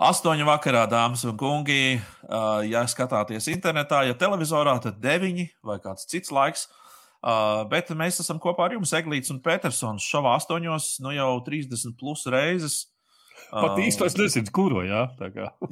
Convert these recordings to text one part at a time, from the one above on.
Astoņi vakarā, dāmas un kungi, ja skatāties internetā, ja televizorā, tad deviņi vai kāds cits laiks. Bet mēs esam kopā ar jums, Eglīts un Petersons, šovā astoņos, nu jau 30 plus reizes. Pat īsti es nezinu, kuru, jā.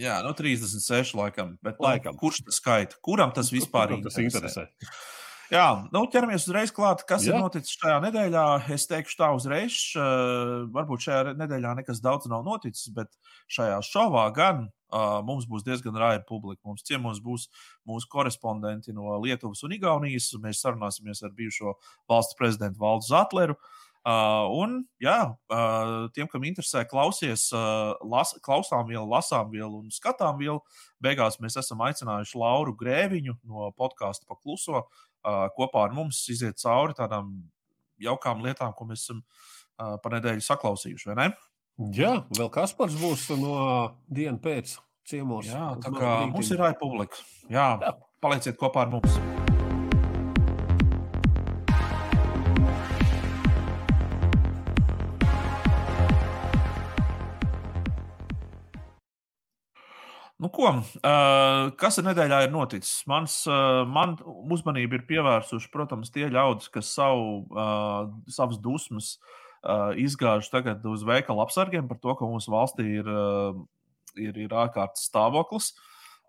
jā, nu 36 laikam. Bet, nu, laikam. Kurš tas skaita? Kuram tas vispār Kuram tas interesē? interesē? Jā, nu ķeramies uzreiz klāt, kas Jā. ir noticis šajā nedēļā. Es teikšu tā uzreiz, uh, varbūt šajā nedēļā nekas daudz nav noticis, bet šajā šovā gan uh, mums būs diezgan rāja publika. Mums ciemos būs mūsu korespondenti no Lietuvas un Igaunijas. Mēs sarunāsimies ar bijušo valsts prezidentu Valdu Zatleru. Uh, un, jā, uh, tiem, kam interesē, klausies, uh, las, klausām vielu, lasām vielu un skatām vielu. Beigās mēs esam aicinājuši Lauru Grēviņu no podkāstu Pakluso kopā ar mums iziet cauri tādām jaukām lietām, ko mēs esam pa nedēļu saklausījuši. Jā, vēl Kaspars būs no dienas pēc ciemos. Jā, tā kā mums ir republika. Jā, Jā, palieciet kopā ar mums! Nu, ko, uh, kas ir nedēļā ir noticis? Mans, uh, man uzmanība ir pievērsuši, protams, tie ļaudis, kas savu, uh, savas dusmas uh, izgāž tagad uz veikala apsargiem par to, ka mūsu valstī ir, uh, ir, ir ārkārtas stāvoklis.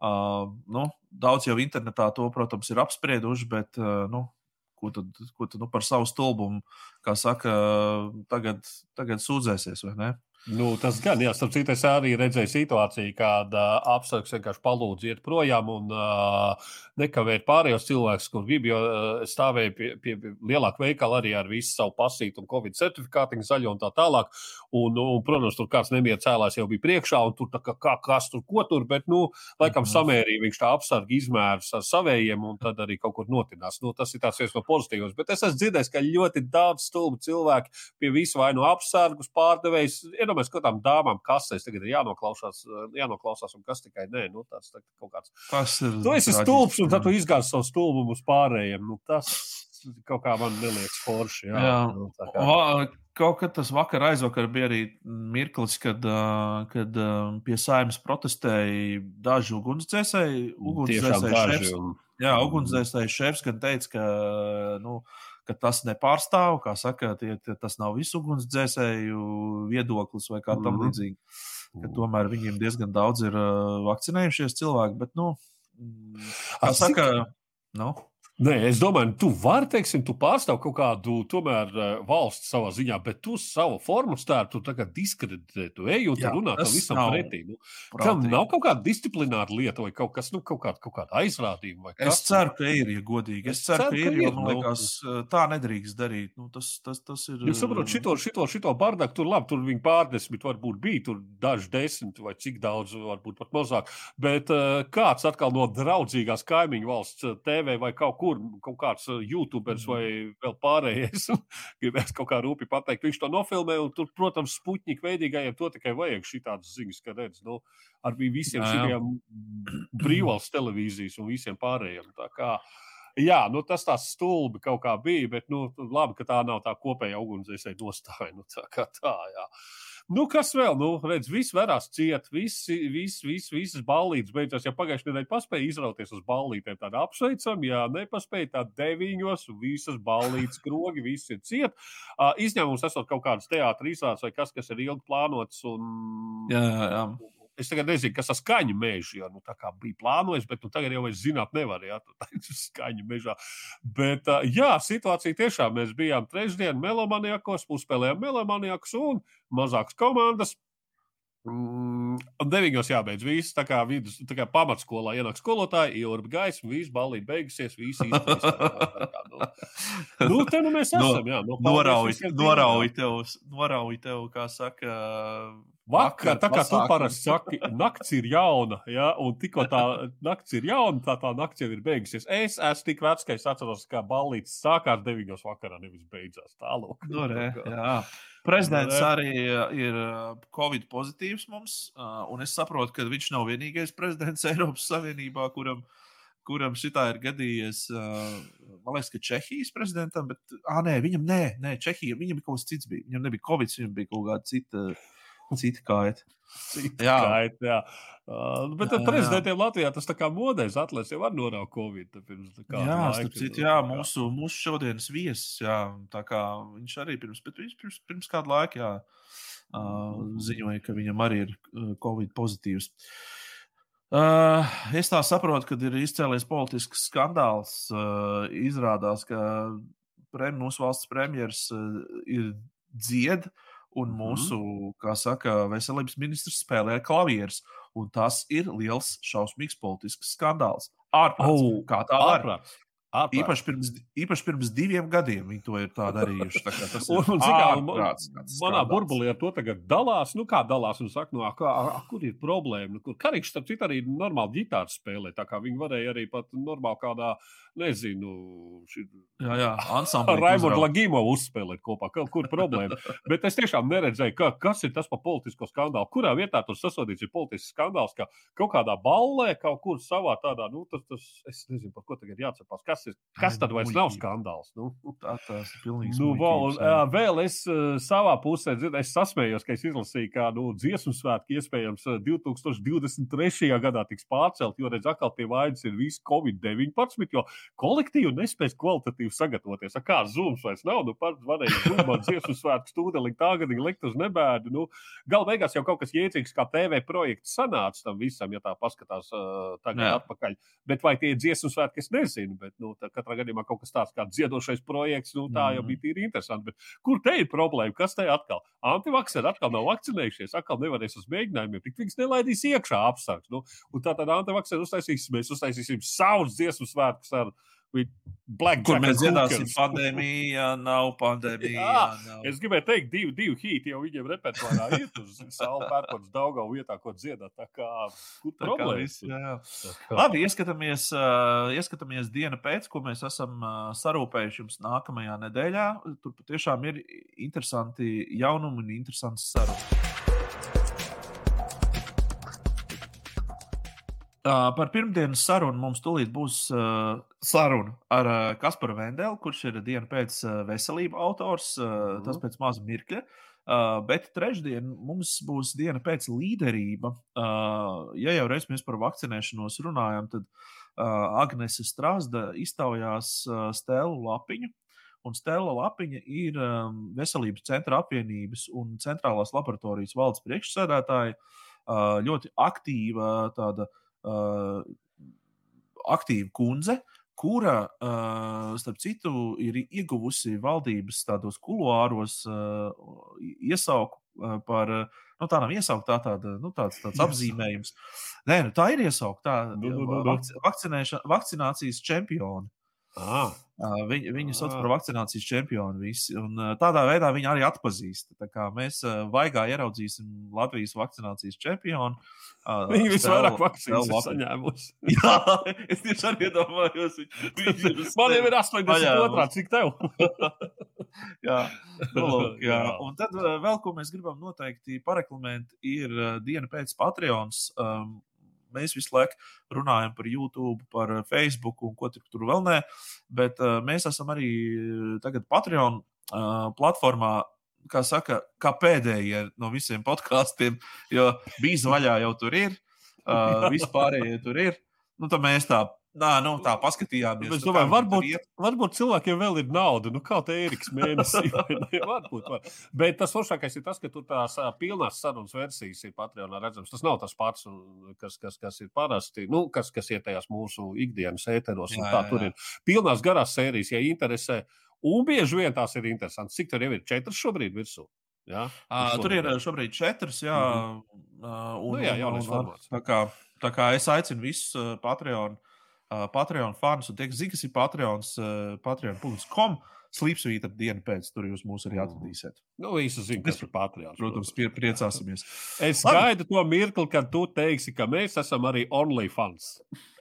Uh, nu, daudz jau internetā to, protams, ir apsprieduši, bet uh, nu, ko tad, ko tad nu, par savu stulbumu, kā saka, tagad, tagad sūdzēsies, vai ne? Nu, tas gan, jā, starp citu, es arī redzēju situāciju, kad uh, apsargs vienkārši palūdz iet projām un uh, nekavēt pārējos cilvēkus, kur grib, jo uh, stāvēju pie, pie, lielāka veikala arī ar visu savu pasītu un covid certifikātu, zaļo un tā tālāk. Un, un, protams, tur kāds nemieru cēlājs jau bija priekšā, un tur kā, kā kas tur, ko tur, bet, nu, laikam mhm. samērīgi viņš tā apsargi izmērs ar savējiem, un tad arī kaut kur notinās. Nu, tas ir tāds viens no pozitīvos. Bet es esmu dzirdējis, ka ļoti daudz stulbu cilvēku pie visu vai no apsargus pārdevējs iedomājieties, ka tām dāmām kasēs tagad ir jānoklausās, jānoklausās un kas tikai nē, nu, tāds tā, kaut kāds. Tas ir. Tu esi stulbs, un tad tu izgāzi savu stulbumu uz pārējiem. Nu, tas kaut kā man neliekas forši. Jā, jā. Nu, kā. Kaut kad tas vakar aizvakar bija arī mirklis, kad, kad pie saimnes protestēja daži ugunsdzēsēji. Ugunsdzēsēji šefs, un... jā, ugunsdzēsēji šefs gan teica, ka, nu, ka tas nepārstāv, kā saka, tie, tas nav visu ugunsdzēsēju viedoklis vai kā tam mm -hmm. līdzīgi. Ka tomēr viņiem diezgan daudz ir vakcinējušies cilvēki, bet, nu, kā saka, nu. Nē, es domāju, tu vari, teiksim, tu pārstāv kaut kādu tomēr eh, valsts savā ziņā, bet tu savu formu stēru, tu tagad diskreditē, tu ej un tu runā tam visam pretī. Nu, kam nav kaut kāda disciplināra lieta vai kaut kas, nu, kaut kāda, kaut kāda aizrādījuma? Es ceru, ka ir, ja godīgi. Es, es ceru, ka ir, jo man nu. liekas, eh, tā nedrīkst darīt. Nu, tas, tas, tas ir. Jūs saprotat, šito, šito, šito bardaku tur labi, tur viņi pārdesmit varbūt bija, tur daži desmit vai cik daudz, varbūt pat mazāk. Bet kāds atkal no draudzīgās kaimiņu valsts TV vai kaut kur kur kaut kāds uh, YouTuberis vai mhm. vēl pārējais gribēs kaut kā rūpīgi pateikt. Viņš to nofilmē, un tur, protams, puķņīgi veidīgajiem to tikai vajag šitādas ziņas, ka redz, nu, ar visiem šiem brīvvalsts televīzijas un visiem pārējiem. Tā Jā, nu, tas tāds stulbi kaut kā bija, bet nu, labi, ka tā nav tā kopējā ugunsdzēsēji nostāja. Nu, tā kā tā, jā. Nu, kas vēl? Nu, redz, viss varās ciet, visi, visi, visi, visas ballītes beidzās. Ja pagājušajā nedēļā paspēja izrauties uz ballītēm, tad apsveicam, ja nepaspēja tad deviņos, visas ballītes krogi, visi ir ciet. Uh, izņēmums esot kaut kādas teātris vai kas, kas ir ilgi plānots. Un... Jā, jā, jā. Es tagad nezinu, kas ir skaņu meža. Jā, nu, bija plānojis, bet nu, tagad jau es zināt, nevar. Jā, tā ir skaņu mežā. Bet, uh, jā, situācija tiešām mēs bijām trešdien melomaniakos, uzspēlējām melomaniakus un mazākas komandas. Mm, deviņos jābeidz. Viss tā kā, vidus, tā kā pamatskolā ienāk skolotāji, ir gaisma, viss balīti beigusies, viss īstenībā. Nu, nu, te nu mēs esam. No, jā, no norauj, norauj tev, norauj tev, kā saka, Vakar, tā kā tu parasti saki, naktis ir jauna, ja, un tikko tā naktis ir jauna, tā tā naktis jau ir beigusies. Es esmu tik vecs, ka es atceros, kā balīts sākās 9. vakarā, nevis beidzās tālāk. No, nu, re, jā. Prezidents no, nu, arī ir Covid pozitīvs mums, un es saprotu, ka viņš nav vienīgais prezidents Eiropas Savienībā, kuram, kuram šitā ir gadījies. Man liekas, ka Čehijas prezidentam, bet, ah, nē, viņam, nē, nē Čehija, viņam bija kaut kas cits. Bija. Viņam nebija Covid, viņam bija kaut kāda cita Citi kaiti. Citi jā. Kaiti, jā. Uh, bet jā, prezidentiem jā. Latvijā tas tā kā modēs atlēs jau var noraukt Covid. Pirms jā, starp citu, jā, mūsu, mūsu šodienas viesis, jā, tā kā viņš arī pirms, pirms, pirms, pirms kādu laiku, jā, uh, ziņoja, ka viņam arī ir Covid pozitīvs. Uh, es tā saprotu, ka ir izcēlies politisks skandāls. Uh, izrādās, ka prem, mūsu valsts premjerministrs uh, ir dzied, un mhm. mūsu, mm. kā saka, veselības ministrs spēlē klavierus. Un tas ir liels, šausmīgs politisks skandāls. Ārprāts. Oh, kā tā var? Īpaši pirms, īpaši pirms diviem gadiem viņi to ir darījuši. Tā tas ir un, un, ārprāts, manā burbulī ar to tagad dalās. Nu, kā dalās un saka, nu, a, a, kur ir problēma? Nu, kur Karīgs, starp citu, arī normāli ģitāru spēlē. Tā kā viņi varēja arī pat normāli kādā nezinu, šī... jā, jā, ar Raimonu Lagīmovu uzspēlēt kopā. Kur problēma. Bet es tiešām neredzēju, ka, kas ir tas par politisko skandālu. Kurā vietā tur sasodīts ir politisks skandāls, ka kaut kādā ballē, kaut kur savā tādā, nu, tas, tas es nezinu, par ko tagad jāatcerās. Kas, ir, kas tad vairs nav skandāls? Nu, tā tas ir pilnīgi. Nu, vēl, vēl es savā pusē, dzird, es sasmējos, ka es izlasīju, kā nu, dziesmu svētki iespējams 2023. gadā tiks pārcelt, jo redz, atkal pie vainas ir viss Covid-19, jo kolektīvi nespēs kvalitatīvi sagatavoties. A kā zūms vairs nav, nu pats varēja zūmot dziesmu svētku stūdeli, tagad viņi likt uz nebēdu. Nu, Galu beigās jau kaut kas jēdzīgs kā TV projekts sanāca tam visam, ja tā paskatās uh, tagad Jā. atpakaļ. Bet vai tie ir dziesmu svētki, es nezinu, bet nu, katrā gadījumā kaut kas tāds kā dziedošais projekts, nu, tā jau mhm. bija tīri interesanti. Bet kur te ir problēma? Kas te atkal? Antivakseri atkal nav vakcinējušies, atkal nevarēs uz mēģinājumiem, tik viņas nelaidīs iekšā apsargs. Nu, un tā tad antivakseri uztaisīs, mēs uztaisīsim savus dziesmu svētkus ar Kur mēs dziedāsim, pandēmija, nav pandēmija. Jā, nav. Es gribēju teikt, divi, divi hīti jau viņiem repertuārā ir. Uz salu pērkons Daugau vietā, ko dziedāt. Tā kā, kur tā problēmas? Jā, jā. Labi, ieskatāmies, uh, ieskatāmies dienu pēc, ko mēs esam uh, sarūpējuši jums nākamajā nedēļā. Tur patiešām ir interesanti jaunumi un interesants sarunas. Uh, par pirmdienas sarunu mums tūlīt būs uh, saruna ar uh, Kasparu Vendelu, kurš ir diena pēc uh, veselību autors, uh, mm. tas pēc maza mirkļa. Uh, bet trešdien mums būs diena pēc līderība. Uh, ja jau reiz mēs par vakcinēšanos runājam, tad uh, Agnese Strasda iztaujās uh, Stēlu Lapiņu. Un Stela Lapiņa ir um, Veselības centra apvienības un centrālās laboratorijas valdes priekšsēdētāja. Uh, ļoti aktīva tāda uh, uh, aktīva kundze, kura, uh, starp citu, ir ieguvusi valdības tādos kuluāros uh, iesauku uh, par. Uh, Nu, tā nav iesauktā tāda, nu, tāds, tāds apzīmējums. Nē, nu, tā ir iesauktā. Nu, nu, nu, nu. Vakcinācijas čempioni. Ah. Viņu, viņu sauc par vakcinācijas čempionu. Visi, un, tādā veidā viņi arī atpazīst. Mēs vaigā ieraudzīsim Latvijas vakcinācijas čempionu. Viņi visvairāk vakcīnas ir saņēmuši. jā, es tieši arī iedomājos. Man jau ir 82, cik tev? jā, nu, lūk, jā. Un tad vēl ko mēs gribam noteikti pareklamēt, ir diena pēc Patreons. Um, mēs visu laiku runājam par YouTube, par Facebook un ko tur vēl nē, bet uh, mēs esam arī tagad Patreon uh, platformā. Kā saka, kā pēdējie no visiem podkāstiem, jo bija vaļā jau tur ir, uh, vispārējie tur ir. Nu, tad mēs tā Nā, nu, tā paskatījāmies. Es domāju, varbūt, varbūt cilvēkiem vēl ir nauda. Nu, kā te Eriks mēnesī. varbūt, var. Bet tas foršākais ir tas, ka tur tās pilnās sarunas versijas ir Patreonā redzams. Tas nav tas pats, kas, kas, kas ir parasti, nu, kas, kas ir tajās mūsu ikdienas ēteros. Jā, tā, jā. Tur ir pilnās garās sērijas, ja interesē. Un bieži vien tās ir interesantas. Cik tur jau ir? Četras šobrīd virsū. Jā, uh, tur ir šobrīd četras, jā. Mm -hmm. uh, un, nu, jā, un, un, tā, kā, tā kā es aicinu visus uh, Patreon uh, Patreon fans un tie, kas zina, kas ir Patreons, uh, patreon.com. Slīpsvīta diena pēc, tur jūs mūs arī atradīsiet. Nu, visi zina, kas ir Patreon. Protams, pie, priecāsimies. Es gaidu to mirkli, kad tu teiksi, ka mēs esam arī OnlyFans.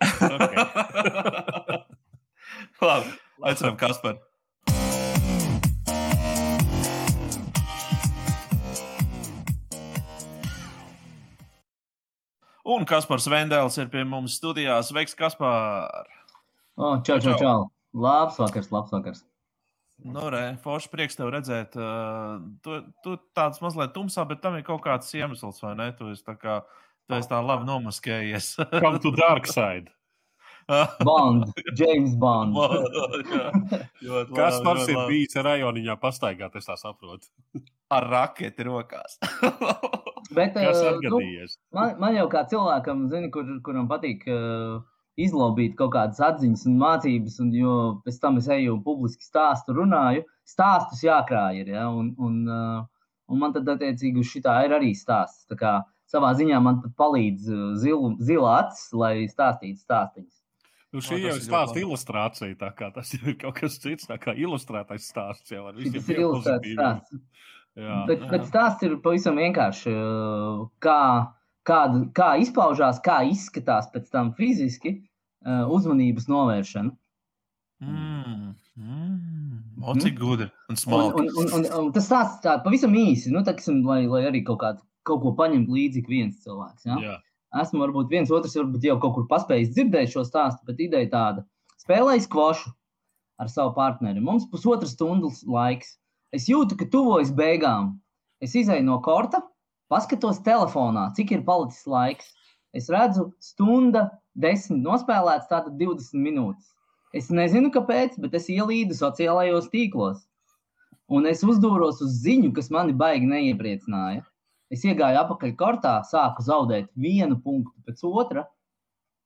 Labi, aicinām Kasparu. Un Kaspars Vendēls ir pie mums studijā. Sveiks, Kaspar! O, čau, čau, čau! Labs vakars, labs vakars! Nu, re, forši prieks tev redzēt. Uh, tu, tu tāds mazliet tumsā, bet tam ir kaut kāds iemesls, vai ne? Tu esi tā kā, tu esi tā labi nomaskējies. Kam tu dark side? Bond, James Bond. Kas mums ir bijis rajoniņā pastaigāt, es tā saprotu. Ar raketi rokās. Bet, Kas uh, atgadījies? Nu, man, man jau kā cilvēkam, zini, kur, kuram patīk uh, izlobīt kaut kādas atziņas un mācības, un jo pēc tam es eju un publiski stāstu runāju, stāstus jākrāj ir, ja, un, un, uh, un man tad attiecīgi uz šitā ir arī stāsts. Tā kā savā ziņā man pat palīdz uh, zilu, zila acis, lai stāstītu stāstīņus. Nu, šī jau ir stāsta ilustrācija, tā kā tas ir kaut kas cits, kā ilustrētais stāsts jau Tas ir ilustrēts stāsts. Jā. Bet, bet stāsts ir pavisam vienkārši. uh, Kā, kāda, kā izpaužās, kā izskatās pēc tam fiziski uh, uzmanības novēršana. Mm, mm. O, cik gudri un Un, smalki. un, un, un, un tas stāsts tā pavisam īsi, nu, teksim, lai, lai arī kaut, kādu, kaut ko paņemtu līdzi viens cilvēks. Ja? Jā. Esmu varbūt viens otrs, varbūt jau kaut kur paspējis dzirdēt šo stāstu, bet ideja tāda. Spēlēju skvošu ar savu partneri. Mums pusotras stundas laiks. Es jūtu, ka tuvojas beigām. Es izēju no korta, paskatos telefonā, cik ir palicis laiks. Es redzu, stunda, desmit nospēlēts, tātad 20 minūtes. Es nezinu, kāpēc, bet es ielīdu sociālajos tīklos. Un es uzdūros uz ziņu, kas mani baigi neiepriecināja. Es iegāju apakaļ kortā, sāku zaudēt vienu punktu pēc otra,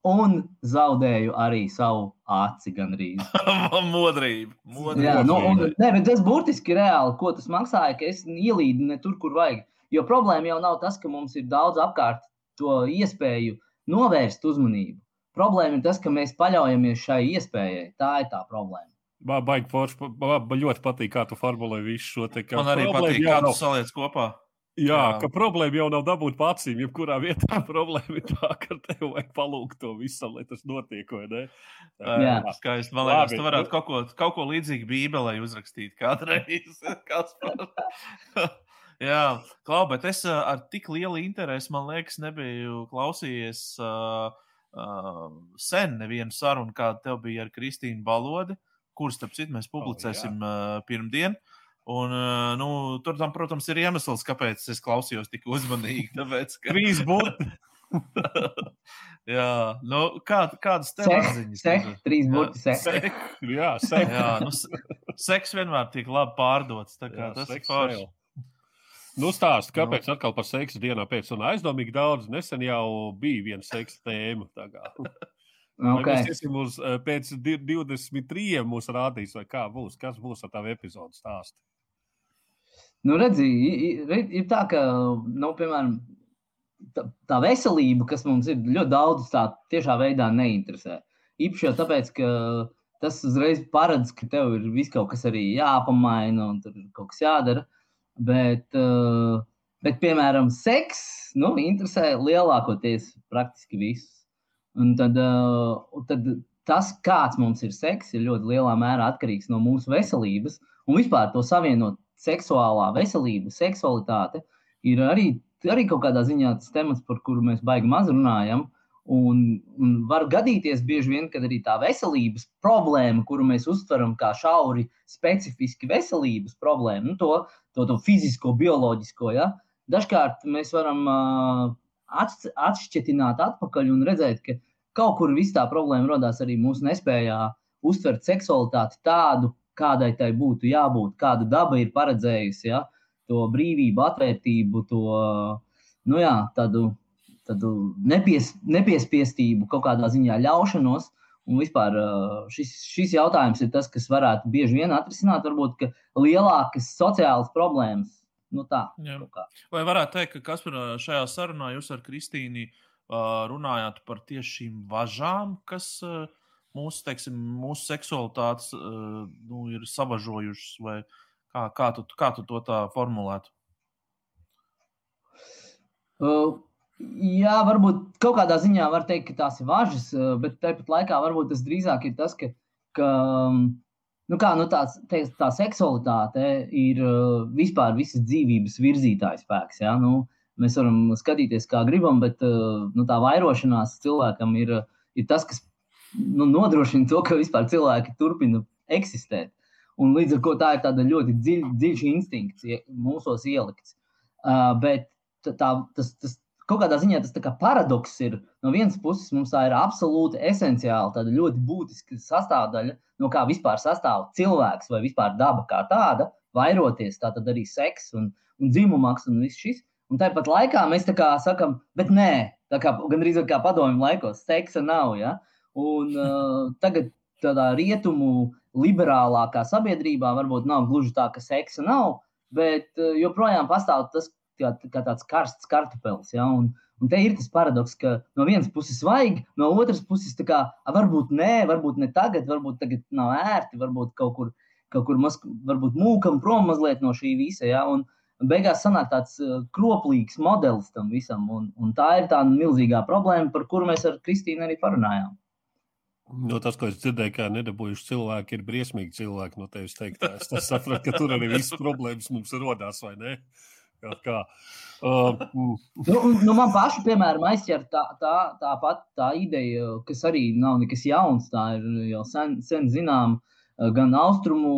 un zaudēju arī savu aci gandrīz. Modrība. modrība. Jā, nu, un, ne, bet tas burtiski reāli, ko tas maksāja, ka es ielīdu ne tur, kur vajag. Jo problēma jau nav tas, ka mums ir daudz apkārt to iespēju novērst uzmanību. Problēma ir tas, ka mēs paļaujamies šai iespējai. Tā ir tā problēma. Man baigi forši, man man ļoti patīk, kā tu formulē visu šo te kā Man arī problēma patīk, jau kā tu saliec kopā. Jā, Jā. ka problēma jau nav dabūt pacīm. Jebkurā vietā problēma ir tā, ka tev vajag palūgt to visam, lai tas notiek. Jā. Uh, skaisti. Man liekas, tu varētu nu- kaut ko, kaut ko līdzīgu Bībelē uzrakstīt kādreiz. Kaspar. Jā, Klau, bet es uh, ar tik lielu interesi, man liekas, nebiju klausījies uh, uh, sen nevienu sarunu, kāda tev bija ar Kristīnu Balodi, kuras, starp citu, mēs publicēsim uh, pirmdien. Un, uh, nu, tur, tam, protams, ir iemesls, kāpēc es klausījos tik uzmanīgi. Tāpēc, ka... Trīs burti. Jā, nu, kā, kādas tev Sek, atziņas? sek, trīs Jā. burti sek. Sek, jā, sek. Jā, nu, seks vienmēr tiek labi pārdots. tā kā Jā, Tas ir vēl. Nu, stāsti, kāpēc atkal par seksu dienā pēc tam aizdomīgi daudz? Nesen jau bija viena seksa tēma. tā kā. Vai Okay. Mēs iesim uz eh, pēc di- 23. mūsu rādīs, vai kā būs, kas būs ar tavu epizodu stāstu. Nu, redzi, ir tā, ka, nu, piemēram, tā, tā veselība, kas mums ir ļoti daudz, tā tiešā veidā neinteresē. Īpaši jau tāpēc, ka tas uzreiz paredz, ka tev ir viss kaut kas arī jāpamaina un tur kaut kas jādara. Bet, uh, bet piemēram, seks nu, interesē lielākoties praktiski visus. Un tad, un tad tas, kāds mums ir seks, ir ļoti lielā mērā atkarīgs no mūsu veselības. Un vispār to savienot seksuālā veselība, seksualitāte ir arī, arī kaut kādā ziņā tas temats, par kuru mēs baigi maz runājam. Un, un var gadīties bieži vien, kad arī tā veselības problēma, kuru mēs uztveram kā šauri, specifiski veselības problēmu, nu, to, to, to fizisko, bioloģisko, ja, dažkārt mēs varam uh, atš- atšķetināt atpakaļ un redzēt, ka kaut kur viss tā problēma radās arī mūsu nespējā uztvert seksualitāti tādu, kādai tai būtu jābūt, kādu daba ir paredzējusi. Ja? To brīvību, atvērtību, to nu jā, tādu, tādu nepies, nepiespiestību, kaut kādā ziņā ļaušanos. Un vispār šis, šis jautājums ir tas, kas varētu bieži vien atrisināt varbūt ka lielākas sociālas problēmas. Nu tā. Vai varētu teikt, ka Kaspar, šajā sarunā jūs ar Kristīnu uh, runājāt par tieši šīm važām, kas uh, mūsu, teiksim, mūsu seksualitātes uh, nu, ir savažojušas, vai kā, kā, tu, kā tu to tā formulētu? Uh, jā, varbūt kaut kādā ziņā var teikt, ka tās ir važas, uh, bet tāpat laikā varbūt tas drīzāk ir tas, ka, ka um, nu kā, nu tās, te, tā seksualitāte ir vispār visas dzīvības virzītājs spēks. Ja? Nu, mēs varam skatīties, kā gribam, bet nu, tā vairošanās cilvēkam ir, ir tas, kas nu, nodrošina to, ka vispār cilvēki turpina eksistēt. Un līdz ar to tā ir tāda ļoti dziļ, dziļš instinkts mūsos ielikts. Uh, bet tā, tas, tas kaut kādā ziņā tas paradoks ir. No vienas puses, mums tā ir absolūti esenciāla, tāda ļoti būtiska sastāvdaļa, no kā vispār sastāv cilvēks vai vispār daba kā tāda, vairoties, tā tad arī seks un, un dzimumaks un viss šis. Un tāpat laikā mēs tā kā sakām, bet nē, tā kā gandrīz kā padomju laikos, seksa nav. Ja? Un uh, tagad tādā rietumu liberālākā sabiedrībā varbūt nav gluži tā, ka seksa nav, bet uh, joprojām pastāv tas kā, kā tāds karsts kartupēlis. Ja? Un, un te ir tas paradoks, ka no vienas puses vajag, no otras puses kā, varbūt nē, varbūt ne tagad, varbūt tagad nav ērti, varbūt kaut kur, kaut kur mas, varbūt mūkam prom mazliet no šī visa. Ja? Un, beigās sanāk tāds uh, kroplīgs modelis tam visam. Un, un tā ir tā milzīgā problēma, par kuru mēs ar Kristīnu arī parunājām. No tas, ko es dzirdēju, kā nedabūjuši cilvēki, ir briesmīgi cilvēki no tevis teiktā. Es saprotu, ka tur arī viss problēmas mums rodās, vai ne? Kā, kā. Uh, mm. nu, nu, man pašai, piemēram, aizķer tā, tā, tā pat tā ideja, kas arī nav nekas jauns, tā ir jau sen, sen zināma Eh, gan austrumu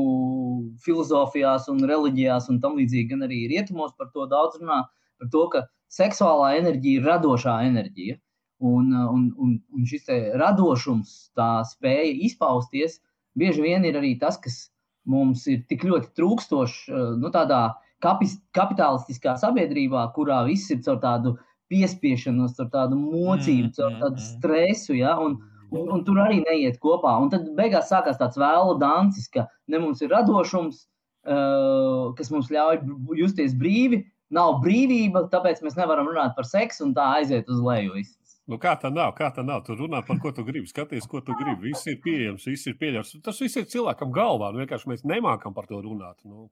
filozofijās, un reliģijās, un tam līdzīgi, gan arī rietumos par to daudz runā. Par to, ka seksuālā enerģija ir radošā enerģija. Un, eh, un, un, un šis radošums, tā spēja izpausties, bieži vien ir arī tas, kas mums ir tik ļoti trūkstošs eh, nu, tādā kapitalistiskā sabiedrībā, kurā viss ir caur tādu piespiešanos, caur tādu mocību, caur mm, tādu mm, mm. stresu. Ja? Un, Un, un tur arī neiet kopā. Un tad beigās sākās tāds vēla dancis, ka ne mums ir radošums, uh, kas mums ļauj justies brīvi. Nav brīvība, tāpēc mēs nevaram runāt par seksu un tā aiziet uz leju. Nu, kā tā nav? Kā tā nav? Tu runā par ko tu gribi, skaties, ko tu gribi. Viss ir pieejams, viss ir pieļaus. Tas viss ir cilvēkam galvā. Nu, vienkārši mēs nemākam par to runāt. Nu.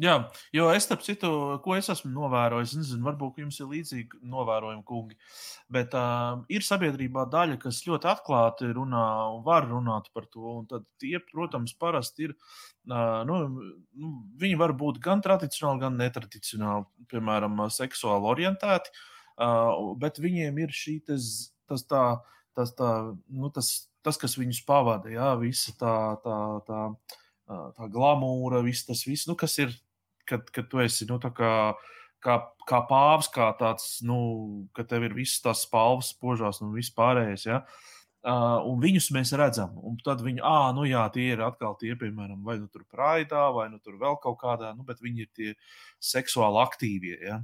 Jā, jo es starp citu, ko es esmu novērojis, nezinu, varbūt jums ir līdzīgi novērojumi, kungi. Bet uh, ir sabiedrībā daļa, kas ļoti atklāti runā un var runāt par to. Un tad tie, protams, parasti ir. Uh, nu, nu, viņi var būt gan tradicionāli, gan netradicionāli, piemēram, seksuāli orientēti. Uh, bet viņiem ir šī tas, tas, tā, tas, tā, nu, tas, tas kas viņus pavada, jā, visa tā. tā, tā tā glamūra, viss tas viss, nu, kas ir kad, kad tu esi nu, kā, kā, kā pāvs, kā tāds, nu, ka tev ir visas tās spalvas, spožās un viss pārējais. Ja? Uh, un viņus mēs redzam, un tad viņi, ah, nu jā, tie ir atkal tie, piemēram, vai nu tur praidā, vai nu tur vēl kaut kādā, nu, bet viņi ir tie seksuāli aktīvie. Ja?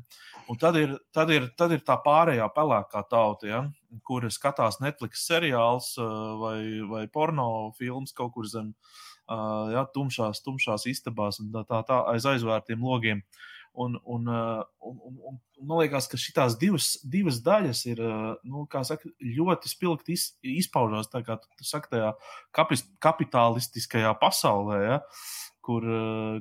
Un tad ir, tad, ir, tad ir tā pārējā pelēkā tauta, ja? kur skatās Netflix seriāls uh, vai, vai porno filmas kaut kur zem uh, ja, tumšās, tumšās istabās un tā, tā, tā aiz aizvērtiem logiem. Un, un, un, un, un man liekas, ka šīs divas, divas daļas ir nu, saka, ļoti spilgti iz, izpaužās kā, saka, tajā kapis, kapitalistiskajā pasaulē. Ja, kur,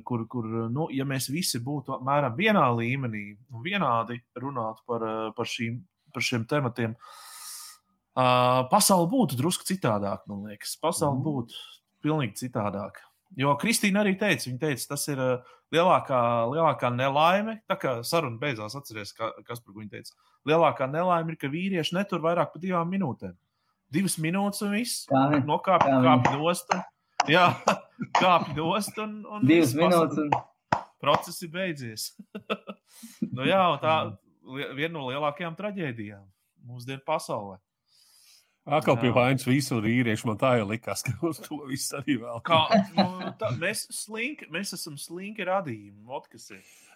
kur, kur nu, ja mēs visi būtu apmēram vienā līmenī un vienādi runātu par, par, šīm, par šiem tematiem, uh, pasaule būtu drusku citādāk. Man liekas, pasaule mm. būtu pilnīgi citādāk. Jo Kristīna arī teica, viņa teica, tas ir uh, lielākā, lielākā nelaime. Tā kā saruna beidzās, atcerieties, ka, kas par ko viņa teica. Lielākā nelaime ir, ka vīrieši netur vairāk par divām minūtēm. Divas minūtes un viss. Nokāpj kāpj nost. Jā, kāpj nost un, un divas minūtes. Un... Process ir beidzies. nu, jā, tā ir viena no lielākajām traģēdijām mūsdienu pasaulē. Atkal pie vainas visu vīriešu. Man tā jau likās, ka uz to viss arī vēl. Kā, nu, tā, mēs, slinki, mēs esam slinki radījumi. Ot,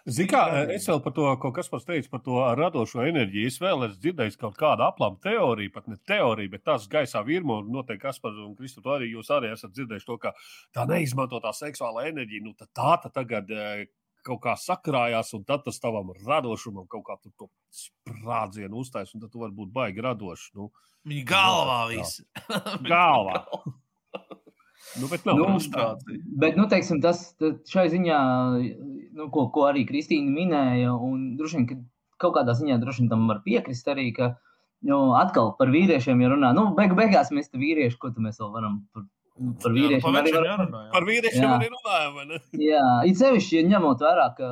Zini, kā es vēl par to, ko Kaspars teica par to radošo enerģiju. Es vēl esmu dzirdējis kaut kādu aplamu teoriju, pat ne teoriju, bet tās gaisā virmo. Noteikti Kaspars un Kristof arī jūs arī esat dzirdējuši to, ka tā neizmantotā seksuālā enerģija, nu tā, tā tagad kaut kā sakrājās, un tad tas tavam radošumam kaut kā tur sprādzienu uztais, un tad tu vari būt baigi radošs. Nu, Viņa galvā viss. galvā. nu, bet nav nu, bet, nu, teiksim, tas šai ziņā, nu, ko, ko arī Kristīna minēja, un droši vien, ka kaut kādā ziņā droši vien tam var piekrist arī, ka, nu, atkal par vīriešiem, ja runā, nu, beigu beigās mēs te vīrieši, ko tu mēs vēl varam par Par vīriešiem arī runājam. Par vīriešiem arī runājam. Jā, it sevišķi, ja ņemot vērā, ka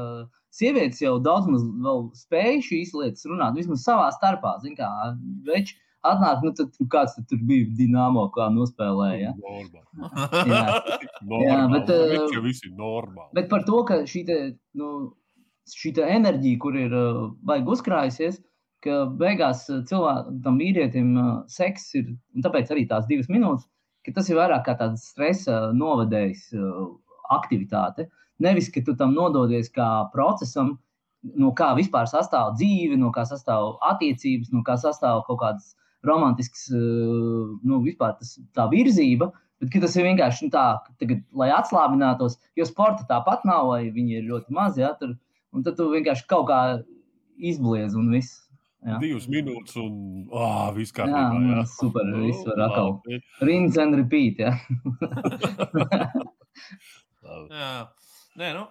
sievietes jau daudz maz vēl spēj šīs lietas runāt, vismaz savā starpā. Zin kā, veči atnāk, nu tad kāds tad tur bija Dienāmo, kā nospēlēja. Ja? jā, jā, bet, uh, visi normāli. Bet par to, ka šī, te, nu, šī te enerģija, kur ir uh, vajag uzkrājusies, ka beigās cilvēkam, tam vīrietim, uh, seks ir, un tāpēc arī tās divas minūtes, ka tas ir vairāk kā tāds stresa novadējs uh, aktivitāte. Nevis, ka tu tam nododies kā procesam, no kā vispār sastāv dzīve, no kā sastāv attiecības, no kā sastāv kaut kādas romantiskas, eh, nu, vispār tas, tā virzība. Bet tas ir vienkārši nu, tā, tagad, lai atslābinātos, jo sporta tāpat nav, vai viņi ir ļoti mazi. Ja, tur, un tad tu vienkārši kaut kā izbliez un viss. Jā. Divas minūtes, un oh, viss kārtībā. Jā, jā. Nu, super. Viss var atkal. Rinds and repeat. Jā. jā. Nē, nu,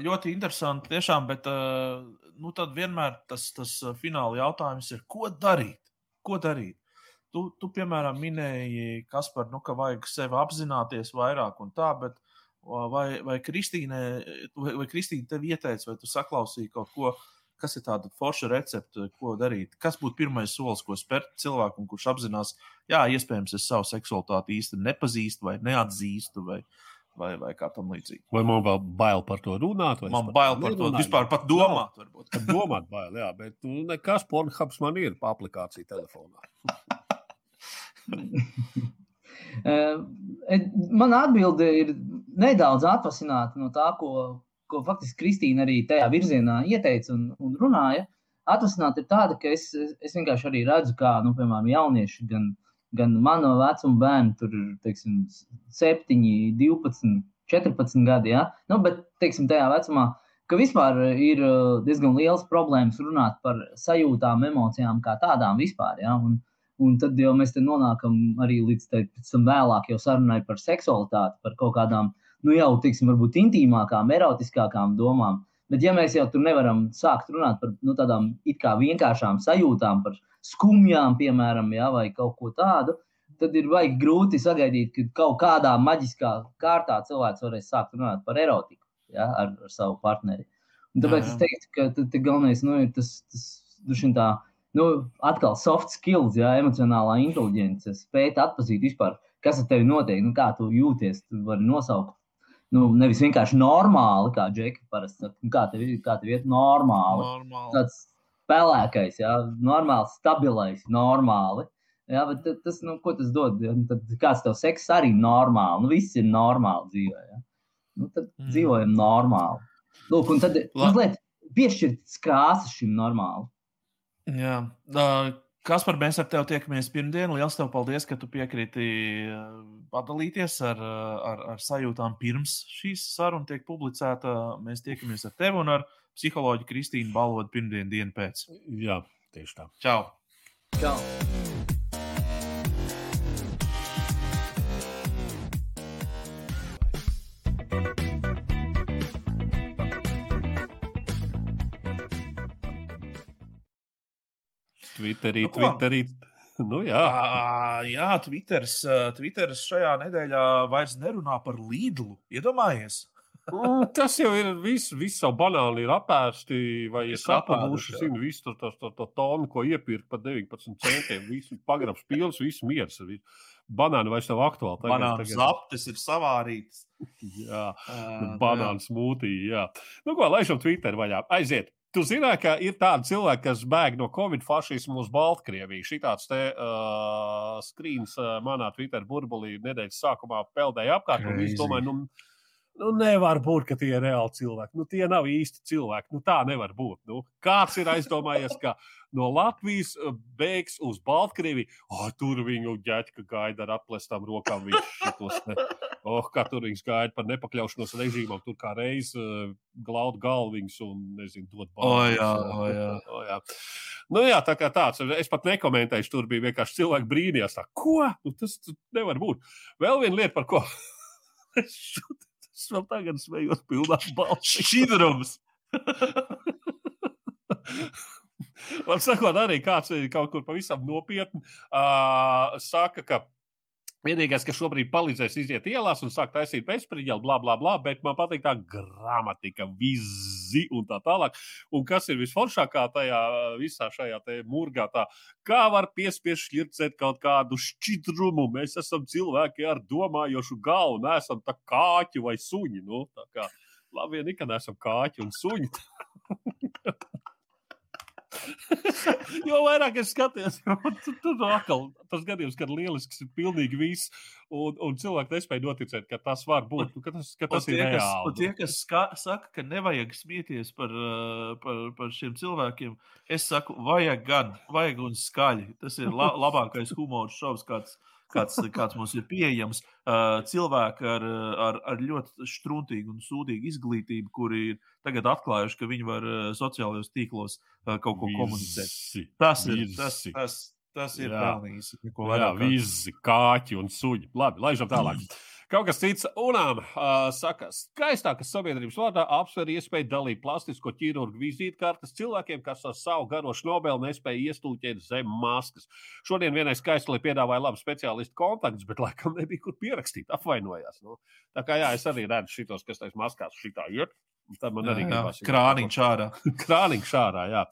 ļoti interesanti tiešām, bet nu, tad vienmēr tas, tas fināla jautājums ir, ko darīt? Ko darīt? Tu, tu piemēram, minēji, Kaspar, nu, ka vajag sevi apzināties vairāk un tā, bet vai, vai Kristīne, vai, vai Kristīne tev ieteica, vai tu saklausīji kaut ko, kas ir tāda forša recepte, ko darīt? Kas būtu pirmais solis, ko spērt cilvēkam, kurš apzinās, jā, iespējams, es savu seksualitāti īsti nepazīstu vai neatzīstu, vai, vai, vai kā tam līdzīgi. Vai man vēl bail par to runāt? Man bail par to vispār pat domāt. Varbūt. Pat domāt bail, jā, bet nu, nekas Pornhubs man ir pa aplikāciju telefonā. Eh, man atbilde ir nedaudz atvasināta no tā, ko, ko faktiski Kristīna arī tajā virzienā ieteica un, un runāja. Atvasināta ir tāda, ka es, es vienkārši arī redzu, kā, nu, piemēram, jaunieši gan gan mano vecuma bērni, tur ir teiksim, 7, 12, 14 gadi. Ja? Nu, bet teiksim, tajā vecumā, ka vispār ir uh, diezgan liels problēmas runāt par sajūtām, emocijām kā tādām vispār. Ja? Un, un tad jau mēs nonākam arī līdz tam vēlāk, jau sarunai par seksualitāti, par kaut kādām, nu jau, teiksim, varbūt intīmākām, erotiskākām domām. Bet, ja mēs jau tur nevaram sākt runāt par nu, tādām it kā vienkāršām sajūtām, par skumjām, piemēram, ja, vai kaut ko tādu, tad ir vajag grūti sagaidīt, ka kaut kādā maģiskā kārtā cilvēks varēs sākt runāt par erotiku ja, ar, ar savu partneri. Un tāpēc jā, jā. es teiktu, ka t, t, galvenais nu, ir tas, tas tā, nu, atkal soft skills, ja, emocionālā inteligence, spēt atpazīt vispār, kas ar tevi notiek, nu, kā tu jūties. Tu vari nosaukt nu, nevis vienkārši normāli, kā Džeki parasti saka, nu, kā tev kā tev iet normāli. normāli. Tāds pelēkais, ja, normāls, stabilais, normāli. Ja, bet tas, nu, ko tas dod? Nu, tad kāds tev seks arī normāli? Nu, viss ir normāli dzīvē. Ja? Nu, tad mm. dzīvojam normāli. Lūk, un tad mazliet piešķirt krāsas šim normāli. Jā, uh, Kaspar, mēs ar tevi tiekamies pirmdien. Lielas tev paldies, ka tu piekrīti padalīties ar, ar, ar sajūtām pirms šīs sarunas tiek publicēta. Mēs tiekamies ar tevi un ar psiholoģu Kristīnu Balodu pirmdienu dienu pēc. Jā, tieši tā. Čau! Čau. Twitterī, nu, Twitterī. Nu, jā, jā Twitteris, Twitteris šajā nedēļā vairs nerunā par Lidlu. Iedomājies! Mm, tas jau ir viss, viss savu banāli ir apēsti, vai ir sapabuši, zinu, visu to, to, to, to tonu, ko iepirkt par 19 centiem, visu pagrabs pils, visu miers. Banāni vairs nav aktuāli. Tagad, banānu tagad... zaptes ir savārītas. jā, uh, banānu smūtī, jā. Nu ko, laižam Twitter vaļā, aiziet. Tu zināji, ka ir tādi cilvēki, kas bēg no Covid fašismu uz Baltkrieviju. Šī tāds te uh, skrīns uh, manā Twitter burbulī nedēļas sākumā peldēja apkārt. Es domāju, nu, Nu, nevar būt, ka tie ir reāli cilvēki. Nu, tie nav īsti cilvēki. Nu, tā nevar būt. Nu, kāds ir aizdomājies, ka no Latvijas uh, beigas uz Baltkrieviju, oh, tur viņu ģēķa gaida ar atplestām rokām. Viņš šitos, oh, kā tur viņus gaida par nepakļaušanos režīmam, tur kā reiz uh, glaud galviņus un, nezinu, dot balvu. Oh, oh, jā. Oh, jā. Nu, jā, tā kā tāds. Es pat nekomentēju, tur bija vienkārši cilvēki brīnījās. Tā, ko? Nu, tas, nevar būt. Vēl viena lieta, par ko. Es vēl tagad smējos pilnā balsī. Šķidrums! Man sakot, arī kāds kaut kur pavisam nopietni uh, saka, ka Vienīgais, kas šobrīd palīdzēs iziet ielās un sākt taisīt bezspriņķi, bla, bla, bla, bet man patīk tā gramatika, vizi un tā tālāk. Un kas ir visforšākā tajā visā šajā mūrgā, tā kā var piespiest šķircēt kaut kādu šķidrumu. Mēs esam cilvēki ar domājošu galvu, neesam tā kāķi vai suņi. Nu, tā kā labi, ja nekad neesam kāķi un suņi. jo vairāk es skatījos, jo tur atkal tas gadījums, kad lielisks ir pilnīgi viss, un, un cilvēki nespēja noticēt, ka tas var būt, ka tas, ka tas un ir tie, reāli. Kas, un tie, kas ska, saka, ka nevajag smieties par, uh, par, par šiem cilvēkiem, es saku, vajag gan, vajag un skaļi. Tas ir la, labākais humors šovs, kāds kāds, kāds mums ir pieejams. Cilvēki ar, ar, ar ļoti struntīgu un sūdīgu izglītību, kuri ir tagad atklājuši, ka viņi var sociālajos tīklos kaut ko komunicēt. Tas ir, tas, tas, tas ir pelnījis. Jā, visi kāķi un suņi. Labi, laižam tālāk. Kaut kas cits, unām, uh, saka, skaistākas sabiedrības vārdā apsver iespēju dalīt plastisko ķirurgu vizītkartes cilvēkiem, kas ar savu garošu nobelu nespēja iestūķēt zem maskas. Šodien vienai skaistulē piedāvāja labu speciālistu kontaktus, bet laikam nebija kur pierakstīt, apvainojās. Nu. Tā kā jā, es arī redzu šitos, kas tais maskās šitā iet. Tad man arī gribas. krāniņš ārā. Krāniņš ārā, jā.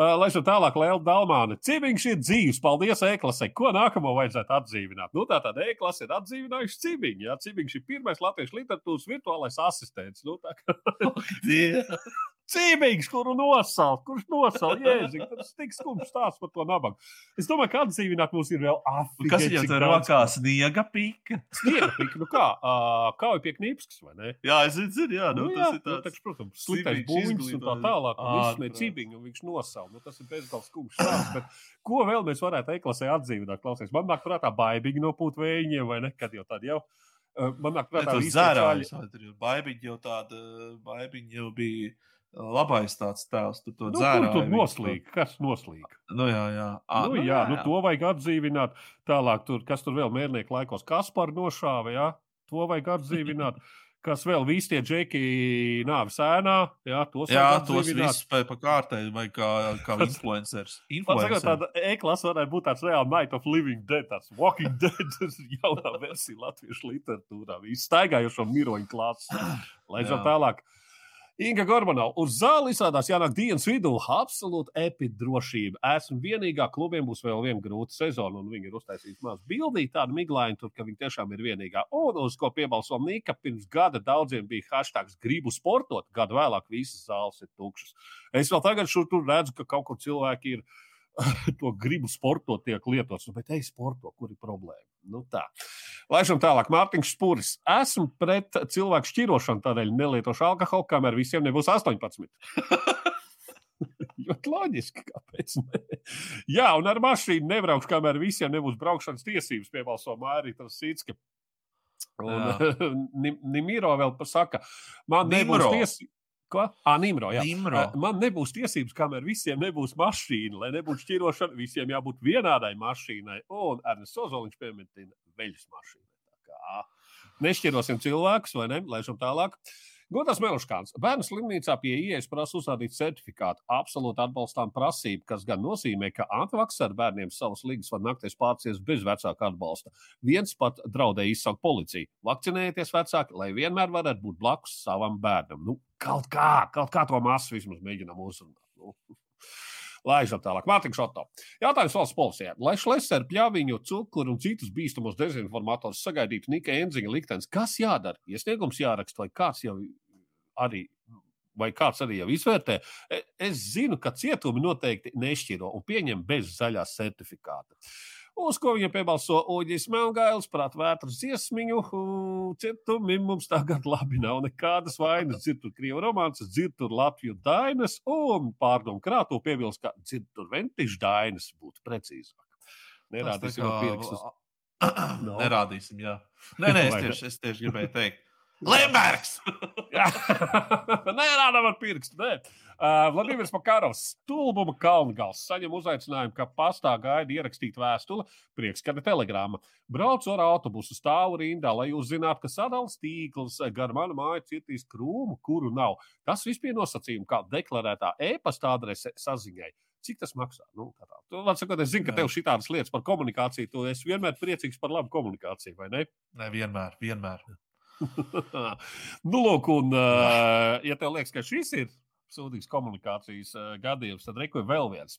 Uh, lai šo tālāk, Liela Dalmāne. Cibiņš ir dzīves. Paldies, E-klasē. Ko nākamo vajadzētu atdzīvināt? Nu, tā tad E-klase ir atdzīvinājuši Cibiņu. Jā, Cibiņš ir pirmais latviešu literatūras virtuālais asistents. Nu, tā kā Cīmīgs, kuru nosaukt, kurš nosaukt, jēdziņ, tas tik skumjš stāsts par to nabagu. Es domāju, ka atdzīvināt mums ir vēl afīgi. Kas viņam tur rokā sniega pika? Sniega pika, nu kā, uh, kā jau pie knīpskas, vai ne? Jā, es zinu, jā, nu, Nu, tas jā, ir nu, tāds. taču, protams, sliktais buļbuļs un tā tālāk. Un viņš ne protams. cibiņu, un viņš nosauca. Nu, tas ir bezgalīgi skumjš stāsts. Bet ko vēl mēs varētu e-klasē atdzīvināt? Klausies, man nāk prātā baigīgi no pūt vējiņiem, vai ne? Kad jau tad jau. Man nāk prātā Tas visi zērājs, čaļi. baibiņi jau tāda, baibiņi jau bija labais tāds tēls. Tur to Nu, kur dzērāju. tur viņi noslīga? Kas noslīga? Nu, jā, jā. Ā, Nu, jā, nu, to vajag atdzīvināt. Tālāk, tur, kas tur vēl mērnieku laikos, Kaspar nošāva, jā, to vajag atdzīvināt. Kas vēl visi tie džeki nāves ēnā, jā, tos Jā, tos visus pa, pa kārtai, vai kā, kā influenceris. Influencer. tāda e-klase varētu būt tāds reāls Night of Living Dead, tāds Walking Dead, jaunā versija latviešu literatūrā. Viņš staigājušo miroņu klāsts. Laižam Jā. tālāk. Inga Gorbanova, uz zāli izrādās jānāk dienas vidū. Absolūti epidrošība. Esmu vienīgā, klubiem būs vēl viena grūta sezona, un viņi ir uztaisījuši mazu bildī, tādu miglainu, tur, ka viņi tiešām ir vienīgā. Un uz ko piebalso Nika, pirms gada daudziem bija hashtags gribu sportot, gadu vēlāk visas zāles ir tukšas. Es vēl tagad šur tur redzu, ka kaut kur cilvēki ir to gribu sportot, tiek lietots. Nu, bet ej, sporto, kur ir problēma? Nu, tā. Laižam tālāk, Mārtiņš Spuris. Esmu pret cilvēku šķirošanu, tādēļ nelietošu alkoholu, kamēr visiem nebūs 18. Ļoti loģiski, kāpēc. Ne? Jā, un ar mašīnu nebraukšu, kamēr visiem nebūs braukšanas tiesības, piebalso Mārija Sītska. Un Nim- Nimiro vēl pasaka, man nebūs tiesības. Ko? Ah, Nimro, jā. Nimro. Man nebūs tiesības, kamēr visiem nebūs mašīna, lai nebūtu šķirošana. Visiem jābūt vienādai mašīnai. Un Ernsts Ozoliņš pieminēja veļas mašīnu. Nešķirosim cilvēkus, vai ne? Laižam tālāk. Godas Meluškāns. Bērnu slimnīcā pie ieejas prasa uzrādīt certifikātu. Absolūti atbalstām prasību, kas gan nozīmē, ka antivakcēru bērniem savas līgas var nakties pārcies bez vecāka atbalsta. Viens pat draudēja izsaukt policiju. Vakcinējieties vecāki, lai vienmēr varētu būt blakus savam bērnam. Nu, kaut kā, kaut kā to masu vismaz mēģinām uzrunāt. Nu. Laižam tālāk. Mārtiņš Šoto. Jautājums valsts policijai. Lai Šlesera, Pļāviņu, Cukuru un citus bīstamos dezinformatorus sagaidītu Nika Enziņa liktenis, kas jādara? Iesniegums jāraksta, vai kāds jau arī. Vai kāds arī jau izvērtē? E- Es zinu, ka cietumi noteikti nešķiro un pieņem bez zaļā certifikāta. Uz ko viņa piebalso Uģis Melngailis, prāt, vētras dziesmiņu. "Ū, Cietumi mums tagad labi nav nekādas vainas. Dzird tur krievu romāns, dzird tur Latviju dainas un pārdomu krāto piebilst, ka dzird tur ventišu dainas būtu precīzāk. Nerādīsim vēl pirkstus. No. Nerādīsim, jā. Nē, nē, es tieši, es tieši gribēju teikt. Lembergs! Jā, Nē, rādām ar pirkstu. Nē. Uh, Vladimirs Makarovs, stulbuma kalngals, saņem uzaicinājumu, ka pastā gaida ierakstīt vēstuli, prieks, ka ir telegrāma. Braucu ar autobusu, stāvu rindā, lai jūs zinātu, ka sadalījums tīkls gar manu māju cietīs krūmu, kuru nav. Tas viss bija nosacījums, kā deklarētā e-pasta adrese saziņai. Cik tas maksā? Nu, tā tā. Tu, sakot, es zinu, ka tev šī tādas lietas par komunikāciju, tu esi vienmēr priecīgs par labu komunikāciju, vai ne? Ne, vienmēr, vienmēr. nu, lūk, un, uh, ja tev liekas, ka šis ir sūdīgs komunikācijas uh, gadījums, tad reku vēl viens.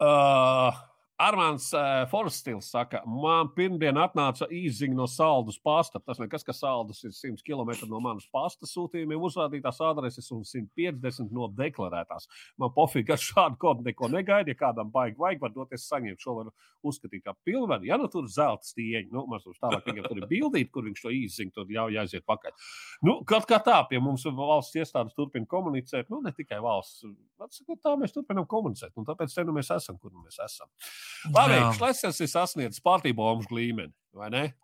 Uh, Armāns uh, Forstils saka, man pirmdien atnāca īziņa no saldus pasta. Tas nekas, ka saldus ir 100 km no manas pasta sūtījumiem, uzrādītās adreses un 150 no deklarētās. Man pofīgi ar šādu kodu neko negaida. Ja kādam baigi vajag, var doties saņemt šo var uzskatīt kā pilnvaru. Ja nu tur zelta stieņi, nu, mums tālāk viņam tur ir bildīt, kur viņš to īziņu, tad ļauj aiziet pakaļ. Nu, kaut kā tā, pie mums valsts iestādes turpina komunicēt, nu, ne tikai valsts. Atsakot, tā mēs turpinām komunicēt, un tāpēc te nu mēs esam, kur nu mēs esam. Labi, Šlesers ir sasniedzis pārtībomu līmeni.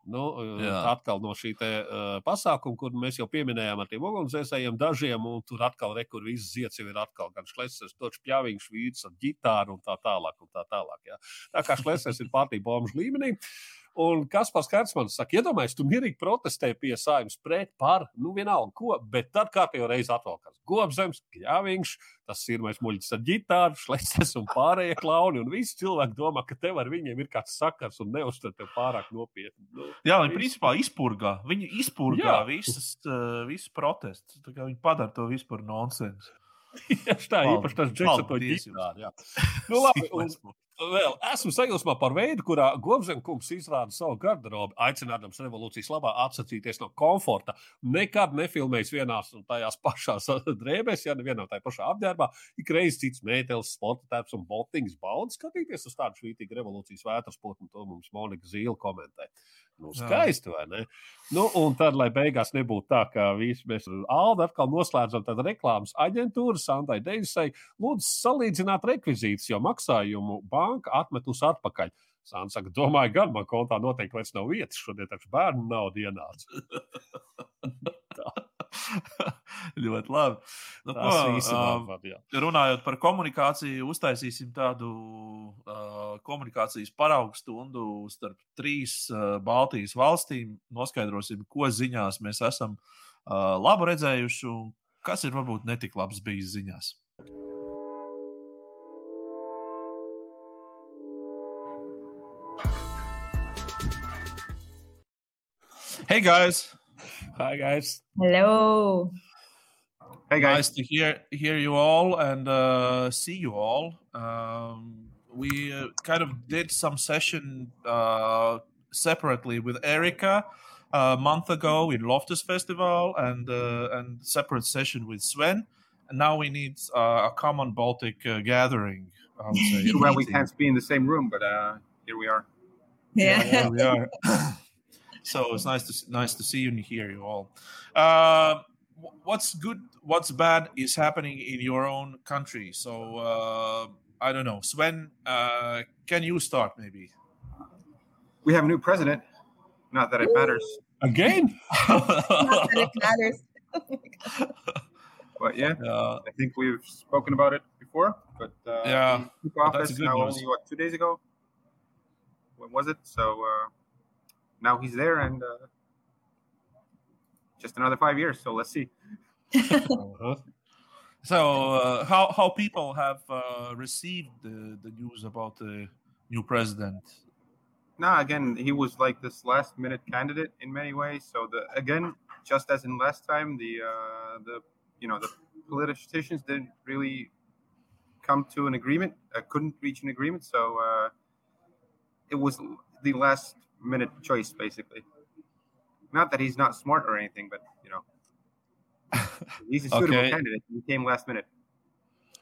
Nu, Jā. atkal no šī te, uh, pasākuma, kur mēs jau pieminējām ar tiem ugunsdzēsējiem, dažiem, un tur atkal rekur viss zieds jau ir atkal gan šlesers, točs pļāvīgs vīds ar ģitāru un tā tālāk. Un tā, tālāk jā. tā kā šlesers ir pārtībomu līmenī. Uh, Un kas pats Kārtsmans saka, iedomājieties, tu mierīgi protestē pie saimnes pret, par, nu vienalga, ko, bet tad kārtējo reizi atvalkās Gobzems, Kļāviņš, tas ir mēs muļķis ar ģitāru, šleces un pārējie klauni, un visi cilvēki domā, ka tev ar viņiem ir kāds sakars un neuztver tev pārāk nopietni. Nu, Jā, viņi principā izpurgā, viņi izpurgā Jā. visas, uh, visus protestus, tā kā viņi padara to vispār nonsensu. Ja tā īpaši tas džeks ar to ģitāru. Nu, labi, un, vēl esmu sajūsmā par veidu, kurā Gobzemkungs izrāda savu garderobi, aicinādams revolūcijas labā atsacīties no komforta. Nekad nefilmējis vienās un tajās pašās drēbēs, ja nevienā tajā pašā apģērbā. Ik reiz cits mētelis, sporta tēps un botiņas baudas skatīties uz tādu švītīgu revolūcijas vētras potni, to mums Monika Zīle komentē. Nu, skaisti, vai ne? Nu, un tad, lai beigās nebūtu tā, ka visi mēs Alda atkal noslēdzam tādu reklāmas aģentūru Sandai Deisai, lūdzu salīdzināt rekvizītus, jo maksājumu banka atmetus atpakaļ. Sāns saka, domāju, gan man kontā noteikti vairs nav vietas, šodien taču bērnu naudu ienāca. ļoti labi. Nu, ko, uh, runājot par komunikāciju, uztaisīsim tādu uh, komunikācijas paraugu stundu starp trīs uh, Baltijas valstīm. Noskaidrosim, ko ziņās mēs esam uh, labu redzējuši un kas ir varbūt netik labs bijis ziņās. Hey guys! Hi, guys. Hello. Hey, guys. Nice to hear hear you all and uh, see you all. Um, we uh, kind of did some session uh, separately with Erica a month ago in Loftus Festival and uh, and separate session with Sven. And now we need uh, a common Baltic uh, gathering. I would say. well, we can't be in the same room, but here we are. Yeah, yeah we are. so it's nice to nice to see you and hear you all. Uh, what's good, what's bad is happening in your own country. So uh, I don't know, Sven. Uh, can you start maybe? We have a new president. Not that it matters. Again? Not that it matters. but yeah, uh, I think we've spoken about it before. But uh, yeah, took office now news. only what two days ago. When was it? So uh, now he's there, and uh, just another five years. So let's see. uh-huh. So uh, how how people have uh, received the, the news about the new president? No, again, he was like this last minute candidate in many ways. So the again, just as in last time, the uh, the you know the politicians didn't really come to an agreement. Uh, couldn't reach an agreement. So uh, it was the last minute choice, basically. Not that he's not smart or anything, but you know, he's a suitable okay. candidate. He came last minute.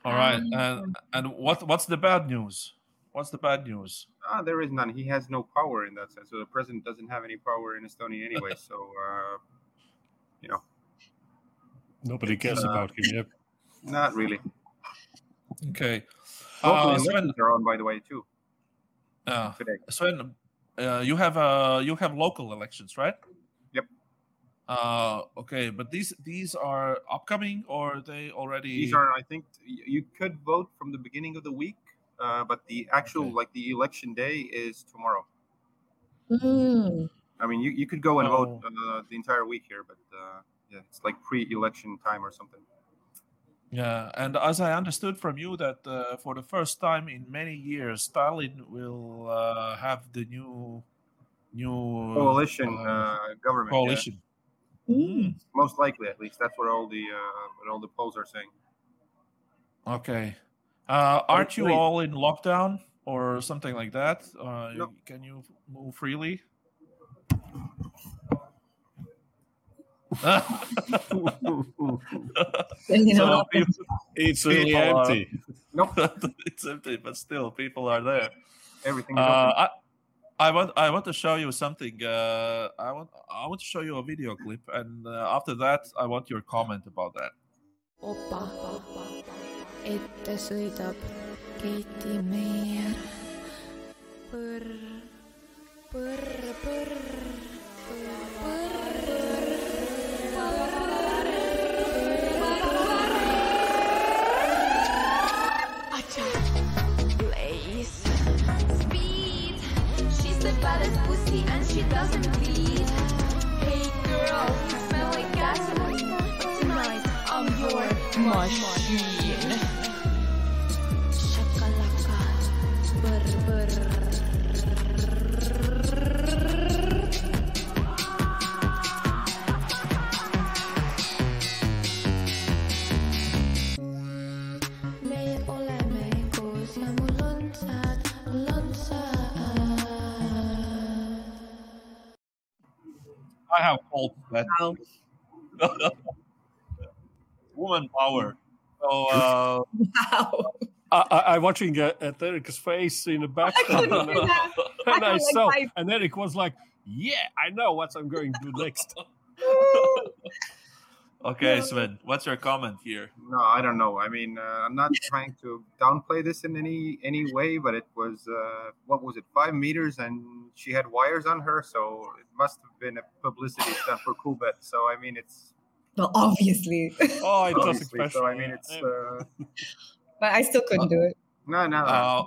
All right, um, and and what what's the bad news? What's the bad news? Uh, there is none. He has no power in that sense. So the president doesn't have any power in Estonia anyway. so uh, you know, nobody cares uh, about him. Yep. Not really. Okay. Uh, Sven, are on, by the way, too. Uh, today. Sven, uh, you have uh, you have local elections, right? Yep. Uh, okay, but these these are upcoming, or they already? These are. I think you could vote from the beginning of the week, uh, but the actual okay. like the election day is tomorrow. Mm. I mean, you, you could go and oh. vote uh, the entire week here, but uh, yeah, it's like pre-election time or something. Yeah, and as I understood from you that uh, for the first time in many years, Stalin will uh, have the new new Coalition uh, uh, government. yeah. coalition. Mm. Most likely, at least. That's what all the uh, what all the polls are saying. Okay. Uh, aren't you all in lockdown or something like that? Uh, No. Can you move freely? You know, So people- It's really People are- empty. Nope, it's empty, but still, people are there. everything Uh. I, I want I want to show you something. Uh, I want I want to show you a video clip, and uh, after that, I want your comment about that. opa, ette sõidab Keiti Meier. põrr, põrr, põrr, Baddest pussy and she doesn't bleed. Hey girl, you smell like gasoline. Tonight I'm your machine. I have called that Wow. woman power. So uh, Wow. I, I, I'm watching uh, at Eric's face in the background, couldn't and, do and I I saw, like my- and Eric was like, "Yeah, I know what I'm going to do next." okay, Sven, what's your comment here? No, I don't know. I mean, uh, I'm not trying to downplay this in any any way, but it was uh, what was it, five meters, and she had wires on her, so it must have been a publicity stunt for Coolbet. So I mean, it's Well, obviously, Oh, it was obviously. special. So I mean, it's uh, but I still couldn't do it. no, no. Uh,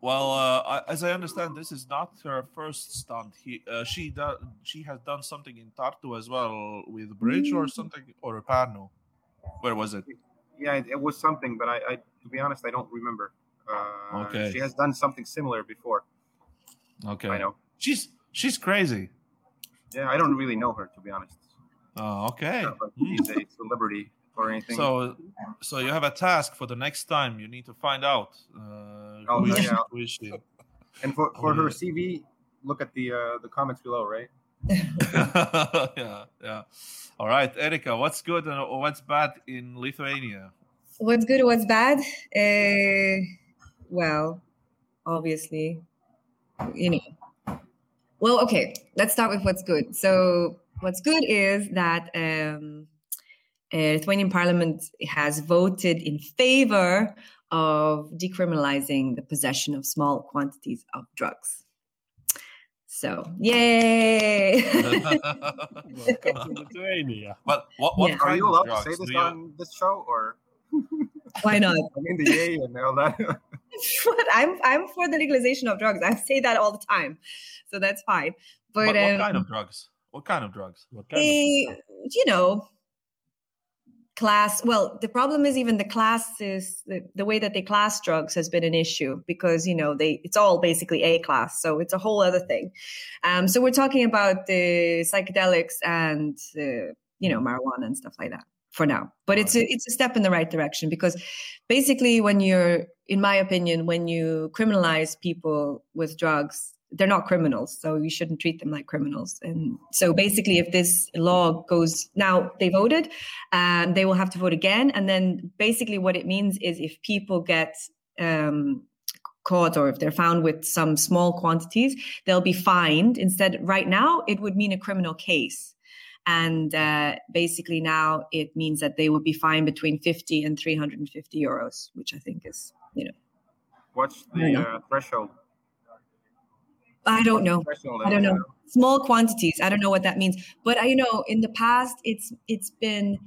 well, uh, I, as I understand, this is not her first stunt. He, uh, she, do, she has done something in Tartu as well with bridge or something, or Pärnu. Where was it? yeah, it, it was something, but I, I, to be honest, I don't remember. Uh, Okay. She has done something similar before. Okay, I know. she's she's crazy. Yeah, I don't really know her to be honest. Oh, okay. Hmm. she's a celebrity or anything. So, so you have a task for the next time. You need to find out uh, Oh, who, is, yeah. who is she. and for, for her yeah. CV, look at the uh, the comments below, right? yeah, yeah. All right, Erika, what's good and what's bad in Lithuania? What's good? What's bad? Uh, well, obviously, you know. Well, okay. Let's start with what's good. So, what's good is that um, uh, Lithuanian Parliament has voted in favor of decriminalizing the possession of small quantities of drugs. So, yay! Welcome to Lithuania. but what, what Yeah. Are you of allowed to say this you- on this show, or Why not? I mean the yay and all that? What? I'm I'm for the legalization of drugs. I say that all the time, so that's fine. But, But what um, kind of drugs? What kind of drugs? What kind of- they, you know, class. Well, the problem is even the classes the, the way that they class drugs has been an issue because you know they it's all basically A class, so it's a whole other thing. Um, so we're talking about the psychedelics and the you know marijuana and stuff like that for now. But it's a, it's a step in the right direction because basically when you're in my opinion when you criminalize people with drugs they're not criminals so you shouldn't treat them like criminals. And so basically if this law goes now they voted and they will have to vote again. And then basically what it means is if people get um, caught or if they're found with some small quantities they'll be fined. Instead right now it would mean a criminal case. And uh, basically now it means that they would be fined between 50 and 350 euros which i think is you know. What's the uh, threshold? I don't know I don't know. small quantities i don't know what that means but i you know in the past it's it's been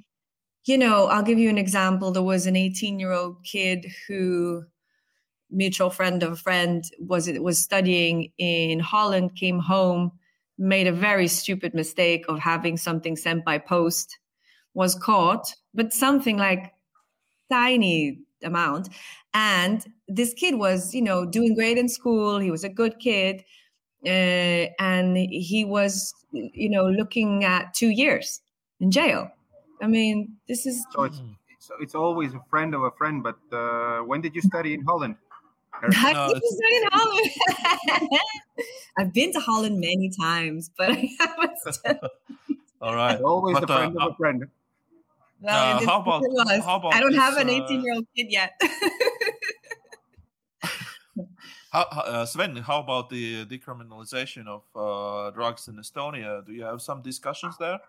you know i'll give you an example there was an 18 year old kid who mutual friend of a friend was it was studying in holland came home made a very stupid mistake of having something sent by post was caught but something like tiny amount. And this kid was, you know, doing great in school. He was a good kid. Uh, and he was, you know, looking at two years in jail. I mean, this is So it's so it's always a friend of a friend. But uh, when did you study in Holland? I No, was it's- in Holland. I've been to Holland many times, but I haven't. Studied. All right. It's always But, a friend uh, of a friend. Well, Uh, how about- how about I don't have an uh, 18 year old kid yet. How, how- uh, Sven, how about the decriminalization of uh, drugs in Estonia? Do you have some discussions there?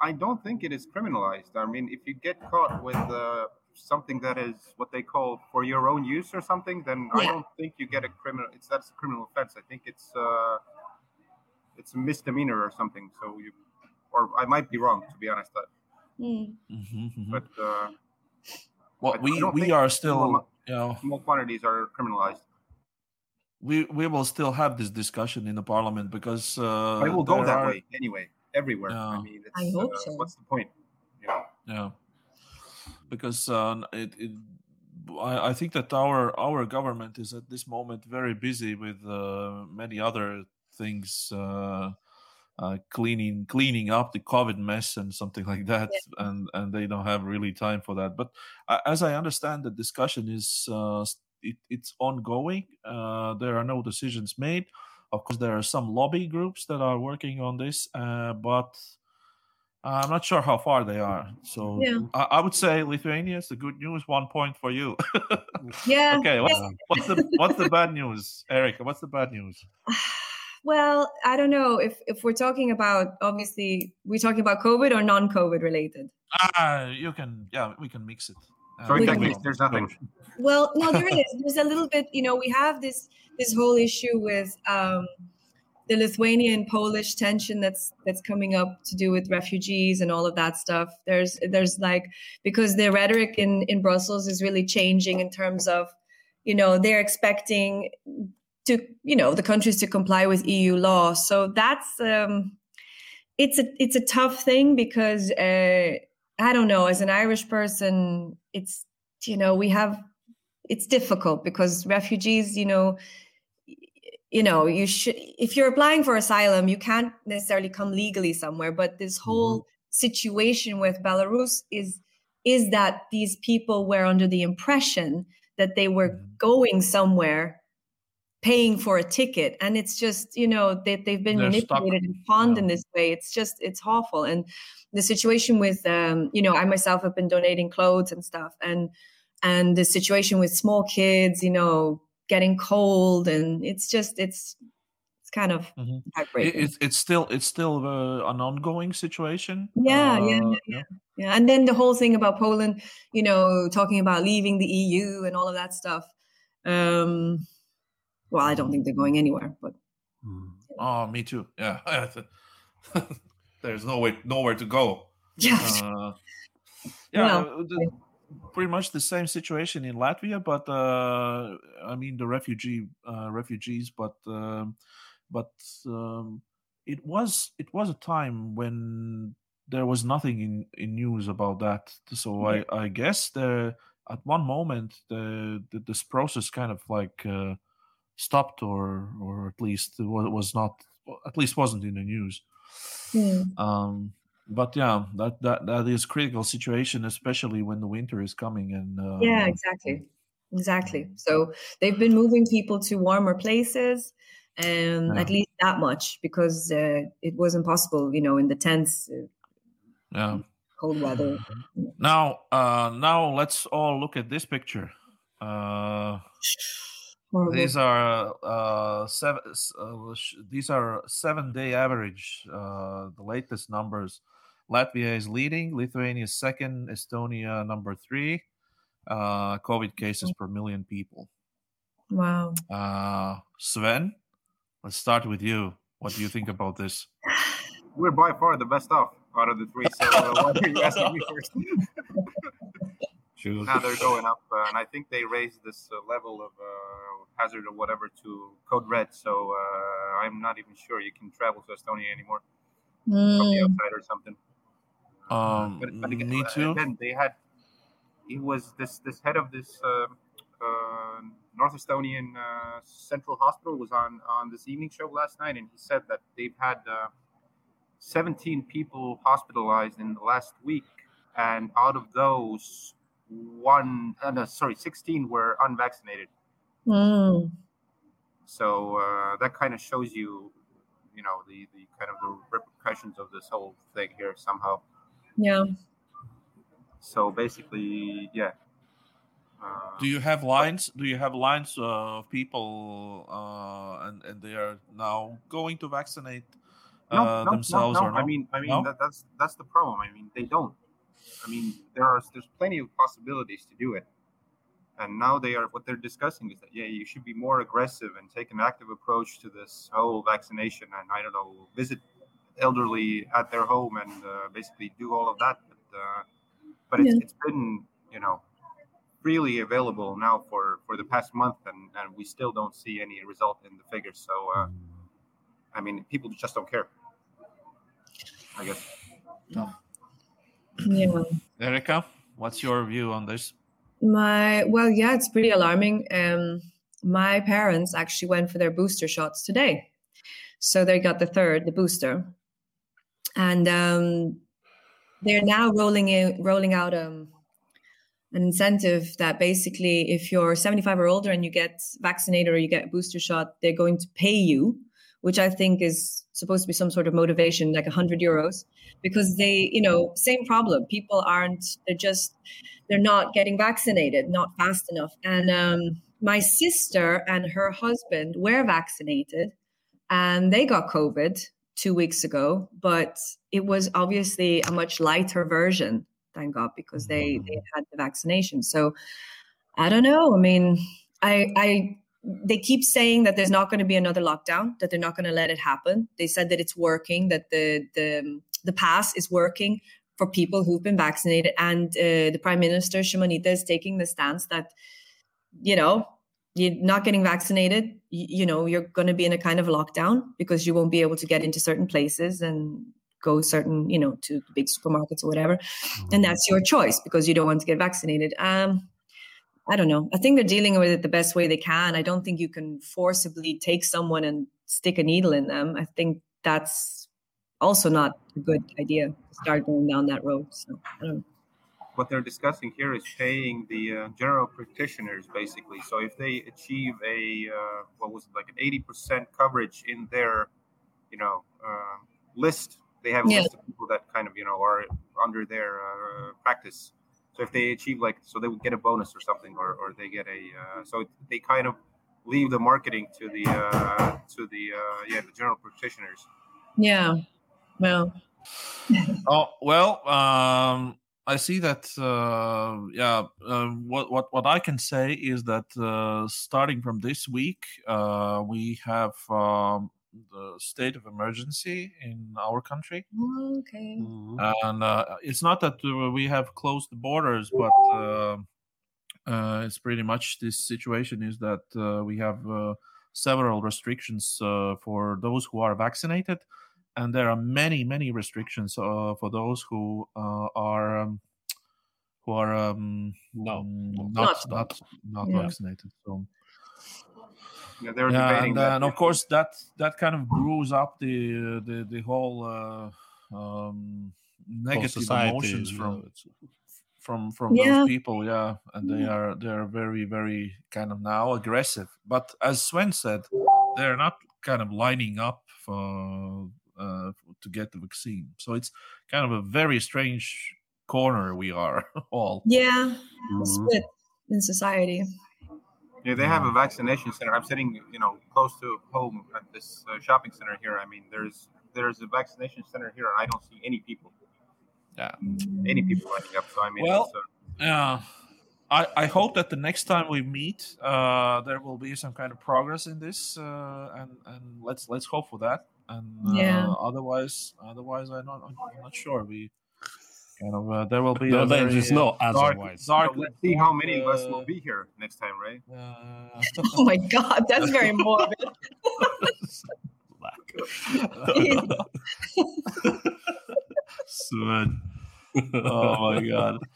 I don't think it is criminalized. I mean, if you get caught with uh, something that is what they call for your own use or something, then I don't think you get a criminal. It's that's a criminal offense. I think it's uh, it's a misdemeanor or something. So you, or I might be wrong to be honest. But, Hmm. Mm-hmm, but uh, Well, I- I we we are still, amo- you know, small quantities are criminalized. We we will still have this discussion in the parliament because uh, But it will go that are- way anyway, everywhere. Yeah. I mean, it's, I hope uh, so. What's the point? You know, Yeah, because uh, it, it I, I think that our our government is at this moment very busy with uh, many other things, uh, uh, cleaning cleaning up the COVID mess and something like that, and and they don't have really time for that. But uh, as I understand, the discussion is uh, s- it, it's ongoing. Uh, there are no decisions made. Of course, there are some lobby groups that are working on this, uh, but I'm not sure how far they are. So Yeah. I, I would say Lithuania is the good news. One point for you. Yeah. okay, what's, yeah. what's the what's the bad news, Erica? What's the bad news? Well, I don't know if if we're talking about obviously we're talking about COVID or non-COVID related. Ah, you can yeah, we can mix it. Uh, so in We that can- case, there's nothing. Well, no, there is. There's a little bit. You know, we have this this whole issue with um, the Lithuanian Polish tension that's that's coming up to do with refugees and all of that stuff. There's there's like because the rhetoric in in Brussels is really changing in terms of, you know, they're expecting to you know the countries to comply with EU law. So that's um, it's a it's a tough thing because uh, I don't know. As an Irish person, it's you know we have it's difficult because refugees you know you know you should if you're applying for asylum you can't necessarily come legally somewhere but this whole situation with belarus is is that these people were under the impression that they were Mhm. going somewhere paying for a ticket and it's just you know they, they've been They're stuck. manipulated and pawned in this way it's just it's awful and the situation with um, you know i myself have been donating clothes and stuff and and the situation with small kids you know getting cold and it's just it's it's kind of Mhm. It, it's it's still it's still uh, an ongoing situation. Yeah, yeah, Uh, yeah. yeah and then the whole thing about poland you know talking about leaving the eu and all of that stuff um well i don't think they're going anywhere but Oh, me too. Yeah, there's no way nowhere to go. yeah Uh, yeah, Well, uh, the, pretty much the same situation in Latvia, but uh, I mean the refugee uh, refugees, but um, but um, it was it was a time when there was nothing in, in news about that. So I, I guess the at one moment the, the this process kind of like uh, stopped or or at least it was not at least wasn't in the news. Hmm. Um, but yeah, that that that is critical situation, especially when the winter is coming. And uh, yeah exactly exactly so they've been moving people to warmer places and Yeah. at least that much because uh, it was impossible, you know in the tents uh, yeah. cold weather Now, uh, now let's all look at this picture. Uh, Horrible. these are uh, seven. Uh, these are seven-day average. Uh, the latest numbers. Latvia is leading. Lithuania is second. Estonia number three. Uh, COVID cases per million people. wow Uh, Sven, let's start with you. What do you think about this? We're by far the best off out of the three. So uh, why are you asking me first? Sure. now they're going up, uh, and I think they raised this uh, level of uh, hazard or whatever to code red. So uh, I'm not even sure you can travel to Estonia anymore from the Hmm. outside or something. Um, But, but again, me uh, too. Again, they had he was this this head of this uh, uh, North Estonian uh, Central Hospital was on on this evening show last night, and he said that they've had uh, 17 people hospitalized in the last week, and out of those, one uh, no, sorry, 16 were unvaccinated. Mm. So uh, that kind of shows you, you know, the the kind of the repercussions of this whole thing here somehow. Yeah. So basically, yeah. Uh, Do you have lines? Do you have lines of people, uh, and and they are now going to vaccinate uh, themselves no, or no? I mean, I mean No? that, that's that's the problem. I mean, they don't. I mean, there are there's plenty of possibilities to do it, and now they are what they're discussing is that yeah, you should be more aggressive and take an active approach to this whole vaccination, and I don't know, visit elderly at their home and uh, basically do all of that. But uh, but it's, Yeah. it's been you know freely available now for for the past month, and and we still don't see any result in the figures. So uh, I mean, people just don't care. I guess. Yeah. Erica, what's your view on this? My well, yeah, it's pretty alarming. Um, my parents actually went for their booster shots today, so they got the third, the booster, and um, they're now rolling in, rolling out um, an incentive that basically, if you're 75 or older and you get vaccinated or you get a booster shot, they're going to pay you, which I think is supposed to be some sort of motivation, like 100 euros, because they, you know, same problem. People aren't, they're just, they're not getting vaccinated, not fast enough. And um, my sister and her husband were vaccinated and they got COVID two weeks ago, but it was obviously a much lighter version, thank God, because they, they had the vaccination. So I don't know. I mean, I, I, they keep saying that there's not going to be another lockdown, that they're not going to let it happen. They said that it's working, that the, the, the pass is working for people who've been vaccinated. And uh, the Prime Minister, Shimonita, is taking the stance that, you know, you're not getting vaccinated, you, you know, you're going to be in a kind of lockdown because you won't be able to get into certain places and go certain, you know, to big supermarkets or whatever. And that's your choice because you don't want to get vaccinated. Um, I don't know. I think they're dealing with it the best way they can. I don't think you can forcibly take someone and stick a needle in them. I think that's also not a good idea to start going down that road. So I don't know. what they're discussing here is paying the uh, general practitioners basically. So if they achieve a uh, what was it, like an eighty percent coverage in their, you know, uh, list, they have a Yeah. list of people that kind of you know are under their uh, practice. So if they achieve like, so they would get a bonus or something, or, or they get a, uh, so they kind of leave the marketing to the uh, to the uh, yeah the general practitioners. Yeah. Well, Oh well, um, I see that. Uh, yeah, um, what what what I can say is that uh, starting from this week, uh, we have um, the state of emergency in our country, okay. and uh, it's not that uh, we have closed the borders, but uh, uh, it's pretty much this situation is that uh, we have uh, several restrictions uh, for those who are vaccinated and there are many many restrictions uh, for those who uh, are um, who are um, No. Not not not not Yeah. vaccinated. So Yeah, they're yeah, debating and, that. uh, and of course that that kind of brews up the the the whole uh, um, negative society emotions from it's- from from Yeah. those people yeah and they are they're very very kind of now aggressive but as sven said they're not kind of lining up for uh, to get the vaccine so it's kind of a very strange corner we are all Yeah. Mhm. Split in society. Yeah, they have a vaccination center. I'm sitting, you know, close to home at this uh, shopping center here. I mean, there's there's a vaccination center here, and I don't see any people, yeah any people lining up. So I mean, Well, it's, uh, yeah I, I hope that the next time we meet, uh, there will be some kind of progress in this, uh, and and let's let's hope for that. And uh, Yeah. otherwise, otherwise, I'm not I'm not sure. We kind of uh, there will be No, a there very, is no uh, dark, otherwise. dark. let's see how many of us uh, will be here next time, right? uh, Oh my God, that's very morbid. Sven. Oh my god.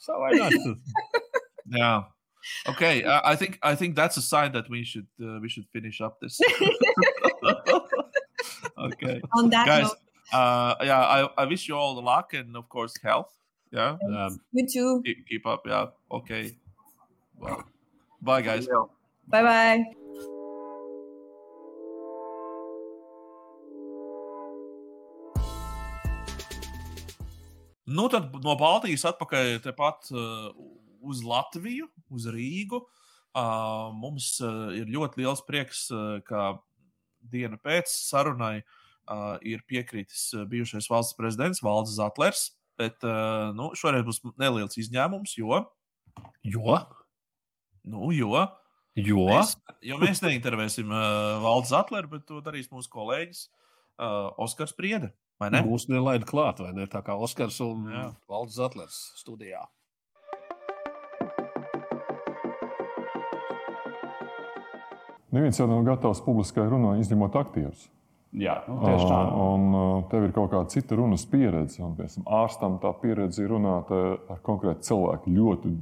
So why not? Yeah. Okay. I, I think I think that's a sign that we should uh, we should finish up this. okay, On that guys. note, Uh, yeah, I, I wish you all the luck and of course health. Yeah. Um, you too. Keep, keep up. Yeah. Okay. Well, bye guys. Bye bye. Nu, tad no Baltijas atpakaļ tepat uh, uz Latviju, uz Rīgu. Uh, mums uh, ir ļoti liels prieks, uh, ka dienu pēc sarunai uh, ir piekritis uh, bijušais valsts prezidents Valdis Zatlers. Bet uh, nu, šoreiz būs neliels izņēmums, jo, jo? nu, jo, Jo? mēs, jo mēs neintervēsim uh, Valdis Zatleru, bet to darīs mūsu kolēģis uh, Oskars Priede. Vai ne? Mūsu nelaida klāt, vai ne? Tā kā Oskars un Jā. Valdis Zatlers studijā. Neviens jau nav gatavs publiskai runai, izņemot aktierus. Jā, nu, tieši tā. Ā, Un ā, tev ir kaut kāda cita runas pieredze. Un, piemēram, ārstam tā pieredze ir runāt ā, ar konkrētu cilvēku ļoti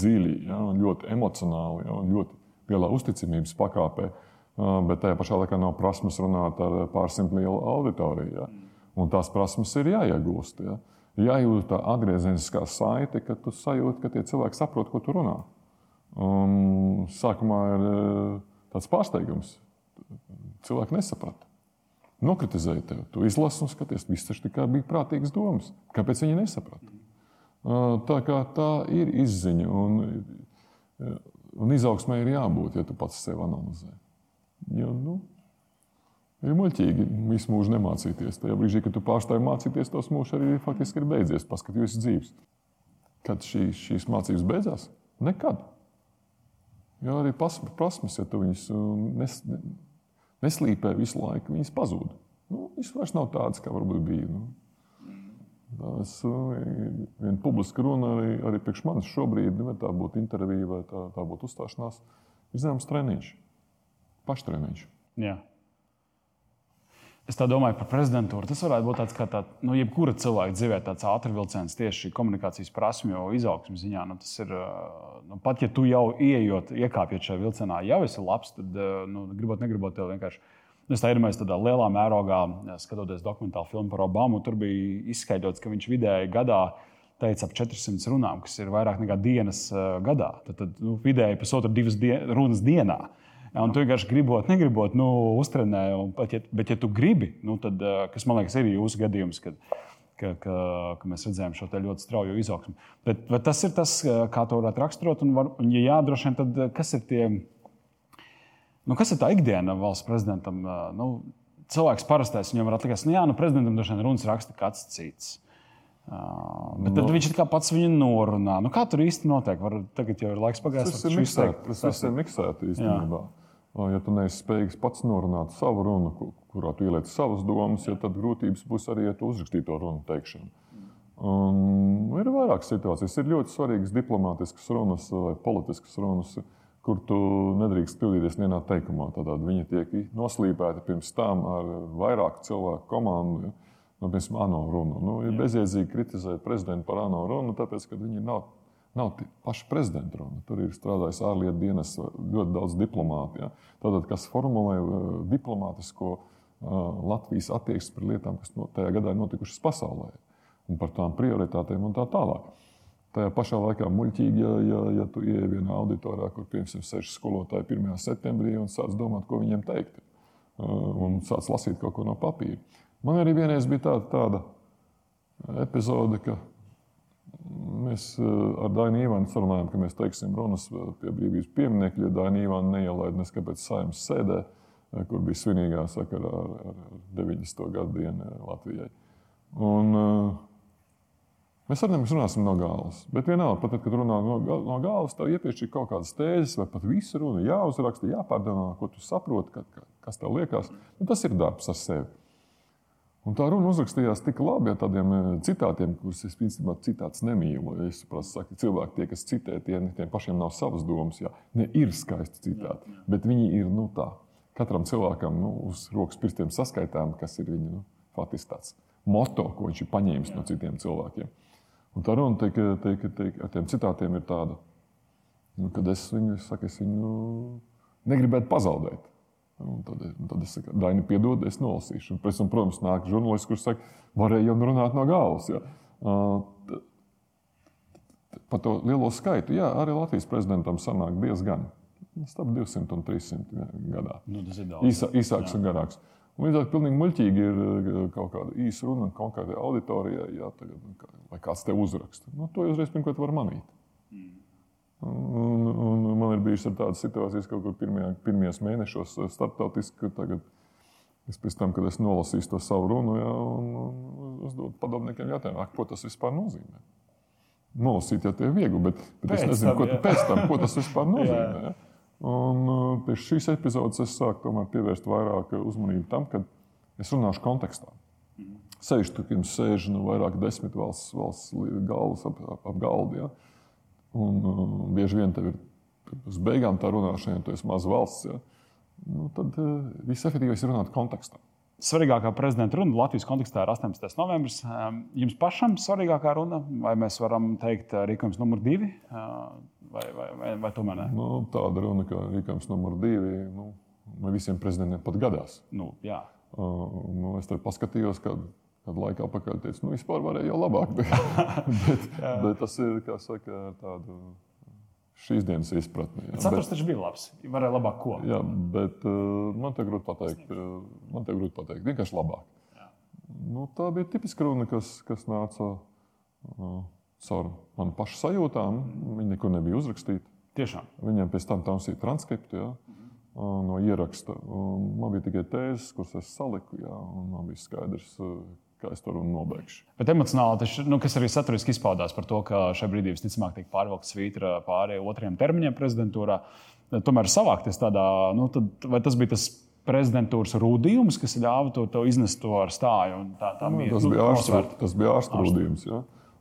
dziļi, ja, un ļoti emocionāli, ja, un ļoti lielā uzticamības pakāpē. Ā, Bet tajā pašā laikā nav prasmes runāt ar pārsimt lielu auditoriju. Ja. Un tās prasmes ir jāiegūst. Ja. Jājūt tā atgriezeniskā saite, ka tu sajūti, ka tie cilvēki saprot, ko tu runā. Un sākumā ir tāds pārsteigums. Cilvēki nesaprata. Nokritizēja tevi. Tu izlasi un skaties, viss taču tikai bija prātīgas domas. Kāpēc viņi nesaprata? Tā tā ir izziņa un, un izaugsmē ir jābūt, ja tu pats sevi analizē. Jo, nu, ir muļķīgi visu mūžu nemācīties. Tajā brīdī, kad tu pārstāji mācīties, tas mūžs arī faktiski ir beidzies. Paskatījos dzīves. Kad šī, šīs mācības beidzās? Nekad. Jo arī prasmes, ja tu viņus nes, ne- neslīpē visu laiku, viņas pazūd. Nu, viņas vairs nav tādas, kā varbūt bija. Nu. Tas ir viena publiska runa arī, arī priekš manis šobrīd, vai tā būtu intervija vai tā, tā būtu uzstāšanās, ir zināms treniņš, paštreniņš. Jā. Es tā domāju par prezidentūru. Tas varētu būt tāds, kā tā, nu, jebkura cilvēka dzīvē, tāds ātrs vilciens tieši komunikācijas prasmju izaugsmas ziņā. Nu, tas ir, uh, nu, pat ja tu jau ieejot, iekāpjot šajā vilcienā, jau esi labs, tad, uh, nu, gribot, negribot, tev vienkārši. Nu, Es tā iedomājos, tādā lielā mērogā, skatoties dokumentālu filmu par Obamu, tur bija izskaidrots, ka viņš vidēji gadā teica ap 400 runām, kas ir vairāk nekā dienas uh, gadā. Tad, tad nu, vidēji pusotru divas dien runas dienā. Ja, un tu vienkārši gribot, negribot, nu, uztrenē. un Pat, ja, bet, ja tu gribi, nu, tad, eh, kas man liekas, ir jūsu gadījums, kad, ka, ka, ka mēs redzējām šo ļoti straujo izaugsmu. Bet, bet tas ir tas, eh, kā to varētu raksturot. Un, var, un ja jā, droši vien, tad eh, kas ir tie? Nu, kas ir tā ikdiena valsts prezidentam? Nu, cilvēks parastais viņam var atlikties, nu, jā, nu, prezidentam droši vien runas raksta kāds cits. Uh, bet tad Nu. viņš kā pats viņu norunā. Nu, kā tur īsti notiek? Var, tagad jau ir laiks pagājis. Tas izteikt- miksēts. Tas viss ir miksēts īstenībā. Ja tu neesi spējīgs pats norunāt savu runu, ku- kurā tu ieliec savas domas, ja tad grūtības būs arī ar to uzrakstīto runu teikšanu. Un ir vairākas situācijas. Ir ļoti svarīgas diplomātiskas runas vai politiskas runas, kur tu nedrīkst kļūdīties vienā teikumā. Tad viņi tiek noslīpēti pirms tam ar vairāku cilvēku komandu. Ja? Nu, piemēram, ANO runu. Nu, ir bezjēdzīgi kritizēt prezidentu par ANO runu, tāpēc, ka viņi nav nav paša prezidenta runa. Tur ir strādājis ārlietu dienas ļoti daudz diplomātu. Ja? Tātad, kas formulē uh, diplomātisko uh, Latvijas attieksmi pret lietām, kas no, tajā gadā ir notikušas pasaulē, un par tām prioritātēm un tā tālāk. Tajā pašā laikā muļķīgi, ja, ja, ja tu ieej vienā auditorijā, kur piemēram seši skolotāji 1. septembrī un sāc domāt, ko viņiem teikt, uh, un sāc lasīt kaut ko no papīra. Man arī vienreiz bija tāda, tāda epizode, ka Mēs eh, ar Dainu Ivanu sarunājām, ka mēs teiksim runas eh, pie brīvības pieminiekļa, ja Daina Ivana neielaida neskapēc saimnes sēdē, eh, kur bija svinīgā sakarā ar, ar 90. gadu dienu Latvijai. Un, mēs ar viņiem runāsim no galvas. Bet vienalga, pat tad, kad runā no, no galvas, tev iepiešķir kaut kādas tēzes, vai pat visu runu jāuzraksta, jāpārdomā, ko tu saproti, ka, ka, kas tev liekas. Nu, tas ir darbs ar sevi. Un tā runa uzrakstījās tik labi ar tādiem eh, citātiem, kurus es īstenībā citāts nemīlu. Es saprotu, ka cilvēki, tie, kas citē, tie, tiem pašiem nav savas domas. Jā. Ne ir skaisti citāti, bet viņi ir nu, tā. Katram cilvēkam nu, uz rokas pirkstiem saskaitām, kas ir viņa nu, faktiski tāds moto, ko viņš ir paņēmis no citiem cilvēkiem. Un tā runa tiek, tiek, tiek, ar tiem citātiem ir tāda, nu, kad es viņu, saku, es viņu negribētu pazaudēt. Un tad, un tad es saku, Daini, piedod, es nolasīšu. Un pēc tam, protams, nāk žurnālists, kurš saka, varēja jau runāt no galvas. Ja. Uh, Par to lielo skaitu, jā, arī Latvijas prezidentam sanāk diezgan. Starp 200 un 300 gadā. Nu, tas ir daudz. Īsā, īsāks un garāks. Un ar to pilnīgi muļķīgi ir uh, kaut kāda īsa runa kaut kādai auditorijai, jā, tagad, nu, kā- lai kāds te uzraksta. Nu, to jau uzreiz pirmkārt var manīt. Un, un man ir bijušas tādas situācijas, kaut kur pirmajā, pirmajos mēnešos uh, starptautiski, tagad es pēc tam, kad es nolasīju to savu runu, jā, un, un uzdodu padomniekiem jautājumu, "Ak, ko tas vispār nozīmē. Nolasīt jau tie ir viegli, bet, bet Pēc es nezinu, tam, ko, jā. pēc tam, ko tas vispār nozīmē. Jā. Un uh, pie šīs epizodes es sāku pievērst vairāk uzmanību tam, ka es runāšu kontekstā. Sevišķi, tur jums sēž nu, vairāk desmit valsts, valsts galvas ap, ap, ap galdu. Ja? Un uh, bieži vien tev ir uz beigām tā runāšana, ja tu esi maz valsts. Ja? Nu, tad uh, visefektīvākais ir runāt kontekstā. Svarīgākā prezidenta runa Latvijas kontekstā ir 18. novembris. Um, Jums pašam svarīgākā runa, vai mēs varam teikt uh, rīkojums numur divi, vai, vai, vai, vai tomēr ne? Nu, tāda runa, kā rīkojums numur divi, nu, ne visiem prezidentiem pat gadās. Nu, jā. Uh, nu, es tur paskatījos, kad, kad laikā pakaļ teicu, nu, vispār varēja jau labāk. Bet, bet, bet tas ir, kā saka, ar tādu šīs dienas izpratni. jā. Saturs taču bija labs. Varēja labāk ko. Jā, bet uh, man te grūti pateikt. Uh, man te grūti pateikt. Vienkārši labāk. Nu, tā bija tipiska runa, kas, kas nāca uh, caur manu pašu sajūtām. Viņa nekur nebija uzrakstīta. Tiešām. Viņiem pēc tam tausīja transkriptu ja, uh, no ieraksta. Un man bija tikai tēzes, kuras es saliku. Ja, un man bija skaidrs, kā es to runu nobeigšu. Bet emocionāli tas, nu, arī saturiski izpaudās par to, ka šai brīdī visticamāk tiek pārvilkta svītra pāri otriem termiņiem prezidentūrā. Tomēr savākties tādā, nu, tad, vai tas bija tas prezidentūras rūdījums, kas ļāva to, to iznest to ar stāju? Tā, tā Nu, bija, tas, nu, bija ārstu, tas bija ārstu rūdījums. Ja?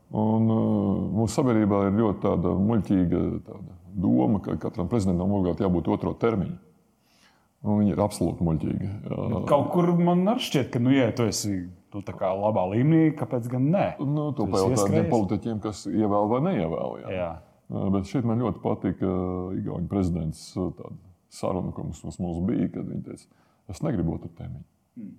Un, uh, mūsu sabiedrībā ir ļoti tāda muļķīga tāda doma, ka katram prezidentam obligāti jābūt otro termiņu. Un viņi ir absolūti muļķīgi. Kaut kur man šķiet, ka, nu, ja tu esi nu, tā kā labā līmenī, kāpēc gan ne? Nu, to Tu esi pajautāt tiem politiķiem, kas ievēl vai neievēl. Jā. Jā. Bet šeit man ļoti patika Igaunijas prezidents saruna, ko mums, mums bija, kad viņš teica, es negribu otru termiņu. Hmm.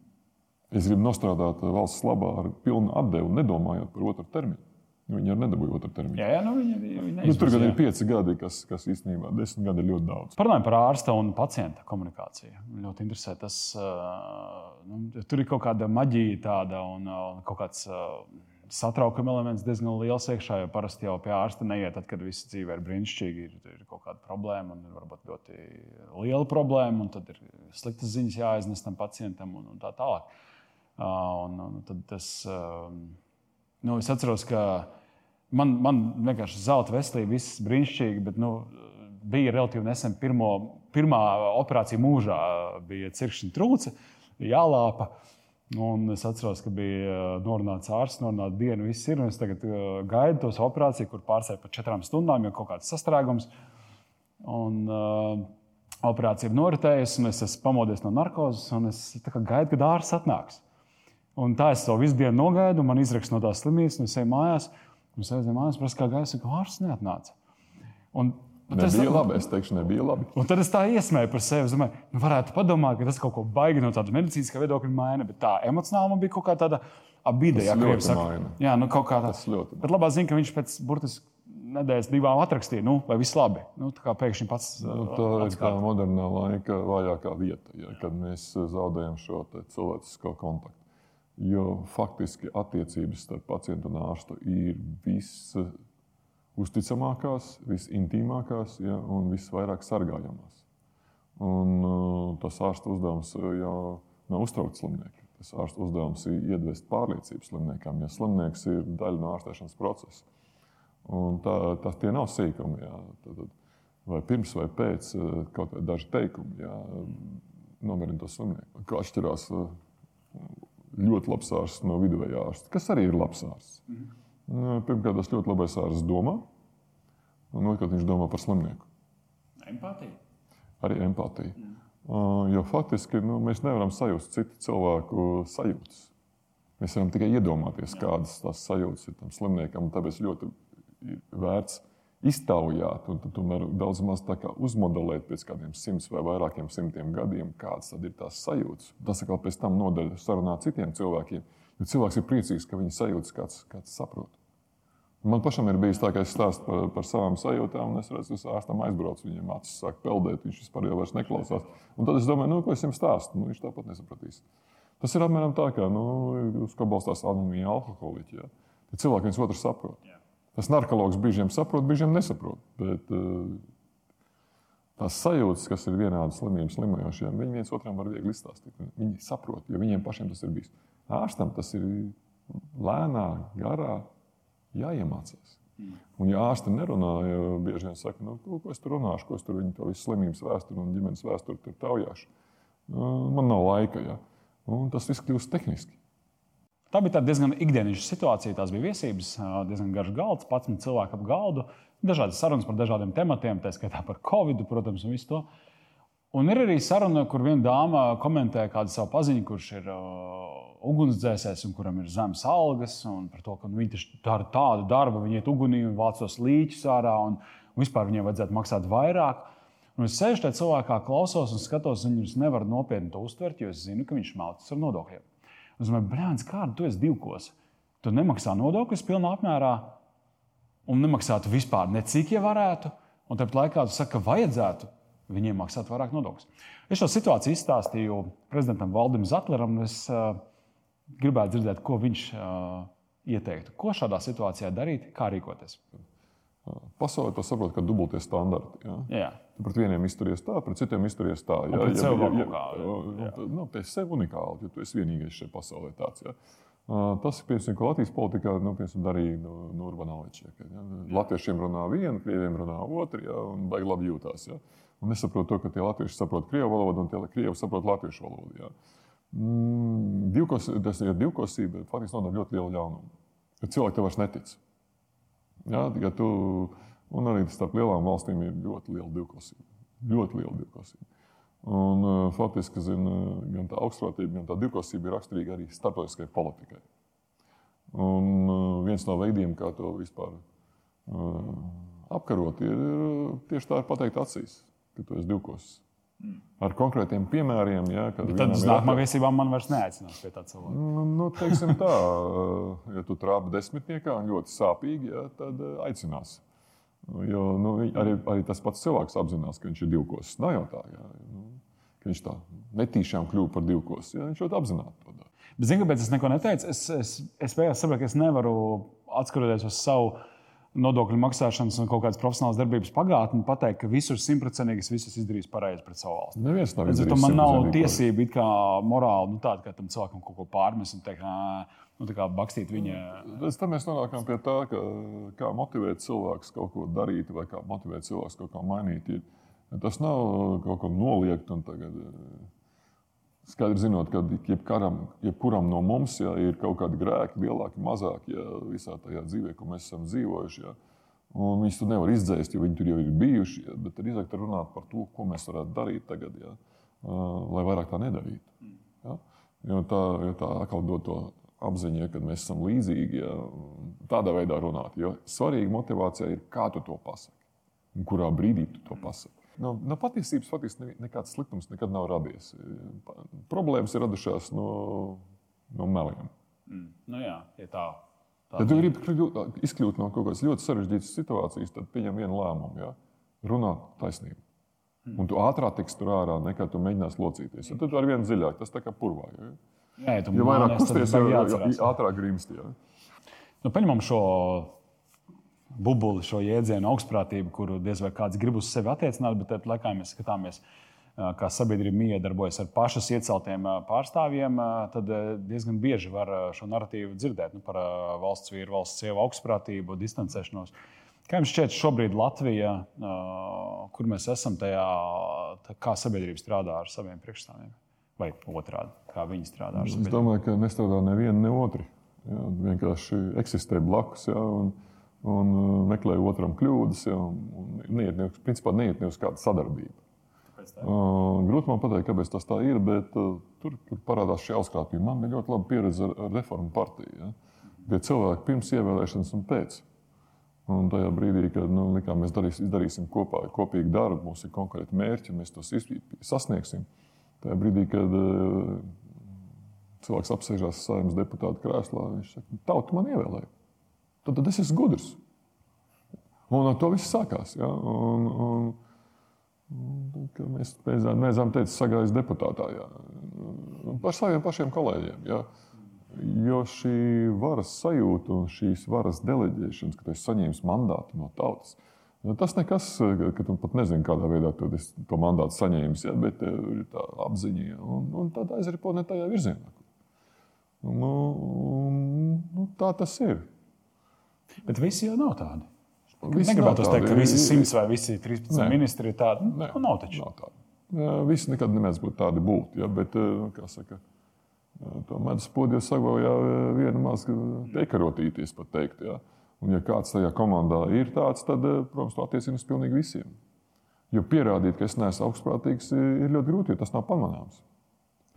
Es gribu nostrādāt valsts labā ar pilnu atdevi, nedomājot par otru termiņu. Viņi arī nedabūja otru termiņu. Jā, jā, nu, viņi, viņi Nu, tur gan ir pieci gadi, kas, kas īstenībā desmit gadi ir ļoti daudz. Parunājot par ārsta un pacienta komunikāciju. Man ļoti interesē tas, uh, nu, tur ir kaut kāda maģija tāda un uh, kaut kāds uh, satraukuma elements diezgan liels iekšā. Jo parasti jau pie ārsta neiet, tad, kad viss dzīve ir brīnišķīgi, ir, ir kaut kāda problēma un varbūt ļoti liela problēma, un tad ir sliktas ziņas jāiznes tam pacientam un, un tā tālāk. Uh, un, un tad tas, uh, nu, es atceros, ka man, man vienkārši zelta veselība, viss brīnišķīgi, bet nu, bija relatīvi nesen pirmo, pirmā operācija mūžā. Bija cirkšņa trūce, jālāpa. Un es atceros, ka bija uh, norunāts ārsts, norunāta diena, viss ir. Es tagad uh, gaidu tos operāciju, kur pārsēž par četrām stundām, jo kaut kāds sastrēgums. Un, uh, operācija ir noritējusi, un es esmu pamodies no narkozes, un es gaidu, kad ārsts atnāks. Un tā es to visu dienu nogaidu, man izraksta no tās slimības, un es eju mājās. Un es aizēju mājās, prasu, kā gaisa, ārsts neatnāca. Un, tas Nebija labi, es teikšu, nebija labi. Un tad es tā iesmēju par sevi. Es domāju, nu, varētu padomāt, ka tas kaut ko baigi no tāda medicīniskā viedokļa maina, bet tā emocionāli man bija kaut kā tāda abīde. Tas Jā, ļoti krievi saka. Jā, nu kaut kā tā. Tas ļoti maina. Bet labā ziņa, ka viņš pēc burtiski nedēļas divām atrakstīja, nu, vai viss labi. Nu, tā kā pēkšņi pats Nu, uh, tā ir tā modernā laika vājākā vieta, ja, kad mēs zaudējam šo cilvēcisko kontaktu. Jo faktiski attiecības starp pacientu un ārstu ir visusticamākās, visintīmākās ja, un visvairāk sargājamās. Un, uh, tas ārsta uzdevums uh, jau nav uztraukt slimnieku. Tas ārsta uzdevums ir iedvest pārliecību slimniekam, ja slimnieks ir daļa no ārstēšanas procesa. Un tā, tas tie nav sīkumi. Jā. Tad, vai pirms vai pēc eh, kaut kāda daži teikumi, jā, nomierina to slimnieku. Kā atšķirās ļoti labs ārsts no viduvējā ārsta, kas arī ir labs ārsts. Nu, Pirmkārt, tas ļoti labais ārsts domā, un otrkārt, viņš domā par slimnieku. Empātija. Arī empātija. Uh, jo faktiski nu, mēs nevaram sajust citu cilvēku sajūtas. Mēs varam tikai iedomāties, kādas tās sajūtas ir tam slimniekam. Tāpēc ļoti vērts iztaujāt un tomēr daudz maz uzmodelēt pēc kādiem simts vai vairākiem simtiem gadiem, kādas ir tās sajūtas. Tas atkal pēc tam noder sarunā ar citiem cilvēkiem. Jo cilvēks ir priecīgs, ka viņa sajūtas kāds, kāds saprot. Man pašam ir bijis tā, ka es stāstu par, par savām sajūtām, un es redzu, ka ārstam aizbraucu, viņam acis sāk peldēt, viņš vispār jau vairs neklausās. Un tad es domāju, nu, ko es viņam stāstu, nu, viņš tāpat nesapratīs. Tas ir apmēram tā, kā nu, uz kā balstās anonīmi alkoholiķi. Ja? Cilvēki viens otru saprot. Tas narkotikas brīžiem saprot, brīžiem nesaprot. Bet, uh, tās sajūtas, kas ir vienādas slimības slimojošiem, viņi viens otram var viegli izstāstīt. Viņi saprot, jo viņiem pašiem tas ir bijis. Ārstam tas ir lēnā, garā jāiemācās. Un, ja ārsti nerunā, ja bieži vien saka, nu, ko, ko es tur runāšu, ko es tur viņu to visu slimības vēsturi un ģimenes vēsturi tur taujāšu. Nu, man nav laika. Ja. Un tas viss kļūst tehniski. Tā bija tāda diezgan ikdienišķa situācija. Tās bija viesības, diezgan garš galds, 11 cilvēku ap galdu, dažādas sarunas par dažādiem tematiem, tā skaitā par covid, protams, un visu to. Un ir arī saruna, kur viena dāma komentē kādu savu paziņu, kurš ir uh, ugunsdzēsējs un kuram ir zemes algas, un par to, ka nu, viņi dara tādu darbu, viņi iet ugunī un vāc tos līķus ārā, un, un vispār viņiem vajadzētu maksāt vairāk. Un es sēžu tajā cilvēkā, klausos un skatos, viņus nevar nopietni to uztvert, jo es zinu, ka viņš maucas ar nodokļiem. Un Es domāju, brālis, kāda tu esi divkos? Tu nemaksā nodokļus pilnā apmērā un nemaksātu vispār necik, ja varētu. Un tāpat laikā tu saki, ka vajadzētu viņiem maksāt vairāk nodokļus. Es šo situāciju izstāstīju prezidentam Valdim Zatleram, un es uh, gribētu dzirdēt, ko viņš uh, ieteiktu. Ko šādā situācijā darīt, kā rīkoties. Pasaulē to saprot, ka dubultie standarti. Ja? Jā. Tu pret vieniem izturies tā, pret citiem izturies tā. Un pret sevi kaut kā, jā. Nu, sev unikāli, jo tu esi vienīgais šajā pasaulē tāds. Ja? Uh, Tas ir piemēram, Latvijas politikā nu, piemēram, darīja nu, Nurbanāličs. Ja? Latviešiem runā viena, krieviem runā otra, ja? un baigi labi jūtās. Ja? Un nesaprot to, ka tie latvieši saprot krievu valodu, un tie krievi saprot latviešu valodu. Ja? Mm, divkos, tas ir divkosība, faktiski nodara ļoti lielu ļaunumu. Jo cilvēki tev vairs netic. Ja? Ja tu, un arī starp lielām valstīm ir ļoti liela divkosība. Ļoti liela divkosība. Un, uh, faktiski zin, uh, gan tā augstprātība, gan tā divkosība ir raksturīga arī starptautiskajai politikai. Un uh, viens no veidiem, kā to vispār uh, apkarot, ir tieši tā, ir pateikt acīs, ka tu esi divkos. Ar konkrētiem piemēriem. Ja, kad Bet tad uz ir nākamā viesībām man vairs neaicinās pie tā cilvēka. Nu, nu, teiksim tā, ja tu trāpi desmitniekā un ļoti sāpīgi, ja, tad eh, aicinās. Jo, nu, arī, arī tas pats cilvēks apzinās, ka viņš ir divkos. Nav jau tā, ja, nu, ka viņš tā netīšām kļūst par divkos. Ja, viņš ļoti apzināti to dara. Bet, zini, kāpēc es neko neteicu? Es, es, es beigās saprotu, ka es nevaru atskatoties uz savu nodokļu maksāšanas un kaut kādas profesionālas darbības pagātni, pateikt, ka visur simtprocentīgi es visus izdarīju pareizi pret savu valsti. Neviens nav izdarījis man nav it kā morāli, nu, tāda, ka tam cilvēkam kaut ko pārmest un teikt, "Ā, nu, bakstīt viņa. Pēc tam mēs nonākam pie tā, ka, kā motivēt cilvēku kaut ko darīt, vai kā motivēt cilvēku kaut ko mainīt. Ir, tas nav kaut ko noliegt eh, Skaidri zinot, ka jebkaram, jebkuram no mums ja, ir kaut kādi grēki, lielāki, mazāki, ja, visā tajā dzīvē, ko mēs esam dzīvojuši. Ja. Un viņus tur nevar izdzēst, jo viņi tur jau ir bijuši. Ja, bet izdevies runāt par to, ko mēs varētu darīt tagad, ja, uh, lai vairāk tā nedarītu. Ja. Jo tā, jo tā atkal dod to apziņu, ja, ka mēs esam līdzīgi. Ja, tādā veidā runāt. Jo svarīga motivācija ir, kā tu to pasaki un kurā brīdī tu to pasaki. No, no patiesības faktiski ne- nekāds sliktums nekad nav radies. Problēmas ir radušās no, no meliem. Mm. Nu, jā, ja tā. tā Ja tu gribi kļūt- izkļūt no kaut kādas ļoti sarežģītas situācijas, tad pieņem vienu lēmumu. Ja? Runāt taisnību. Un tu ātrāk tiks tur ārā, nekā tu mēģināsi locīties. Ja tad tu ar vienu dziļāk, tas tā kā purvā. Ja? Jā, ja tu Jo vairāk tad kusties, jo, jo jāatcerās. ātrāk grimsti. Ja? Nu, paņemam šo bubuli, šo jēdzienu, augstprātību, kuru diez vai kāds grib uz sevi attiecināt, bet tāpat laikā mēs skatāmies, kā sabiedrība miedarbojas ar pašas ieceltiem pārstāvjiem, tad diezgan bieži var šo narratīvu dzirdēt nu, par valsts vīru, valsts sievu augstprātību, distancēšanos. Kā jums šķiet, šobrīd Latvija, kur mēs esam tajā, kā sabiedrība strādā ar saviem priekšstāvjiem? Vai otrādi, kā viņi strādā ar Es sabiedrību? domāju, ka nestrādā neviena, ne otra. Ja, vienkārši eksistē blakus ja, un, un uh, meklē otram kļūdas. Ja, un neiet ne, principā neiet ne uz kādu sadarbību. Uh, grūti man pateikt, kāpēc tas tā ir, bet uh, tur, tur parādās šī uzkrāpība. Man bija ļoti laba pieredze ar, ar reformu partiju. Ja? Tie cilvēki pirms ievēlēšanas un pēc. Un tajā brīdī, kad nu, likām, mēs darīs, izdarīsim kopā, kopīgi darbu, mums ir konkrēti mērķi, mēs tos sasniegsim. Tajā brīdī, kad uh, cilvēks apsēžās saimnes deputāta krēslā, viņš saka, tauta man ievēlēja. Tad, tad es esmu gudrs. Un ar to viss sākās. Ja? Un, un, un, mēs beidzām teikt, sagājas deputātā. Ja? Par saviem pašiem kolēģiem. Ja? Jo šī varas sajūta un šīs varas deleģēšanas, ka tu esi saņēmis mandātu no tautas, nu, tas nekas, ka tu pat nezini, kādā veidā tu to mandātu saņēmis, ja? bet tev ir tā apziņa ja? un, un tad aizripo ne tajā virzienā. Nu, nu, tā tas ir. Bet visi jau nav tādi. Visi Negribētu nav teikt, ka visi 100 vai visi 13 Nē. ministri ir tādi. Nu, Nē. nu, nav taču. Nav tādi. Visi nekad nemēdz būt tādi būt. Ja, bet, eh, kā saka, eh, to medus podiju saglabāja viena maz teikarotīties, pat teikt. Ja. Un, ja kāds tajā komandā ir tāds, tad, eh, protams, to attiecina uz pilnīgi visiem. Jo pierādīt, ka es neesmu augstprātīgs, ir ir ļoti grūti, jo tas nav pamanāms.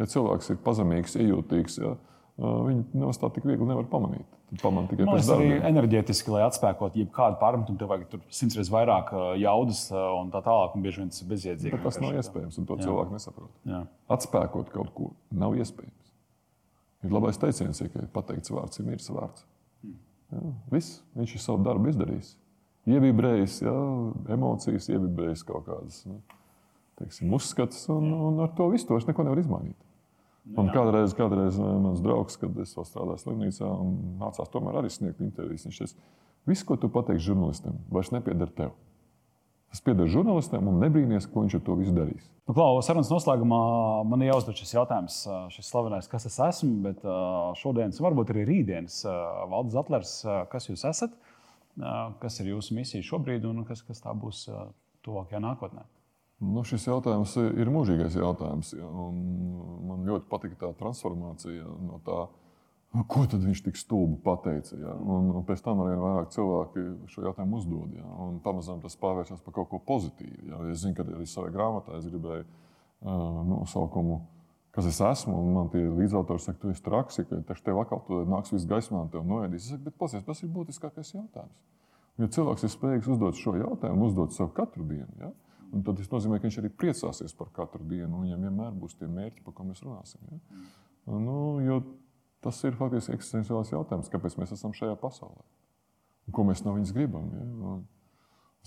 Ja cilvēks ir pazemīgs, ejūtīgs, ja, viņi nemaz tā tik viegli nevar pamanīt. Pamanīt tikai liekas, arī darbiem. enerģētiski, lai atspēkotu jebkādu pārmetumu, tev vajag tur simts reizes vairāk ā, jaudas un tā tālāk. Un bieži vien tas ir bezjēdzīgi. Bet tas nav iespējams, un to Jā. cilvēku nesaprot. Jā. Atspēkot kaut ko nav iespējams. Ir labais teiciens, ja, pateikts vārds ir miris vārds. Jā, viss, viņš ir savu darbu izdarījis. Ievibrējis, jā, emocijas, ievibrējis kaut kādas nu, teiksim, uzskatus, un, un ar to visu to viņš neko nevar izmainīt. Un kādreiz, kādreiz eh, mans draugs, kad es vēl strādāju slimnīcā, un mācās tomēr arī sniegt intervijas, viņš teica, viss, ko tu pateiksi žurnālistam, vairs nepieder tev. Tas pieder žurnālistam, un nebrīnīties, ko viņš ar to visu darīs. Nu, Klau, sarunas noslēgumā man ir jāuzdod šis jautājums, šis slavenais, kas es esmu, bet šodienas, varbūt arī rītdienas Zatlers, ā, kas jūs esat, kas ir jūsu misija šobrīd un kas, kas tā būs tuvākajā nākotnē. Nu, šis jautājums ir mūžīgais jautājums. Man ļoti patika tā transformācija no tā, ko tad viņš tik stulbi pateica. Ja, un, un pēc tam arī vairāk cilvēki šo jautājumu uzdod. Ja, un pamazām tas pārvēršas par kaut ko pozitīvu. Ja. Es zinu, ka arī savā grāmatā es gribēju uh, nosaukumu. Kas es esmu, man tie līdzautori saka, tu esi traks, ja taču tev atkal tur nāks viss gaismā, un tev noēdīs. Es saku, bet pasies, tas ir būtiskākais jautājums. Ja cilvēks ir spējīgs uzdot šo jautājumu, uzdot sev katru dienu, ja? tad tas nozīmē, ka viņš arī priecāsies par katru dienu, viņam vienmēr būs tie mērķi, par ko mēs runāsim. Ja? Nu, jo tas ir faktiski eksistenciāls jautājums, kāpēc mēs esam šajā pasaulē. Un ko mēs no viņas gribam. Ja?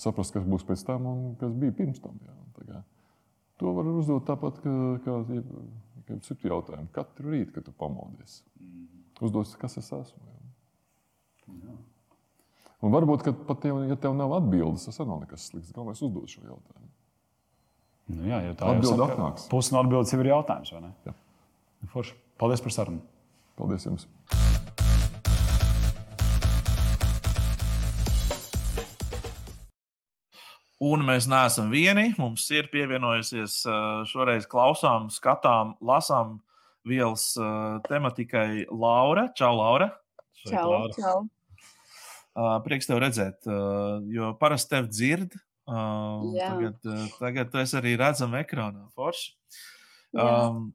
Saprast, kas būs pēc tam un kas bija pirms tam. Ja? To var uzdot tāpat, kā, kā, kā citu jautājumu. Katru rītu, kad tu pamodies, uzdod, kas es esmu. Ja? Un varbūt, ka pat tev, ja tev nav atbildes, tas nav nekas slikts. Galvenais uzdot šo jautājumu. Nu, jā, jo tā jau Atbilde saka, atnāks. Pusi no atbildes jau ir jautājums, vai ne? Jā. Forši. Paldies par sarunu. Paldies jums! Un mēs neesam vieni. Mums ir pievienojusies šoreiz klausām, skatām, lasām vielas tematikai Laura. Čau, Laura! Čau, čau. Ā, Prieks tev redzēt, jo parasti tevi dzird. Jā. Tagad, tagad tu esi arī redzama ekrānā. Forši. Jā. Um,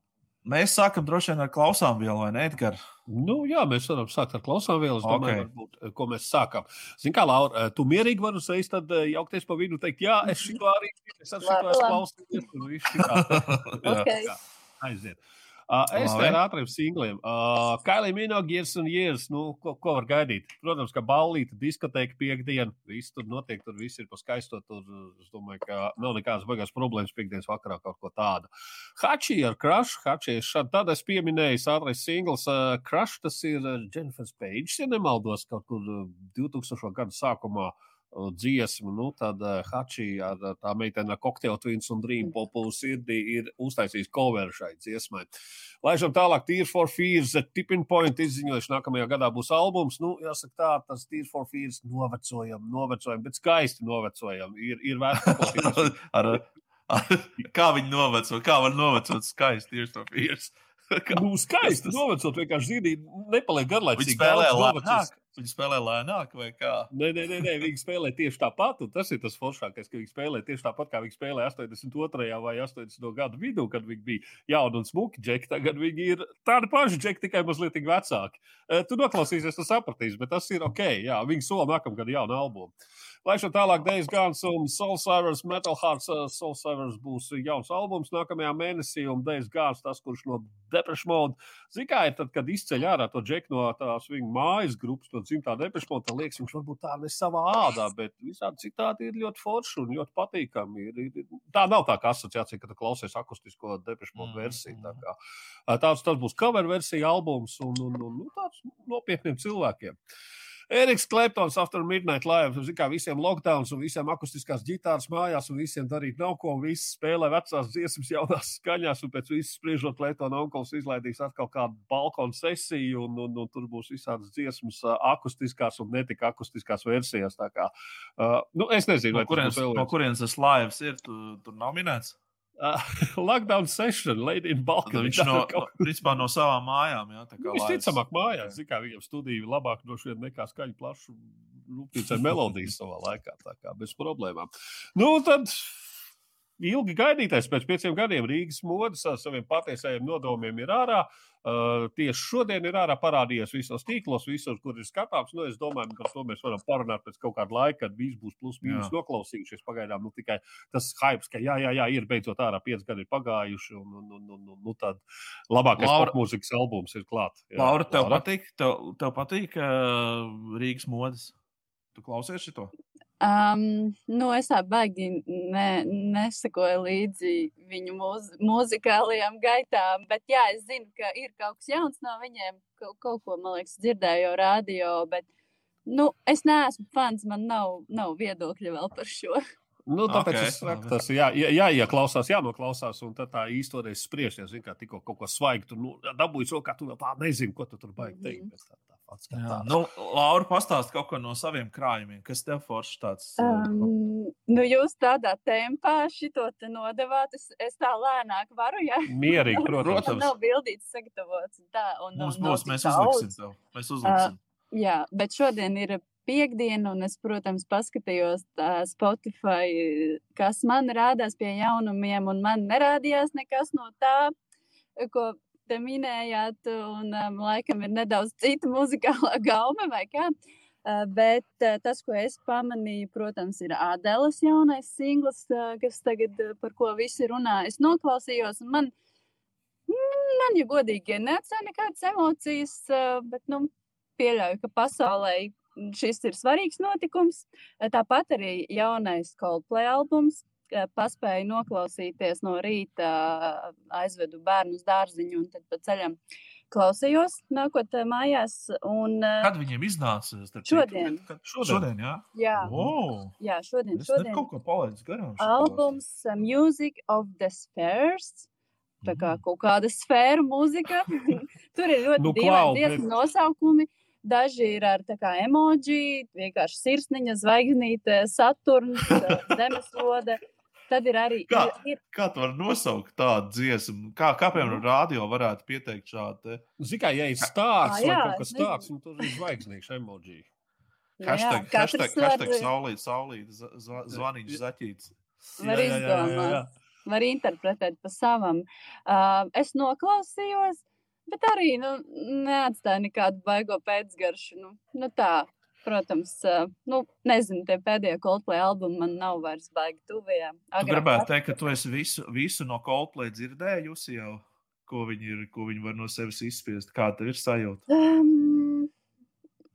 mēs sākam droši vien ar klausām vielu, vai ne, Edgars? Nu, jā, mēs varam sākt ar klausāmvielu. Es domāju, Ok. varbūt, eh, ko mēs sākām. Zini, kā Laura, eh, tu mierīgi vari uzreiz tad eh, jaukties pa vidu un teikt, jā, es šito arī esmu klausījies. un viss šitā. Jā, Ok. jā, Aiziet. Uh, es te ar ātriem singliem. Uh, Kailī Minogue, years un years. Nu, ko, ko var gaidīt? Protams, ka ballīte, diskoteka piekdiena. Viss tur notiek, tur viss ir pa skaisto. Tur, es domāju, ka nav nekādas baigās problēmas piekdienas vakarā kaut ko tādu. Hači ar Crush. Hači ir šādi. Tad es pieminēju, ātrais singls. Uh, Crush tas ir Jennifer's Page, ja nemaldos, kaut kur uh, 2000. gada sākumā. uh, Dziesmu, nu, tad uh, Hači ar uh, tā meitene Cocktail Twins un Dream Popu sirdī ir uztaisījis cover šai dziesmai. Laižam tālāk, Tears for Fears, The Tipping Point izziņojuši, nākamajā gadā būs albums. Nu, jāsaka tā, tas Tears for Fears novecojam, novecojam, bet skaisti novecojam. Ir, ir vērts kā viņi noveco, kā var novecot skaisti tieši to vīrs. Nu, skaisti novecot, vienkārši zīdī nepaliek garlaicīgi. Viņi spēlē novecos. Viņi spēlē lēnāk, vai kā? Nē, nē, nē, nē viņi spēlē tieši tāpat. Tas ir tas foršākais, ka viņi spēlē tieši tāpat, kā viņi spēlēja 82. vai 80. gadu vidū, kad viņi bija jauni un smuki džeki. Tagad viņi ir tādi paši džeki, tikai mazliet vecāki. Eh, Tu noklausīsies, tu sapratīsi, bet tas ir ok. Jā, viņi sola nākamgad jaunu albumu. Laišot tālāk, Dejas Gans un Soul Savers, Metal Hearts. uh, Soul Savers būs jauns albums nākamajā mēnesī, un Dejas Gans, tas, kurš no Depeche Mode, ir tad, kad izceļ ārā to džeku no tās viņa mājas grupas, no dzimtā Depeche Mode, tad liekas, viņš varbūt tā ne savā ādā, bet visādi citādi ir ļoti forši un ļoti patīkami. Ir, ir, tā nav tā kā asociācija, ka tu klausies akustisko Depeche Mode versiju. Tā kā, uh, tāds, tas būs cover versija albums un, un, un, un tāds nopietniem cilvēkiem. Eriks Kleptons, After Midnight Live. Zin, kā visiem lockdowns un visiem akustiskās ģitāras mājās, un visiem darīt nav ko. un Visi spēlē vecās dziesmas, jaunās skaņās, un pēc visas spriežot, Kleptona onkls izlaidīs atkal kādu balkonu sesiju, un, un, un tur būs visādas dziesmas, akustiskās un netika akustiskās versijās. Tā Kā, uh, nu, es nezinu, No kurienes, no kurienes tas laivs ir? Tu, tur nav minēts. Uh, lockdown session, Lady in Balkan. viņš no, no, principā no savām mājām. Jā, kā Nu, laivs. Visticamāk, mājās. Zin, kā viņam studija labāk droši vien nekā skaļu plašu rūpnīcai melodijas savā laikā. Tā kā bez problēmām. Nu, tad ilgi gaidītais pēc pieciem gadiem Rīgas modes ar saviem patiesajiem nodomiem ir ārā. Uh, tieši šodien ir ārā parādījies visos tīklos, visur, kur ir skatāms. Nu, es domāju, ka par to mēs varam parunāt pēc kaut kāda laika, kad visi būs plus mīnus noklausījušies. Pagaidām nu, tikai tas hype, ka jā, jā, jā, ir beidzot ārā pieci gadi ir pagājuši, un, un, un, un, un nu, tad labākais Laura- popmūzikas albums ir klāts. Laura, tev patīk, tev, tev patīk uh, Rīgas modes? Tu klausies šo? Um, nu, es tā baigi ne, nesakoju līdzi viņu mūz, mūzikālajām gaitām, bet jā, es zinu, ka ir kaut kas jauns no viņiem. Kaut, kaut ko, man liekas, dzirdēju jau radio, bet nu, es neesmu fans, man nav, nav viedokļa vēl par šo. Nu, tāpēc Ok, okay, es saku, tas ir jā, jā, jāieklausās, jānoklausās, un tad tā īstenībā spriesties. Zini, kā tikko kaut ko svaigu, tur nu, dabūjis rokā, tu vēl tā nezini, ko tu tur baigi teikt. bet Tā, tā, fakts, ka Jā, nu, Laura, pastāst kaut ko no saviem krājumiem. Kas tev foršs tāds? uh, Um, nu, jūs tādā tempā šito te nodevāt, es, es tā lēnāk varu, ja Mierīgi, protams. man nav bildīts sagatavots. un Tā, un, Mums un būs, mēs daudz. uzliksim tev. Mēs uzliksim. Jā, bet šodien ir piekdiena, un es, protams, paskatījos Spotify, kas man rādās pie jaunumiem, un man nerādījās nekas no tā, ko te minējāt, un um, laikam ir nedaudz cita muzikālā gaume vai kā. Uh, bet uh, tas, ko es pamanīju, protams, ir Ādēlas jaunais singls, uh, kas tagad uh, par ko visi runā. Es noklausījos, un man, mm, man ja godīgi, neatstāja nekādas emocijas, uh, bet, nu, pieļauju, ka pasaulē šis ir svarīgs notikums. Tāpat arī jaunais Coldplay albums. Eh, Paspēju noklausīties no rīta, aizvedu bērnu uz dārziņu un tad pa ceļam klausījos, nākot eh, mājās. Un, eh, Kad viņiem iznāca? Šodien. Kad, šodien, šodien jā. jā, Oh, jā, šodien, es šodien. kaut ko palaidu garām. Albums uh, Music of the Spheres. Tā kā kaut kāda sfēra mūzika. Tur ir ļoti Nu, dīvaini bet- nosaukumi. Daži ir ar tā kā emoji, vienkārši sirsniņa, zvaigznīte, saturns, uh, zemeslode. Tad ir arī Kā? ir, ir, Kā tu vari nosaukt tādu dziesmu? Kā, kā piemēram, radio varētu pieteikt šādu? te? Zini, kā ja ir stāsts vai kaut kas nezinu. tāds, nu, tur ir zvaigznīgs emoji. nu jā, Hashtag, hashtag, var, hashtag saulīt, saulīt, za- zva- zvanīts, zaķīts. var izdomāt. var interpretēt pa savam. Uh, es noklausījos, bet arī nu, neatstāju nekādu baigo pēcgaršu. Nu, nu tā, protams, nu, nezinu, tie pēdējie Coldplay albumi man nav vairs baigi tuvie. Tu gribētu teikt, ka tu esi visu, visu no Coldplay dzirdējusi jau, ko viņi, ir, ko viņi var no sevis izspiest. Kā tev ir sajūta? Um,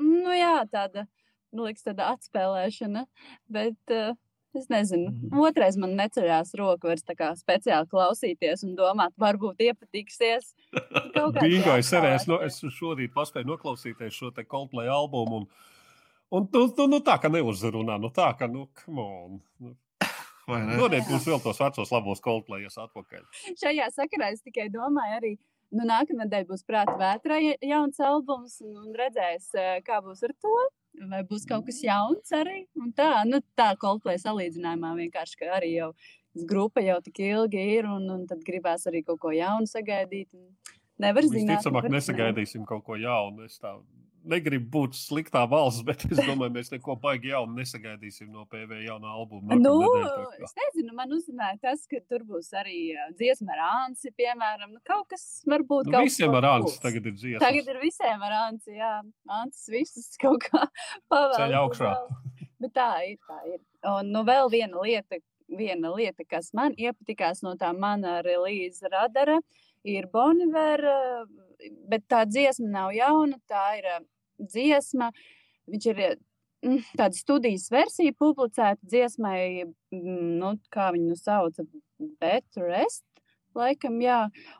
nu jā, tāda, nu, liekas, tāda atspēlēšana, bet. Uh, Es nezinu, Mhm. otrais man neceļās roka vairs tā kā speciāli klausīties un domāt, varbūt iepatiksies. Bingo, es arī esmu, jā. es šorīt paspēju noklausīties šo te Coldplay albumu. Un, un tu, tu, nu, tā, ka neuzrunā, nu tā, ka, nu, come on. Nu, Vai ne? Dodiet mums vēl tos vecos labos Coldplayus atpakaļ. Šajā sakarā es tikai domāju, arī nu, nākamā nedēļa būs prāta vētrā ja- jauns albums, un, un redzēs, kā būs ar to. Vai būs kaut kas jauns arī? Un tā, nu, tā Coldplay salīdzinājumā vienkārši, ka arī jau grupa jau tik ilgi ir, un, un tad gribēs arī kaut ko jaunu sagaidīt. un Nevar zināt. Visticamāk, nesagaidīsim kaut ko jaunu. Es tā negribu būt sliktā valsts, bet es domāju, mēs neko baigi jaunu nesagaidīsim no PV jaunā albuma. Nu, kā. es nezinu, man uzrunāja tas, ka tur būs arī dziesma ar Ansi, piemēram. Nu, kaut kas varbūt Nu, visiem ar Ansi tagad ir dziesmas. Tagad ir visiem ar Ansi, jā. Ansis visus kaut kā pavēl. Ceļ augšā. Bet tā ir, tā ir. Un nu, vēl viena lieta, viena lieta, kas man iepatikās no tā mana relīza radara, ir Bonivera, bet tā dziesma nav jauna, tā ir dziesma, viņš ir mm, tāda studijas versija publicēta dziesmai, mm, nu, kā viņu nu sauca, Better Rest. Laikam, jā,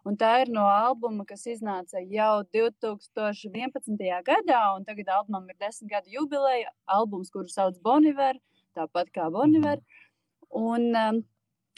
un tā ir no albuma, kas iznāca jau 2011. gadā, un tagad albumam ir desmit gadu jubileja. Albums, kuru sauc Boniver, tāpat kā Boniver. Un, um,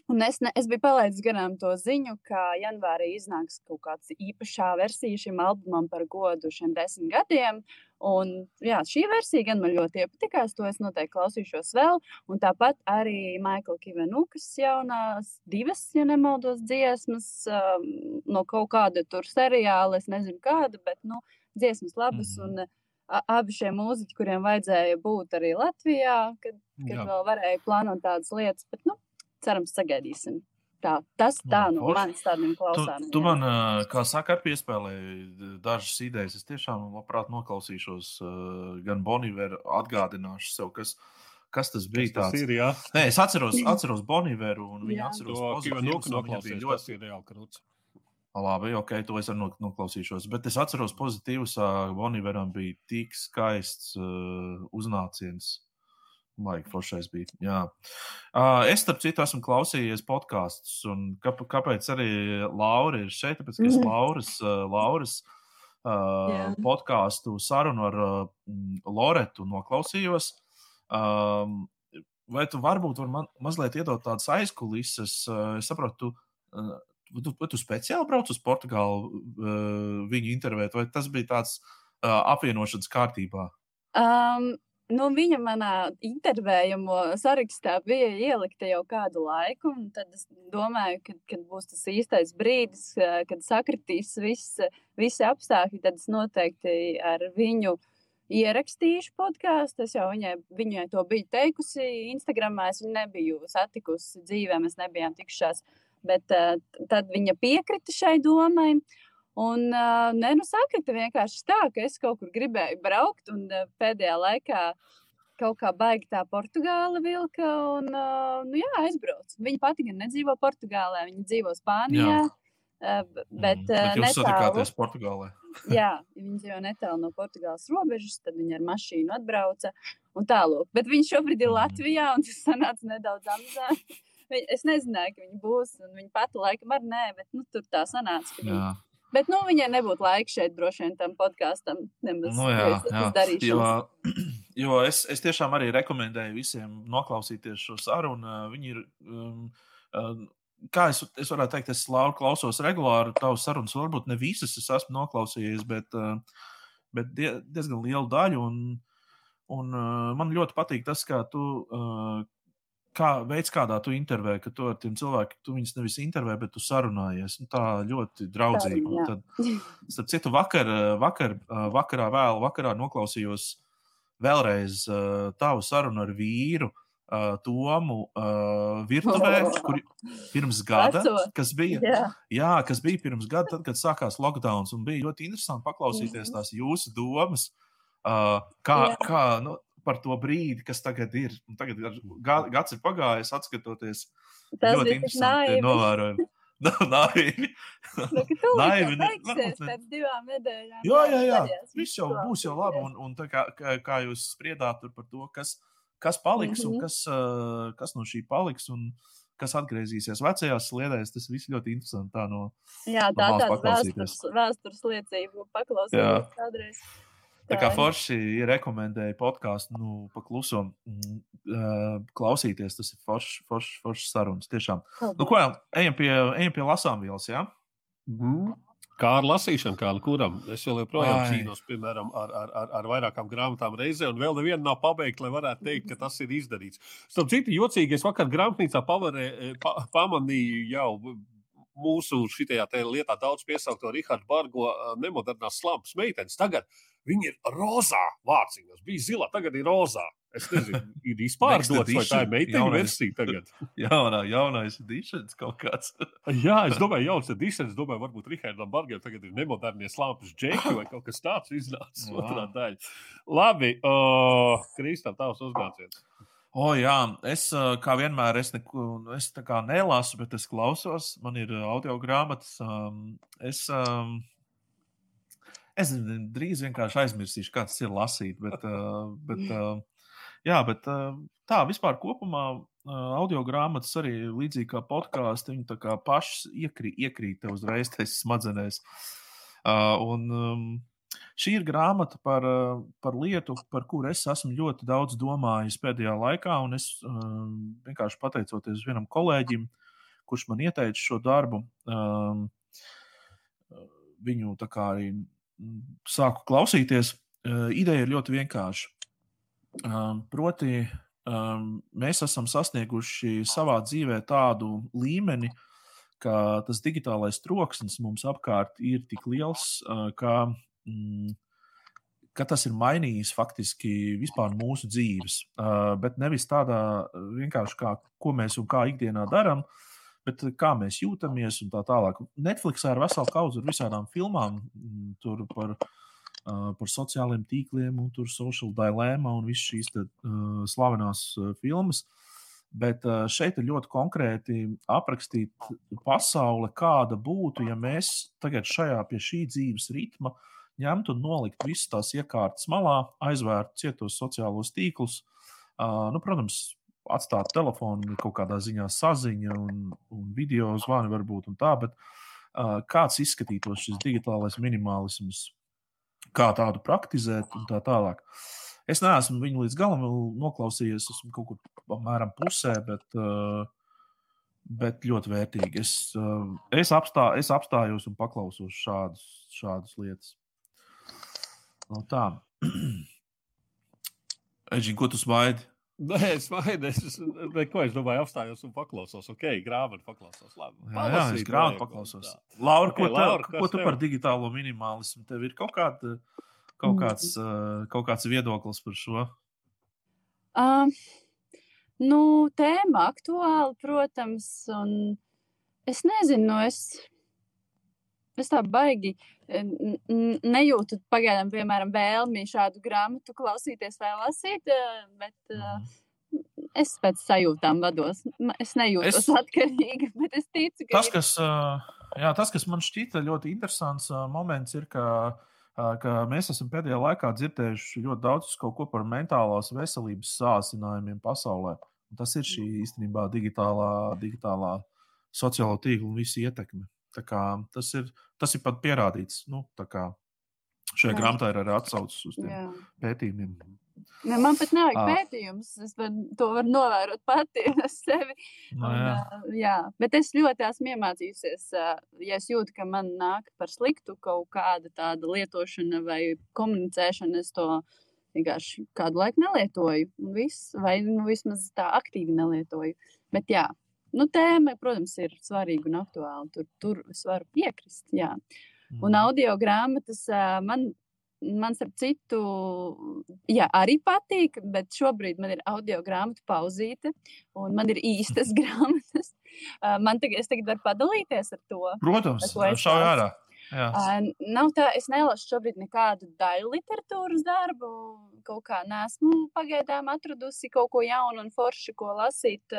un es, ne, es biju palaidis garām to ziņu, ka janvārī iznāks kaut kāda īpašā versija šim albumam par godu šiem desmit gadiem. Un, jā, šī versija gan man ļoti iepatikās, to es noteikti klausīšos vēl. Un tāpat arī Maikla Kivenukas jaunās divas, ja nemaldos, dziesmas um, no kaut kāda tur seriāla, es nezinu kāda, bet nu, dziesmas labas. Mhm. Un, a- Abi šie mūziķi, kuriem vajadzēja būt arī Latvijā, kad, kad Jā. vēl varēja plānot tādas lietas, bet, nu, cerams, sagaidīsim. Tā, tas tā Nu, no manis tādiem Tu, klausām. tu man, ā, kā saka, ar piespēlēji dažas idejas. Es tiešām labprāt noklausīšos gan Boniveru, atgādināšu sev, kas, kas tas bija. Tas tāds. ir, jā. Nē, es atceros, atceros Boniveru un viņa atceros To pozitīvus, un viņa bija ļoti tas ir reāli krūts. Labi, ok, to es arī nok- noklausīšos. Bet es atceros, pozitīvs Boniveram bija tik skaists uh, uznāciens. Laika foršais bija. Jā. Es, starp citu, esmu klausījies podkāstus. Kāp, kāpēc arī Laura ir šeit? Tāpēc, ka es. Lauras, Lauras uh, podkāstu sarunu ar uh, Loretu noklausījos. Um, vai tu varbūt vari man mazliet iedot tādas aizkulises? Uh, es saprotu, tu, uh, tu, tu, tu speciāli brauc uz Portugālu uh, viņu intervēt, vai tas bija tāds uh, apvienošanas kārtībā? Um, nu, viņa manā intervējamo sarakstā bija ielikta jau kādu laiku, tad es domāju, ka, kad būs tas īstais brīdis, eh, kad sakritīs viss, visi apstākļi, tad es noteikti ar viņu ierakstīšu podkāstu. Es jau viņai, viņai to biju teikusi. Instagramā es viņu nebiju satikusi dzīvē, mēs nebijām tikšās. Bet uh, tad viņa piekrita šai domai. Un, uh, nē, nu, sakrita vienkārši tā, ka es kaut kur gribēju braukt, un uh, pēdējā laikā kaut kā baigi tā Portugāla vilka, un, uh, nu, jā, aizbraucu. Viņa pati gan nedzīvo Portugālē, viņa dzīvo Spānijā. Jā. Uh, bet, uh, Bet jūs satikāties Portugālē. Jā, viņi dzīvo netālu no Portugāles robežas, tad viņi ar mašīnu atbrauca un tālāk. Bet viņš šobrīd ir Mhm. Latvijā, un tas sanāca nedaudz. Viņ- Es nezināju, ka viņi būs, un viņa pati laikam arī nē, bet nu, tur tā sanāca. Viņa... Bet nu, viņai nebūtu laika šeit droši vien tam podkāstam. Nu, jā, jā. Jo, jo es, es tiešām arī rekomendēju visiem noklausīties šo sarunu. Viņi ir, um, um, kā es, es varētu teikt, es klausos regulāri tavas sarunas. Varbūt ne visas es esmu noklausījies, bet, uh, bet die, diezgan lielu daļu. Un, un uh, man ļoti patīk tas, kā tu. Uh, Kā veids, kādā tu intervēji, ka tu ar tiem cilvēkiem, tu viņus nevis intervēji, bet tu sarunājies. Nu, tā ļoti draudzīgi. Un. Tad, Starp citu, vakar, vakar, vakarā, vēl vakarā noklausījos vēlreiz uh, tavu sarunu ar vīru. Uh, Tomu uh, virtuvē, Oh. kur pirms gada, Veco. kas bija, Jā. jā, kas bija pirms gada, tad, kad sākās lockdown. un Bija ļoti interesanti paklausīties Mhm. tās jūsu domas, uh, kā, Jā. kā nu, par to brīdi, kas tagad ir. Un Tagad ga- gads ir pagājis, atskatoties. Tas ļoti interesanti naivi. novērojumi. Naivi. Nu, ka tūlīt Naivi, jau ne- beigsies pēc divām nedēļām. Jā, jā, jā. Viss jau būs jau labi. Un, un tā kā, kā, jūs spriedāt tur par to, kas, kas paliks mm -hmm. Mhm. un kas, uh, kas no šī paliks un kas atgriezīsies vecajās sliedēs, tas viss ļoti interesanti. Tā no, Jā, no tā malas tāda paklausīties. vēstures, vēstures liecība Jā. paklausīties kādreiz. Tā kā. Forši rekomendēja podkāstu, nu, pakluso mm, uh, klausīties. Tas ir foršs forš, forš sarunas. Tiešām. Nu, ko, ejam pie, ejam pie lasām vielas, jā? Mhm. Kā ar lasīšanu, kā ar kuram? Es vēl joprojām Ai. cīnos, piemēram, ar, ar, ar, ar vairākām grāmatām reizē, un vēl neviena nav pabeigta, lai varētu teikt, ka tas ir izdarīts. Starp citu, jocīgi, es vakar grāmatnīcā pavarē, pa, pamanīju jau mūsu šitajā te lietā daudz piesaukto Rihardu Bargo eh, nemodernās slampas meitenes. Tagad Viņi ir rozā vārciņos. Bija zilā, tagad ir rozā. Es nezinu, ir izpārdots, vai tā ir meiteņu versija tagad. Jaunā, jaunais editions kaut kāds. Jā, es domāju, jauns editions. Domāju, varbūt Rihardam Bargam tagad ir nemodernie slāpes džeki vai kaut kas tāds iznācis otrā daļa. Labi, uh, Kristā, tavs uzgājiens. O, jā, es kā vienmēr, es, neko, nu, es tā kā nelasu, bet es klausos. Man ir audio grāmatas. ām, Es, ām, es drīz vienkārši aizmirsīšu, kāds ir lasīt. Bet, ā, bet, ā, jā, bet ā, tā vispār kopumā audio grāmatas arī līdzīgi kā podkāsts, viņi tā kā pašas iekrīt, iekrīt tev uzreiz tajās smadzenēs. Un, um, Šī ir grāmata par, par lietu, par kuru es esmu ļoti daudz domājis pēdējā laikā. un Es um, vienkārši pateicoties vienam kolēģim, kurš man ieteica šo darbu, um, viņu tā kā arī sāku klausīties. Uh, Ideja ir ļoti vienkārša. Um, Proti, um, mēs esam sasnieguši savā dzīvē tādu līmeni, ka tas digitālais troksnis mums apkārt ir tik liels, uh, ka mm, ka tas ir mainījis faktiski vispār mūsu dzīves. Uh, bet nevis tādā uh, vienkārši kā, ko mēs un kā ikdienā darām, bet kā mēs jūtamies un tā tālāk. Netflixā ir vesela kaudze ar visādām filmām, mm, tur par, uh, par sociāliem tīkliem, un tur social dilemma un visas šīs te, uh, slavenās uh, filmas. Bet uh, šeit ir ļoti konkrēti aprakstīta pasaule, kāda būtu, ja mēs tagad šajā pie šī dzīves ritma ņemtu un noliktu visas tās iekārtas malā, aizvērtu cietos sociālos tīklus. Uh, nu, protams, atstāt telefonu kaut kādā ziņā saziņa un, un video zvani varbūt un tā, bet uh, kāds izskatītos šis digitālais minimālisms, kā tādu praktizēt un tā tālāk. Es neesmu viņu līdz galam noklausījies, esmu kaut kur apmēram pusē, bet, uh, bet ļoti vērtīgi. Es, uh, es, apstā, es apstājos un paklausos šādus, šādas lietas. No tā. Eģi, ko tu smaidi? Nē, es domāju, es, neko, es domāju, apstājos un paklausos. Ok, grāmatu paklausos. Labi. Jā, jā es grāmatu vajag, paklausos. tā. Laura, Ok, ko, okay, Laura, kas ko tu tev? par digitālo minimālismu? Tev ir kaut, kāda, kaut, Mm. kāds, uh, kaut kāds viedoklis par šo? Um, nu, tēma aktuāla, protams, un es nezinu, nu, es, es tā baigi n- nejūtu pagaidām, piemēram, vēlmi šādu grāmatu klausīties vai lasīt, eh, bet uh, es pēc sajūtām vados. Es nejūtos Es- atkarīga, bet es ticu, ka Tas, kas, jā, tas, kas man šķita ļoti interesants moments, ir, ka, ka mēs esam pēdējā laikā dzirdējuši ļoti daudz par mentālās veselības sācinājumiem pasaulē. Un tas ir šī īstenībā digitālā, digitālā sociālo tīklu un visu ietekme. Tas ir, tas ir pat pierādīts. Nu, šajā Jā. grāmatā ir arī atsaucis uz tiem Jā. pētījumiem. Ne, man pat nav Ā. pētījums. Es var, to varu novērot pati sevi. Nu, Un, jā. ā, jā, bet es ļoti esmu iemācījusies, ja es jūtu, ka man nāk par sliktu kaut kāda tāda lietošana vai komunicēšana, es to vienkārši kādu laiku nelietoju. un Viss, vai nu, vismaz tā aktīvi nelietoju. Bet jā, nu, tēma, protams, ir svarīga un aktuāla. Tur, tur es varu piekrist. Jā. Un audio grāmatas man, man starp citu, jā, arī patīk, bet šobrīd man ir audio grāmatu pauzīte, un man ir īstas grāmatas. Man tagad, es tagad varu padalīties ar to. Protams, ar šauj ārā. Jā. Ā, Nav tā, es nelasu šobrīd nekādu daļu literatūras darbu. Kaut kā nesmu pagaidām atradusi kaut ko jaunu un foršu, ko lasīt.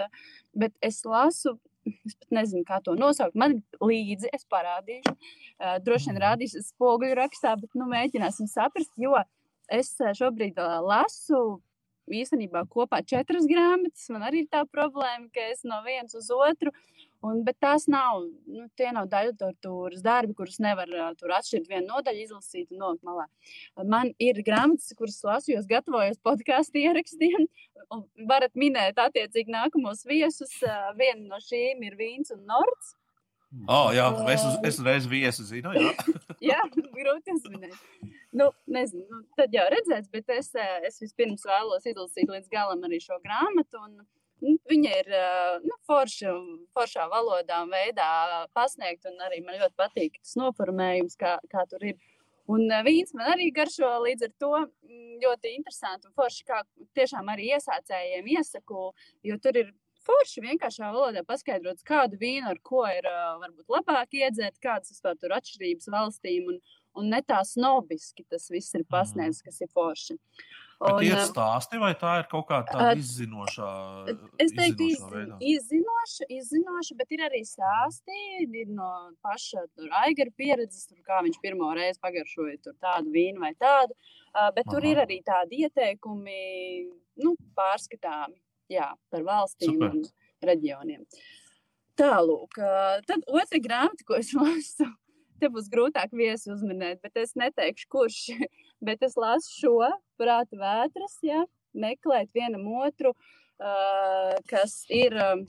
Bet es lasu, es pat nezinu, kā to nosaukt. Man līdzi, es parādīšu. Ā, Droši vien rādīšu spoguļu rakstā, bet nu, mēģināsim saprast, jo es šobrīd ā, lasu. Īstenībā kopā četras grāmatas. Man arī ir tā problēma, ka es no vienas uz otru Un, bet tās nav, nu, tie nav daļradoras darbi, kurus nevar uh, tur atšķirt vienu nodaļu, izlasīt un nolikt malā. Uh, Man ir grāmatas, kuras lasu, jo es gatavojos podkāstu ierakstiem. Varat minēt, attiecīgi, nākamos viesus. Uh, Viena no šīm ir Vīns un Nords. Oh, jā, es, uz- es reiz viesu zinu. Jā. Jā, grūti uzminēt. Nu, nezinu, nu, tad jau redzēs, bet es, es vispirms vēlos izlasīt līdz galam arī šo grāmatu. Un, nu, viņa ir eh, nu, forša, foršā valodā un veidā pasniegta. un Arī man ļoti patīk tas noformējums, kā, kā tur ir. Un uh, vīns man arī garšo līdz ar to mm, ļoti interesanti un forši, kā tiešām arī iesācējiem iesaku, jo tur ir forši vienkāršā valodā paskaidrots, kādu vīnu ar ko ir uh, varbūt labāk iedzert, kādas vispār tur atšķirības valstīm un, un ne tā snobiski tas viss ir pasniegts, kas ir forši. Bet Un, ir uh, stāsti, vai tā ir kaut kāda tāda Uh, izzinošā, Es teiktu, izzinošā izzin, veidā? izzinoša, izzinoša, bet ir arī stāsti ir no paša tur Aigara pieredzes, tur, kā viņš pirmo reizi pagaršoja tur tādu vīnu vai tādu. Uh, bet tur Aha. ir arī tādi ieteikumi, nu, pārskatāmi jā, par valstīm Super. un reģioniem. Tālūk, ā, tad otra grāmata, ko es lasu, te būs grūtāk viesi uzminēt, bet es neteikšu, kurš. Bet es lasu šo prāta vētras, ja, meklēt vienam otru, uh, kas ir, um,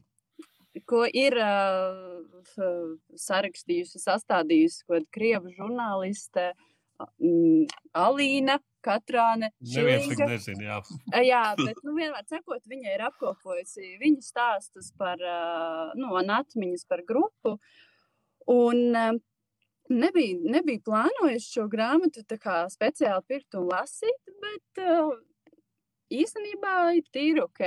ko ir uh, sarakstījusi, sastādījusi kaut kāda krievu žurnāliste um, Alīna. Katrāne. Neviens viņu nezina. Jā. Uh, Jā, bet nu, vienmēr sakot, viņa ir apkopojusi viņu stāstus par uh, nu, un atmiņas par grupu. Un, uh, nebija, nebija plānojis šo grāmatu tā speciāli pirkt un lasīt, bet uh, īstenībā ir tīri ok.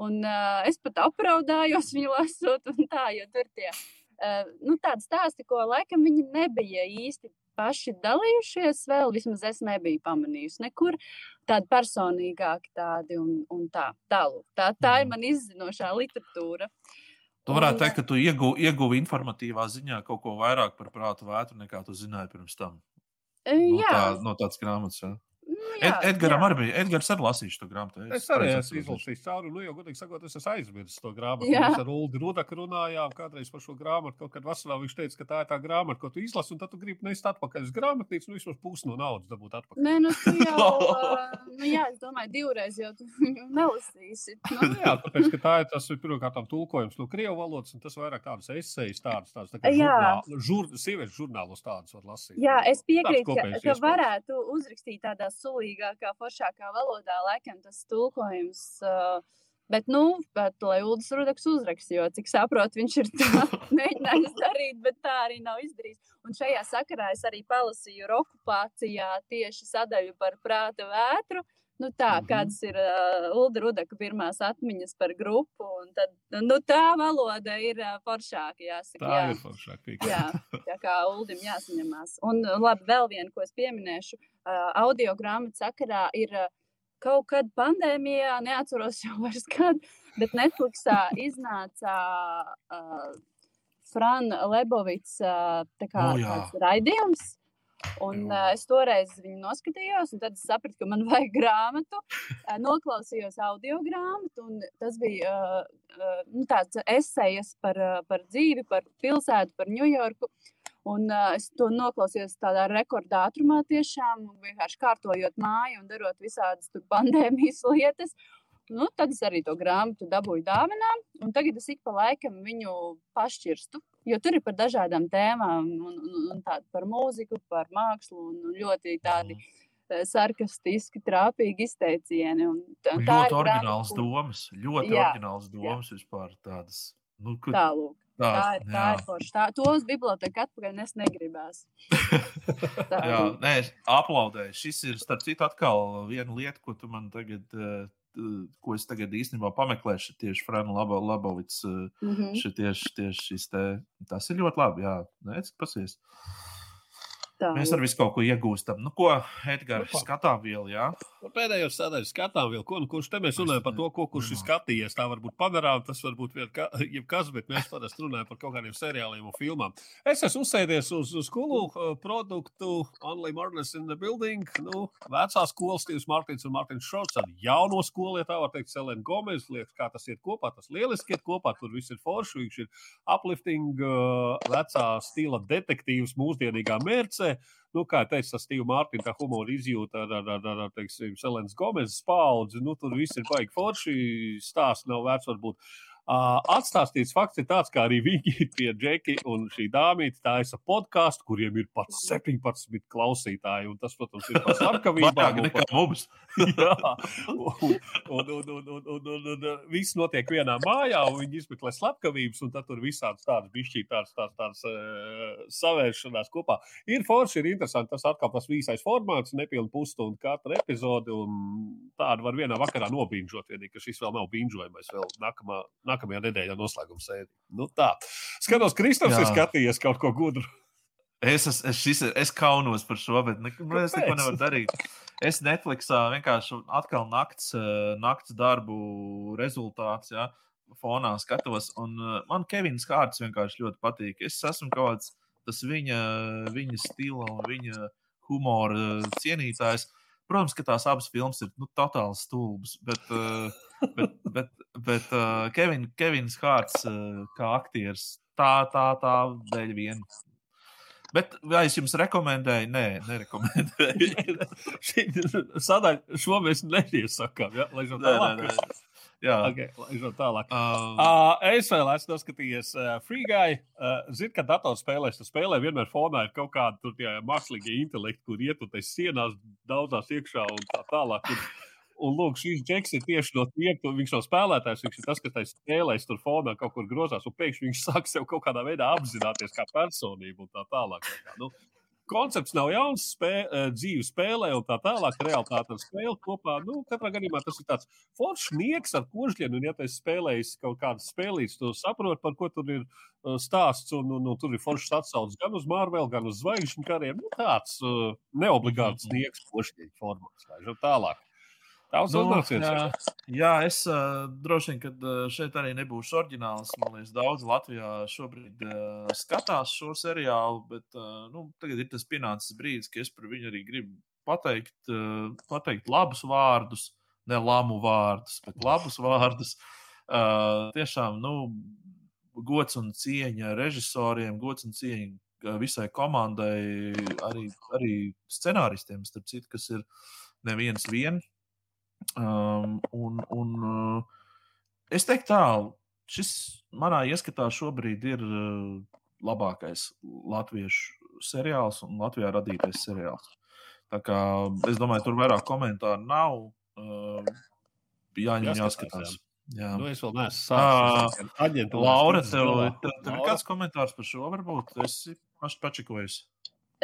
Un uh, es pat apraudājos viņu lasot, un tā, jo tur tie uh, nu, tādi stāsti, ko laikam viņi nebija īsti paši dalījušies, vēl vismaz es nebiju pamanījusi nekur tādi personīgāki tādi un, un tā. Tālūk, tā, tā ir man izzinošā literatūra. Tu varētu teikt, ka tu ieguvi, ieguvi informatīvā ziņā kaut ko vairāk par prātu vētru, nekā tu zināji pirms tam. e, No, Jā, tā, no tādas grāmatas. Ja? Ed, jā, Edgaram jā. arī bija. Edgars arī lasīja šo grāmatu. Es arī pareizi esmu izlasījis cauri, nu, jau godīgi sakot, es esmu aizmirsis to grāmatu. Jā. Mēs ar Ulu Rudaku runājām kādreiz par šo grāmatu. Kaut kad vasarā viņš teica, ka tā ir tā grāmata, ko tu izlasi, un tad tu gribi nest atpakaļ uz grāmatnīcu, nu vismaz pusi no naudas dabūt atpakaļ. Nē, nu, jau, ā, nu, jā, es domāju, divreiz jau tu nelasīsi. Nu, jā, tāpēc, ka tā ir tas pirmkārt tulkojums no krievu valodas, un tas vairāk tādas esejas, tādas, tādas tā kā Jā. žurnāl, žur, sieviešu žurnālos tādas var lasīt. Jā, es piekrītu, ka, ka varētu uzrakstīt tādā sulīgākā, foršākā valodā, laikam tas tulkojums. Uh, bet, nu, bet, lai Ulas Rudaks uzraksta, jo, cik saprotu, viņš ir mēģinājis darīt, bet tā arī nav izdarījis. Un šajā sakarā es arī palasīju okupācijā tieši sadaļu par prāta vētru. Nu tā, Mhm. kādas ir uh, Ulda Rudaka pirmās atmiņas par grupu, tad, nu, tā valoda ir uh, foršāka, jāsaka. Tā jā. ir foršāk. Jā, tā kā Ulim jāsaņemās. Un labi, vēl viena, ko es pieminēšu, uh, audio grāmatas sakarā ir uh, kaut kad pandēmijā, neatceros jau vairs kad, bet Netflixā iznāca uh, Frana Lebovits uh, kā O, jā. tāds raidījums. Un uh, es toreiz viņu noskatījos, un tad es sapratu, ka man vajag grāmatu. Uh, noklausījos audio grāmatu, un tas bija uh, uh, nu, tāds esejas par, uh, par dzīvi, par pilsētu, par Ņujorku. Un uh, es to noklausījos tādā rekordātrumā, tiešām vienkārši kārtojot māju un darot visādas pandēmijas lietas. Nu, tad es arī to grāmatu dabūju dāvinā, un tagad es ik pa laikam viņu pašķirstu. Jo tur ir par dažādām tēmām, un, un, un tādu par mūziku, par mākslu, un, un ļoti tādi eh, sarkastiski, trāpīgi izteicieni. Un tā, Un Ļoti oriģināls grāmata, domas. Ļoti Jā, oriģināls domas vispār tādas. Nu, kur, Tālūk. Tā ir, tā ir forša. Tā, to uz biblioteku atpakaļ es negribēs. Tā Jā, nē, aplaudēju. Šis ir, starp citu, atkal viena lieta, ko tu man tagad, eh, ko es tagad īstenībā pameklēšu, tieši Frāna Labo, Labovits. eh, Mhm. ši- Tieši, tieši šis te, tas ir ļoti labi. Jā, nē, cik pasies. Tā Mēs ir. ar visu kaut ko iegūstam. Nu, ko, Edgars, Nu, skatām vēl, jā? Nu, Pēdējā sadaļā skatām, vēl, ko, nu, kurš te mēs runājam par to, ko kurš ir skatījies. Tā varbūt padarām, tas varbūt vien ka, jebkas, bet mēs parasti runājam par kaut kādiem seriāliem un filmām. Es esmu uzsēdies uz, uz skolu uh, produktu Only Marvelous in the Building. Nu, vecā skola Stīvs Mārtiņš un Mārtiņš Šorts ar jauno skolu, ja tā var teikt, Selena Gomez. Liekas, kā tas iet kopā, tas lieliski iet kopā, tur viss ir forši. Viņš ir uplifting, uh, vecā stila detektīvs mūsdienīgā mērcē. Nu, kā tas Steve Mārtiņš, tā humora izjūta ar, ar, ar, ar teiksim, Selenas Gomezes paudzi. Nu, tur viss ir baigi forši. Stāsts nav vērts varbūt Uh, atstāstīts fakts ir tāds, ka arī pie Džeki un šī dāmīte taisa podkāstu, kuriem ir pat 17 klausītāji. Un tas, protams, ir par slepkavībām. Un nekā par- mums. Jā, un, un, un, un, un, un, un, un viss notiek vienā mājā, un viņi izmeklē slepkavības, un tad tur visādas tādas bišķī, tādas, tādas, tādas uh, savēršanās kopā. Ir forši, ir interesanti. Tas atkal tas visais formāts, nepilnīgi pusstundu katra epizode, un tādu var vienā vakarā nobīņģot, vienīgi, ka šis vēl nav bīņģojamais, vēl nākamā, nākamajā nedēļā noslēguma sēde. Nu tā. Skatos, Kristofs ir skatījies kaut ko gudru. Es, es, es, šis, es kaunos par šo, bet ne, nu, es neko Kāpēc? nevaru darīt. Es Netflixā vienkārši atkal nakts, eh, nakts darbu rezultāts, ja, fonā skatos. Un eh, man Kevins Hārts vienkārši ļoti patīk. Es esmu kaut kāds tas viņa, viņa stila un viņa humora cienītājs. Protams, ka tās abas filmas ir nu, totāli stulbas, bet, eh, bet, bet, bet uh, Kevin, Kevins Hārts uh, kā aktieris tā, tā, tā dēļ vien. Bet vai es jums rekomendēju? Nē, nerekomendēju. Sadaļa, šo mēs neiesakām. Ja? Lai jau Nē, tālāk. nē, nē. Jā. Okay, laižam tālāk. Uh, Uh, es vēl esmu noskatījies uh, Free Guy. Uh, Zinu, ka datorspēlēs tu spēlē vienmēr fonā ir kaut kāda tur tie mākslīgie intelekti, kur iet tas sienās daudzās iekšā un tā tālāk. Un, un lūk, šīs džeks ir tieši no tiem, ka viņš nav spēlētājs, viņš ir tas, kas tajā spēlēs tur fonā kaut kur grozās, un pēkšņi viņš sāk sev kaut kādā veidā apzināties kā personību un tā tālāk. Tā kā, nu, koncepts nav jauns, spē, eh, dzīve spēlē un tā tālāk. Realitāte ar spēli kopā. Nu, katrā gadījumā tas ir tāds foršs nieks ar kožģiem. Un, ja tu esi spēlējis kaut kādas spēlītas, tu saproti, par ko tur ir uh, stāsts. Un, un, un tur ir foršs atsaucis gan uz Marvel, gan uz zvaigžņu kariem. Nu, tāds uh, neobligāts nieks, kožģīgs formāts. Tālāk. Daudz Nu, uzmanības. jā, jā, es uh, droši vien, ka šeit arī nebūšu oriģināls. Man liekas, daudz Latvijā šobrīd uh, skatās šo seriālu, bet uh, nu, tagad ir tas pienācis brīdis, ka es par viņu arī gribu pateikt, uh, pateikt labus vārdus, ne lamu vārdus, bet labus vārdus. Uh, tiešām, nu, gods un cieņa režisoriem, gods un cieņa visai komandai, arī, arī scenāristiem, starp citu, kas ir neviens viens. Um, un, un, uh, es teiktu, tā, šis manā ieskatā šobrīd ir uh, labākais latviešu seriāls un Latvijā radītais seriāls. Tā kā, es domāju, tur vairāk komentāru nav. Uh, jāņem Jāskatās, jāskatās. Jā. Nu, es vēl neesmu sācis aģentūras Laura, tev, tev, tev ir kāds komentārs par šo? Varbūt es esmu pačikojusi.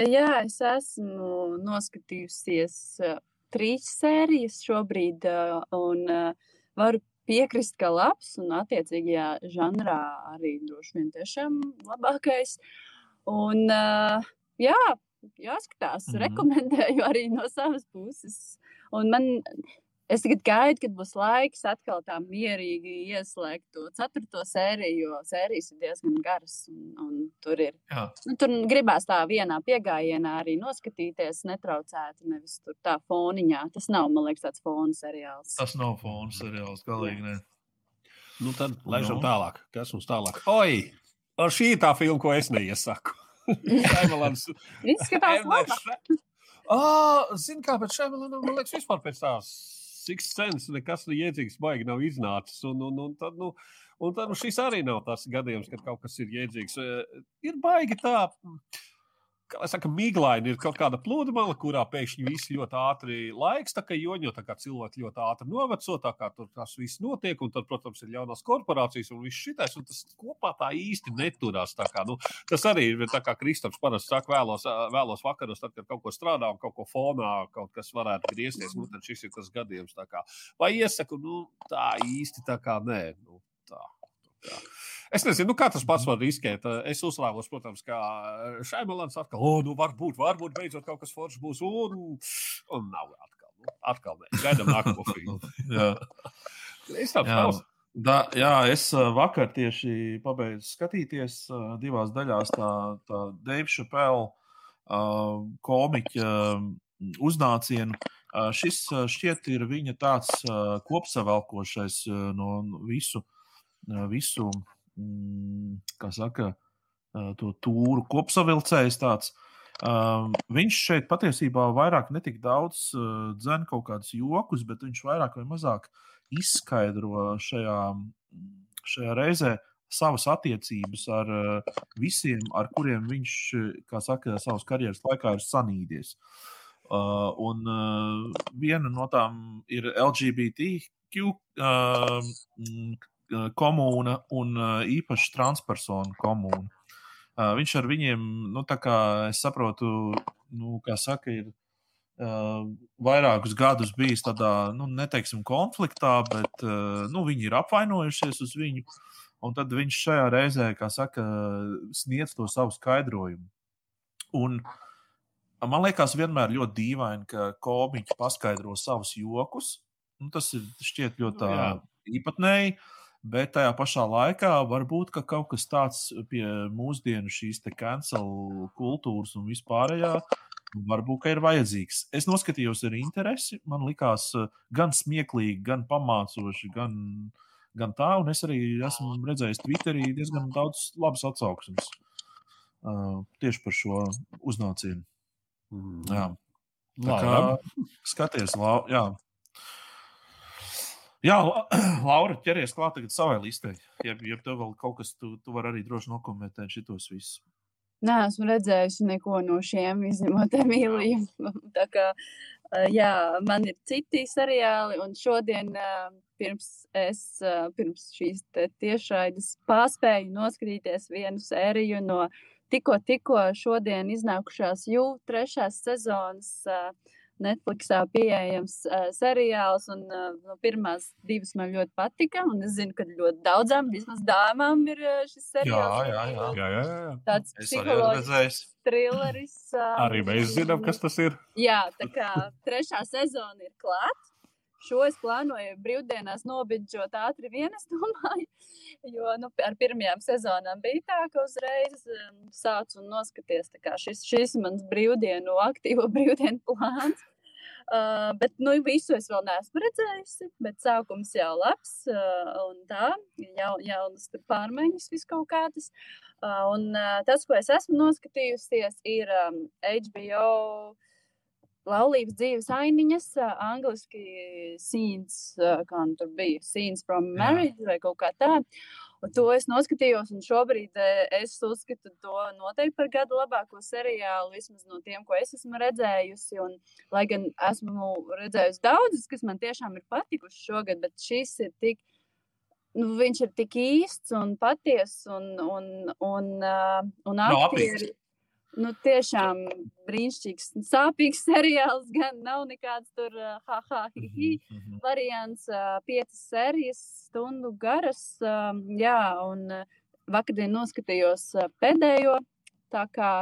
Jā, es esmu noskatījusies uh, trīs sērijas šobrīd, un varu piekrist, ka labs un attiecīgajā žanrā arī droši vien tiešām labākais. Un, jā, jāskatās, mm. rekomendēju arī no savas puses. Un man, es tagad gaidu, kad būs laiks atkal tā mierīgi ieslēgt to ceturto sēriju, jo sērijas ir diezgan garas. Un, un tur ir Jā. nu, tur gribās tā vienā piegājienā arī noskatīties, netraucēti, nevis tur tā foniņā. Tas nav, man liekas, tāds fona seriāls. Tas nav fona seriāls, galīgi. Ne. Nu, tad laižam Nu. tālāk. Kas mums tālāk? Oi! ar Šī tā filma, ko es neiesaku. Šaimalans. Izskatās. Shy- Ā, Zini, kā pēc Šaimalanam, man liekas, vispār pēc tās Six Sense nekas jēdzīgs baigi nav iznācis. Un, un, un tad, nu, un tad nu, šis arī nav tas gadījums, kad kaut kas ir jēdzīgs. Eh, Ir baigi tā. Kā lai saka, miglaini ir kaut kāda pludmale, kurā pēkšņi viss ļoti ātri laiks, tā kā joņo, tā kā cilvēki ļoti ātri noveco, tā kā tur tas viss notiek, un tad, protams, ir jaunās korporācijas un viss šitais, un tas kopā tā īsti neturās. Tā kā, nu, tas arī ir tā kā Kristaps parasti saka vēlos, vēlos vakaros, tad, kad kaut ko strādā un kaut ko fonā, kaut kas varētu griezties, nu, tad šis ir tas gadījums. Vai iesaku, nu, tā īsti tā kā nē. Nu, tā. Tā. Es nezinu, nu, kā tas pats var riskēt. Es uzlēmos, protams, ka šai monētai atkal, oh, nu, varbūt, varbūt beidzot kaut kas foršs būs. Un, un nav atkal. Nu, atkal nē. Gaidām nākamo filmu. Jā. Es Jā. tavs. Da, jā, es ā, vakar tieši pabeidzu skatīties divās daļās tā, tā Dave Chappelle uh, komiķa uznācienu. Ā, Šis šķiet ir viņa tāds ā, kopsavilkošais no visu, visu kā saka, to tūru kopsavilcējs tāds. Um, viņš šeit patiesībā vairāk netik daudz uh, dzēna kaut kādus jokus, bet viņš vairāk vai mazāk izskaidro šajā, šajā reizē savas attiecības ar uh, visiem, ar kuriem viņš, kā saka, savas karjeras laikā ir sanīdies. Uh, un uh, viena no tām ir LGBTQ uh, komūna un uh, īpaši transpersonu komūna. Uh, viņš ar viņiem, nu, tā kā es saprotu, nu, kā saka, ir uh, vairākus gadus bijis tādā, nu, neteiksim, konfliktā, bet uh, nu, viņi ir apvainojušies uz viņu. Un tad viņš šajā reizē, kā saka, sniedz to savu skaidrojumu. Un, man liekas, vienmēr ļoti dīvaini, ka komiķi paskaidro savus jokus. Nu, tas ir šķiet ļoti Jā. īpatnēji. Bet tajā pašā laikā varbūt ka kaut kas tāds pie mūsdienu šīs cancel kultūras un vispārējā varbūt ka ir vajadzīgs. Es noskatījos ar interesi. Man likās eh, gan smieklīgi, gan pamācoši, gan, gan tā. Un es arī esmu redzējis Twitterī diezgan daudz labas atsauksmes uh, tieši par šo uznācienu. Mm. Jā. Tā kā skaties, lau, jā. Jā, La- Laura, ķeries klāt tagad savai listei. Ja, ja tev vēl kaut kas, tu, tu vari arī droši nokomentēt šitos visus. Nē, esmu redzējusi neko no šiem, izņemot Emīliju. Tā kā, jā, man ir citi seriāli, un šodien, pirms es pirms šīs tiešraides paspēju noskatīties vienu sēriju no tikko, tikko šodien iznākušās jū trešās sezonas eh, Netflixā pieejams uh, seriāls, un uh, no pirmās divas man ļoti patika, un es zinu, ka ļoti daudzām, vismaz dāmām, ir uh, šis seriāls. jā, jā. Jā, jā, jā. Tāds arī esmu psiholoģisks trilleris. ā, Arī mēs zinām, kas tas ir. Jā, tā kā trešā sezona ir klāta. Šo es plānoju brīvdienās nobidžot ātri vien, es domāju. Jo nu, ar pirmajām sezonām bija tā, ka uzreiz um, sācu un noskaties. Kā Šis, šis mans brīvdienu, aktīvo brīvdienu plāns. Uh, bet nu, visu es vēl neesmu redzējusi. Bet sākums jau labs. Uh, un tā, jau, jaunas pārmaiņas, vis kaut kādas. Uh, un uh, tas, ko es esmu noskatījusies, ir um, HBO laulības dzīves ainiņas, uh, angliski scenes, uh, kā nu tur bija, scenes from Jā. marriage vai kaut kā tā. Un to es noskatījos, un šobrīd eh, es uzskatu to noteikti par gada labāko seriālu, vismaz no tiem, ko es esmu redzējusi. Un, lai gan esmu redzējusi daudzas, kas man tiešām ir patikušas šogad, bet šis ir tik, nu, viņš ir tik īsts un patiess un, un, un, uh, un Nav aktieri. Nu, tiešām brīnišķīgs, sāpīgs seriāls. Gan nav nekāds tur, uh, ha, ha, hi, hi variants, uh, piecas sērijas, stundu garas. Um, jā, un uh, vakardien noskatījos uh, pēdējo. Tā kā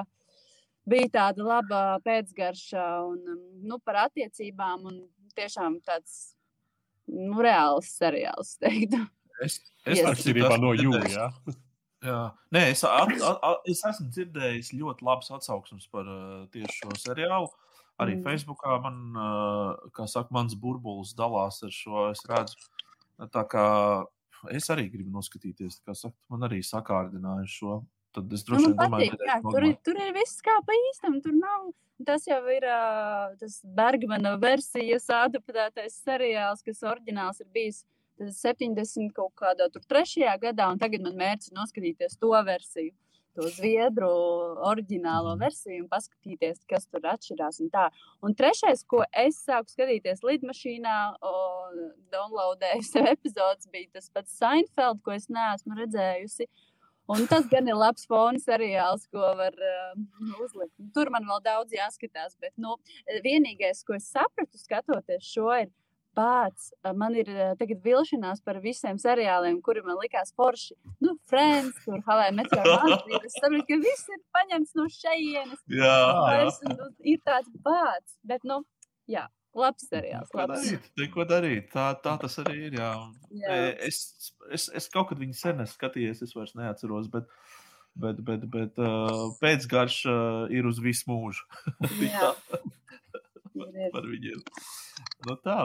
bija tāda laba pēcgarša un um, nu, par attiecībām, un tiešām tāds nu, reāls seriāls, teiktu. Es, Yes. starp citu, Atšķirībā no jūlijā. Jā, Nē, es, at, at, es esmu dzirdējis ļoti labas atsauksmes par tieši šo seriālu. Arī Mm. Facebookā man, kā saka, mans burbulis dalās ar šo. Es redzu, tā kā es arī gribu noskatīties. Kā saka, man arī sakārdināja šo. Tad es Nu, droši vien domāju, ka tur, tur ir viss kā pa īstam. Tur nav. Tas jau ir uh, tas Bergmana versijas adaptētais seriāls, kas oriģināls ir bijis tas 70 kaut kādā tur trešajā gadā, un tagad man mērķis ir noskatīties to versiju. To zviedru oriģinālo versiju un paskatīties, kas tur atšķirās. Un, tā. un trešais, ko es sāku skatīties lidmašīnā, downloadēju sev epizodus, bija tas pats Seinfeld, ko es neesmu redzējusi. Un tas gan ir labs fona seriāls, ko var uh, uzlikt. Tur man vēl daudz jāskatās, bet nu, vienīgais, ko es sapratu, skatoties šo, ir pats. Man ir uh, tagad vilšanās par visiem seriāliem, kuri man likās forši. Nu, Friends, tur Havai Meteoroloģija. Es saprotu, ka viss ir paņemts no šejienes. Jā. Vairs, nu, ir tāds pats, bet, nu, jā, labs seriāls. Ko Labs. darīt? Neko darīt. Tā, tā tas arī ir. Jā. Jā. E, Es, es, es kaut kad viņu sen esmu skatījies, es vairs neatceros. Bet, bet, bet, bet uh, pēcgarša uh, ir uz visu mūžu. Par viņiem. Nu, tā.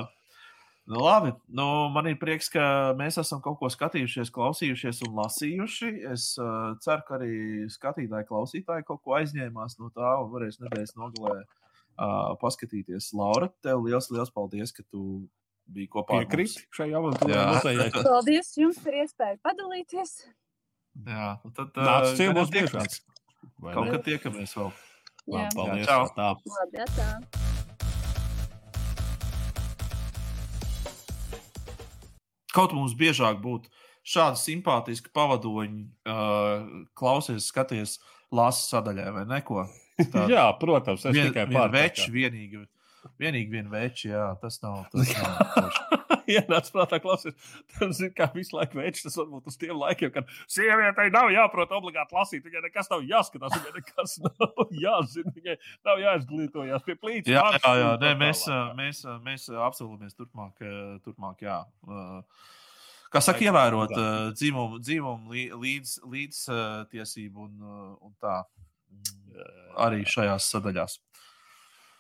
Nu, labi, nu, man ir prieks, ka mēs esam kaut ko skatījušies, klausījušies un lasījuši. Es uh, ceru, ka arī skatītāji, klausītāji kaut ko aizņēmās no tā un varēs nedēļas nogalē uh, paskatīties. Laura, tev liels, liels paldies, ka tu bija kopā ar mums. Piekrīt šai Jā. muzejai. Paldies jums par iespēju padalīties. Jā, tad gan tiekamies. biežāk. Vai Kaut kad tiekamies vēl. Jā, Labi, paldies. čau. Tā. labi, tā. Kaut mums biežāk būtu šādi simpātiski pavadoņi, uh, klausies, skaties, lasa sadaļā vai neko. Jā, protams, es Vien, tikai pārtraucu. veči, vienīgi, vienīgi vien veči, jā, tas nav. Tas nav Ienāc prātā, klausies, tas ir kā visu laiku veids. Tas varbūt uz tiem laikiem, kad sievietei nav jāprot obligāti lasīt, viņai nekas nav jāskatās, viņai nekas nav jāzina, viņai nav jāizglītojas pie plīts. Jā, jā, jā. Nē, mēs, mēs, mēs ā, apsolamies turpmāk, ā, turpmāk jā. Ā, Kā saka, ievērot ā, dzimumu, dzimumu lī- līdz, līdztiesību un, un tā arī šajās sadaļās.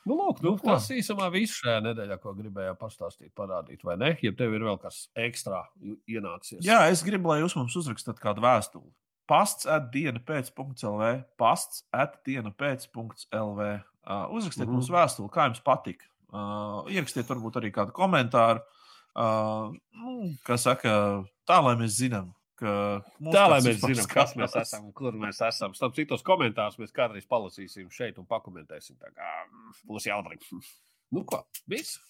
Nu, lūk, nu, Nu, tas īsumā viss šajā nedēļā, ko gribējām pastāstīt, parādīt, vai ne? Ja tev ir vēl kas ekstra ienācies. Jā, es gribu, lai jūs mums uzrakstat kādu vēstuli. Pasts at diena pēc.lv, pasts at diena pēc.lv. Uh, uzrakstiet mm -hmm. mums vēstuli, kā jums patika. Uh, ierakstiet varbūt arī kādu komentāru. Uh, nu, kā saka, tā lai mēs zinām, Tā lai mēs zinām, kas mēs esam un kur mēs esam. Starp citos komentārus mēs kādreiz palasīsim šeit un pakomentēsim. Tā kā mm, būs jautri. Nu, ko? Viss.